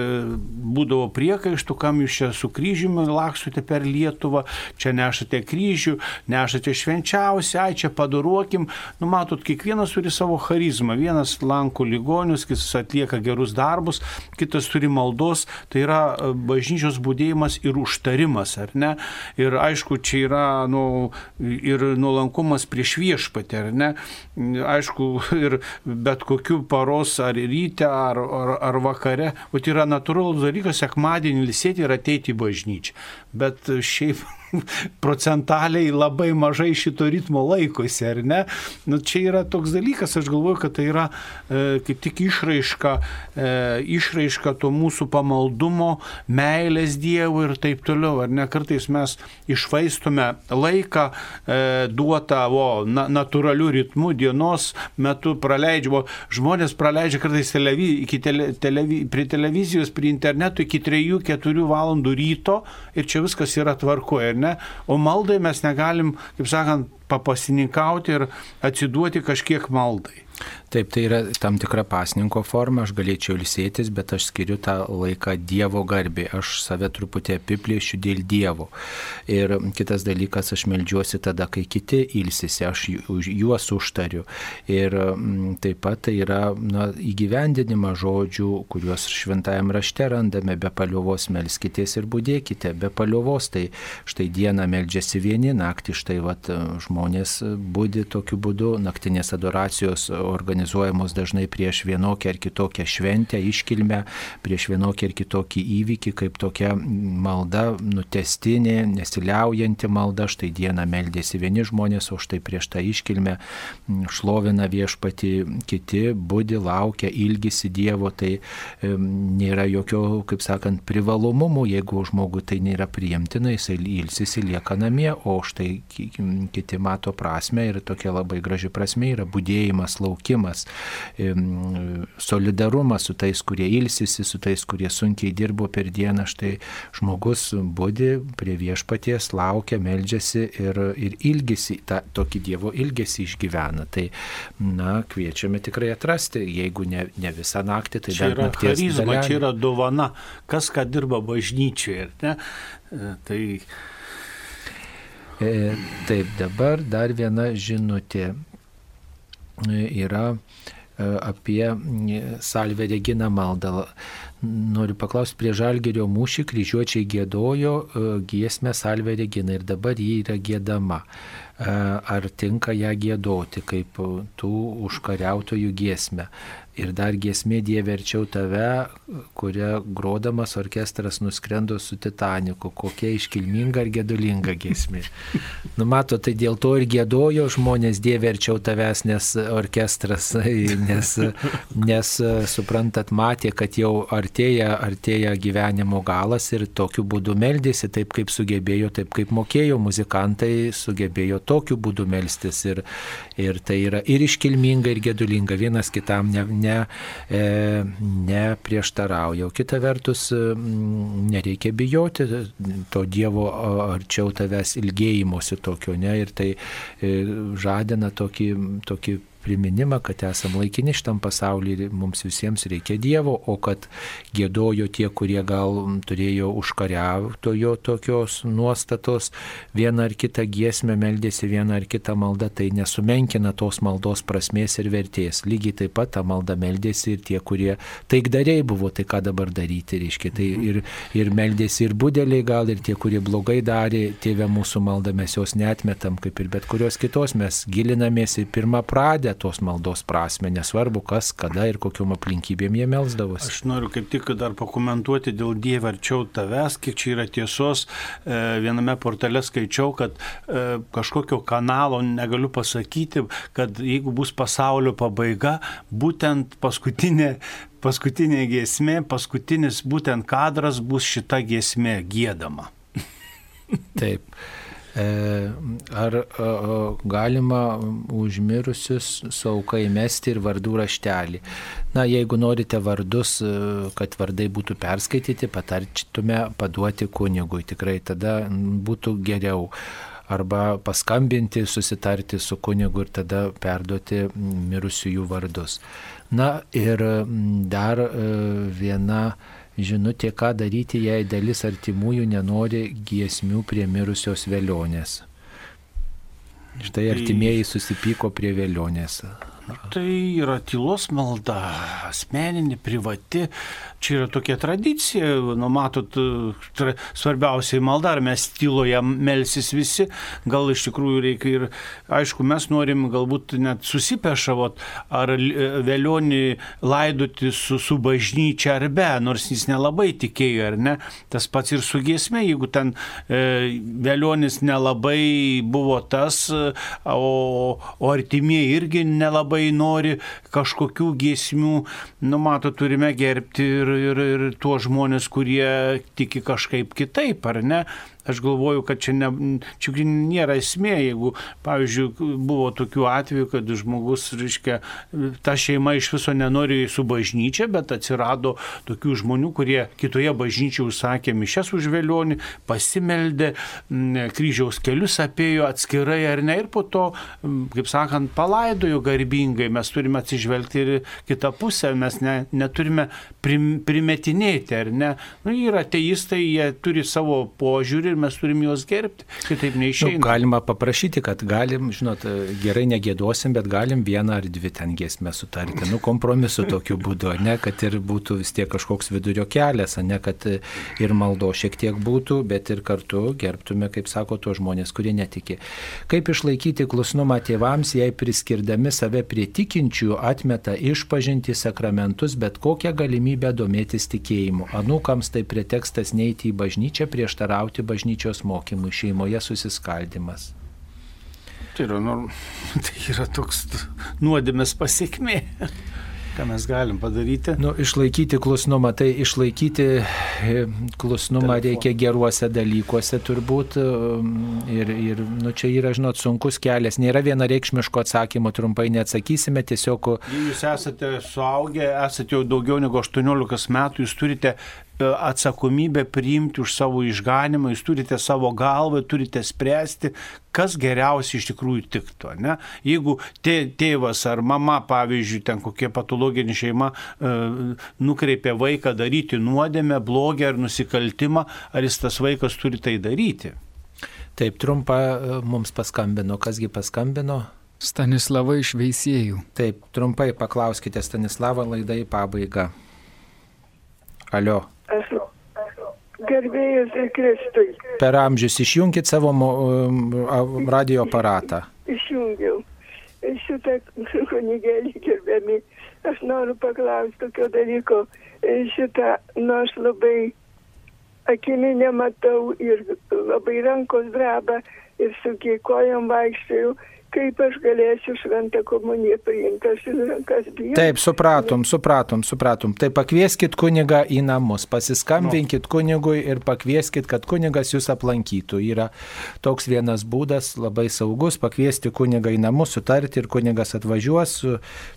būdavo priekaištų, kam jūs čia su kryžiumi lakstote per Lietuvą, čia nešate kryžių, nešate švenčiausią, ai čia padaruokim. Nu, matot, kiekvienas turi savo charizmą. Vienas lanko ligonius, kitas atlieka gerus darbus, kitas turi maldos. Tai yra e, bažnyčios būdėjimas ir užtarimas, ar ne? Ir aišku, čia yra nu, ir nuolankumas prieš viešpatį, ar ne? Aišku, [LAUGHS] ir bet kokiu paros ar ryte, ar, ar, ar vakare, o tai yra natūralus dalykas, sekmadienį lisėti ir ateiti į bažnyčią. Bet šiaip procentaliai labai mažai šito ritmo laikosi, ar ne? Nu, čia yra toks dalykas, aš galvoju, kad tai yra e, kaip tik išraiška, e, išraiška to mūsų pamaldumo, meilės Dievui ir taip toliau, ar ne? Kartais mes išvaistume laiką e, duotą o, na, natūralių ritmų dienos metu praleidžiamo. Žmonės praleidžia kartais televi, tele, televi, prie televizijos, prie interneto iki 3-4 valandų ryto ir čia viskas yra tvarkoje ne? O maldai mes negalim, kaip sakant, papasininkauti ir atsiduoti kažkiek maldai. Taip, tai yra tam tikra pasninko forma, aš galėčiau ilsėtis, bet aš skiriu tą laiką Dievo garbė, aš save truputį apiplėšiu dėl Dievo. Ir kitas dalykas, aš melžiuosi tada, kai kiti ilsisi, aš juos užtariu. Ir mm, taip pat tai yra na, įgyvendinima žodžių, kuriuos šventajame rašte randame, be paliovos melskitės ir būdėkite, be paliovos. Tai štai dieną melžiasi vieni, naktį štai vat, žmonės būdi tokiu būdu, naktinės adoracijos organizuojamos dažnai prieš vienokią ar kitokią šventę, iškilmę, prieš vienokį ar kitokį įvykį, kaip tokia malda, nutestinė, nesiliaujanti malda, štai dieną meldėsi vieni žmonės, o štai prieš tą iškilmę šlovina viešpati kiti, būdi, laukia, ilgisi Dievo, tai nėra jokio, kaip sakant, privalomumų, jeigu žmogui tai nėra priimtina, jisai ilsisi lieka namie, o štai kiti mato prasme ir tokia labai graži prasme yra būdėjimas, laukimas laukimas, solidarumas su tais, kurie ilsisi, su tais, kurie sunkiai dirbo per dieną. Štai žmogus būdi prie viešpaties, laukia, meldžiasi ir, ir ilgisi, tą tokį Dievo ilgesį išgyvena. Tai, na, kviečiame tikrai atrasti, jeigu ne, ne visą naktį, tai čia yra charizma, čia yra dovana, kas ką dirba bažnyčioje. Ne? E, tai e, Taip, dabar dar viena žinutė yra e, apie salvę reginą maldą. Noriu paklausti, prie Žalgerio mūšį kryžiuočiai gėdojo e, giesmę salvę reginą ir dabar jį yra gėdama. E, ar tinka ją gėdoti kaip tų užkariautojų giesmę? Ir dar giesmė Dieve verčiau tave, kurią grodamas orkestras nuskrendo su Titaniku. Kokia iškilminga ir gedulinga giesmė. Numato, tai dėl to ir gėdojo žmonės Dieve verčiau tavęs, nes orkestras, [LAUGHS] nes, nes suprantat, matė, kad jau artėja, artėja gyvenimo galas ir tokiu būdu meldėsi, taip kaip sugebėjo, taip kaip mokėjo muzikantai, sugebėjo tokiu būdu melstis. Ir, ir tai yra ir iškilminga, ir gedulinga. Vienas kitam ne ne, e, neprieštarauja. Kita vertus, nereikia bijoti to Dievo arčiau tavęs ilgėjimosi tokio, ne, ir tai e, žadina tokį, tokį priminimą, kad esam laikini šitam pasaulyje ir mums visiems reikia Dievo, o kad gėdojo tie, kurie gal turėjo užkariautojo tokios nuostatos, vieną ar kitą giesmę meldėsi, vieną ar kitą maldą, tai nesumenkina tos maldos prasmės ir vertės. Lygiai taip pat tą maldą meldėsi ir tie, kurie taikdariai buvo, tai ką dabar daryti, reiškia. Tai ir, ir meldėsi ir būdeliai gal, ir tie, kurie blogai darė, tėvė mūsų maldą mes jos netmetam, kaip ir bet kurios kitos, mes gilinamės į pirmą pradę, suprasę tos maldos prasme, nesvarbu kas, kada ir kokiom aplinkybėm jie melsdavosi. Aš noriu kaip tik dar pakomentuoti dėl Dievo arčiau tavęs, kiek čia yra tiesos. E, viename portale skaičiau, kad e, kažkokio kanalo negaliu pasakyti, kad jeigu bus pasaulio pabaiga, būtent paskutinė paskutinė giesmė, paskutinis būtent kadras bus šita giesmė gėdama. Taip. E, ar galima užmirusius saukai mesti ir vardų raštelį? Na, jeigu norite vardus, e, kad vardai būtų perskaityti, patarčitume paduoti kunigui. Tikrai tada būtų geriau arba paskambinti, susitarti su kunigu ir tada perduoti mirusiųjų vardus. Na ir dar e, viena žinutė, ką daryti, jei dalis artimųjų nenori giesmių prie mirusios vėlionės. Štai artimieji susipyko prie vėlionės. Tai yra tylos malda, asmeninė, privati. Čia yra tokia tradicija, nu matot, tra, svarbiausiai malda, ar mes tyloje melsis visi, gal iš tikrųjų reikia ir, aišku, mes norim galbūt net susipešavot, ar vėlionį laidoti su, su bažnyčia ar be, nors jis nelabai tikėjo, ar ne. Tas pats ir su giesmė, jeigu ten e, vėlionis nelabai buvo tas, o, o artimieji irgi nelabai labai nori kažkokių giesmių, nu mato, turime gerbti ir, ir, ir tuos žmonės, kurie tiki kažkaip kitaip, ar ne? Aš galvoju, kad čia, ne, čia nėra esmė, jeigu, pavyzdžiui, buvo tokių atvejų, kad žmogus, reiškia, ta šeima iš viso nenori su bažnyčia, bet atsirado tokių žmonių, kurie kitoje bažnyčioje užsakė mišes už vėlionį, pasimeldė, kryžiaus kelius apėjo atskirai ar ne ir po to, kaip sakant, palaidojo garbingai. Mes turime atsižvelgti ir kitą pusę, mes ne, neturime prim, primetinėti, ar ne. Nu, yra teistai, jie turi savo požiūrį ir mes turim juos gerbti, kitaip neišeina. Nu, galima paprašyti, kad galim, žinot, gerai negėdosim, bet galim vieną ar dvi ten giesmę sutarti. Nu, kompromisu tokiu būdu, ne, kad ir būtų vis tiek kažkoks vidurio kelias, ne, kad ir maldo šiek tiek būtų, bet ir kartu gerbtume, kaip sako, tuos žmonės, kurie netiki. Kaip išlaikyti klusnumą tėvams, jei priskirdami save prie tikinčių atmeta išpažinti sakramentus, bet kokią galimybę domėtis tikėjimu. Anūkams tai pretekstas neiti į bažnyčią, prieštarauti bažnyčią bažnyčios mokymui, šeimoje susiskaldimas. Tai yra, nu, [LAUGHS] tai yra toks nuodėmės pasiekmė. [LAUGHS] Ką mes galim padaryti? Nu, išlaikyti klusnumą. Tai išlaikyti e, klusnumą Telefon. reikia geruose dalykuose turbūt. Um, ir, ir nu, čia yra, žinot, sunkus kelias. Nėra vienareikšmiško atsakymo, trumpai neatsakysime. Tiesiog... Jūs esate suaugę, esate jau daugiau negu 18 metų, jūs turite E, atsakomybę priimti už savo išganimą, jūs turite savo galvą, turite spręsti, kas geriausiai iš tikrųjų tiktų. Ne? Jeigu tė, tėvas ar mama, pavyzdžiui, ten kokia patologinė šeima e, nukreipia vaiką daryti nuodėmę, blogį ar nusikaltimą, ar jis tas vaikas turi tai daryti? Taip, trumpa e, mums paskambino. Kasgi paskambino? Stanislava iš Veisėjų. Taip, trumpai paklauskite Stanislavą laidą į pabaigą. Alio. Esu. Gerbėjus ir Kristui. Per amžius išjungit savo um, radio aparatą. Išjungiau. Šitą kunigėlį gerbiami. Aš noriu paklausti tokio dalyko. Šitą, nu aš labai akimi nematau ir labai rankos dreba ir su kiekojom vaikščiojau kaip aš galėsiu šventą komuniją priimti, aš rankas bijau. Taip, supratom, supratom, supratom. Tai pakvieskit kunigą į namus, pasiskambinkit no. kunigui ir pakvieskit, kad kunigas jūs aplankytų. Yra toks vienas būdas, labai saugus, pakviesti kunigą į namus, sutarti ir kunigas atvažiuos,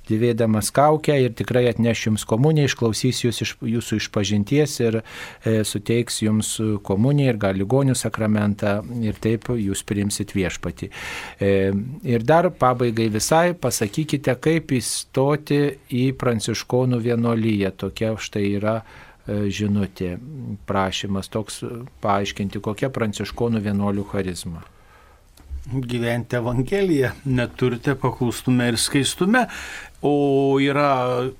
dėvėdamas kaukę ir tikrai atneš jums komuniją, išklausys jūs iš, jūsų išpažinties ir e, suteiks jums komuniją ir gal ligonių sakramentą ir taip jūs priimsit viešpati. E, Ir dar pabaigai visai pasakykite, kaip įstoti į pranciškonų vienolyje. Tokia štai yra e, žinutė, prašymas toks paaiškinti, kokia pranciškonų vienuolių charizma. Gyventi Evangeliją, neturite paklustume ir skaistume, o yra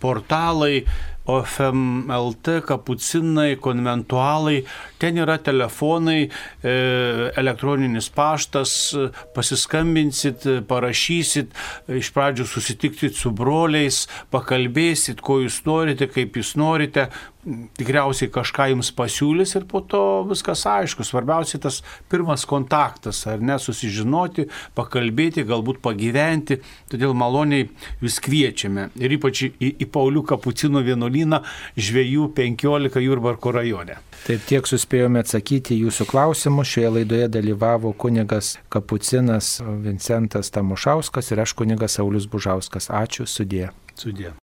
portalai OFMLT, kapucinai, konventualai, ten yra telefonai, e, elektroninis paštas, pasiskambinsit, parašysit, iš pradžių susitiktit su broliais, pakalbėsit, ko jūs norite, kaip jūs norite, tikriausiai kažką jums pasiūlys ir po to viskas aišku. Svarbiausia tas pirmas kontaktas, ar ne, susižinoti, pakalbėti, galbūt pagyventi. Todėl maloniai jūs kviečiame ir ypač į, į Paulių Kapucino vienuolyną žvėjų 15 Jurbarko rajone. Taip tiek suspėjome atsakyti jūsų klausimus. Šioje laidoje dalyvavo kunigas Kapucinas Vincentas Tamušauskas ir aš kunigas Saulis Bužauskas. Ačiū, sudė. Sudė.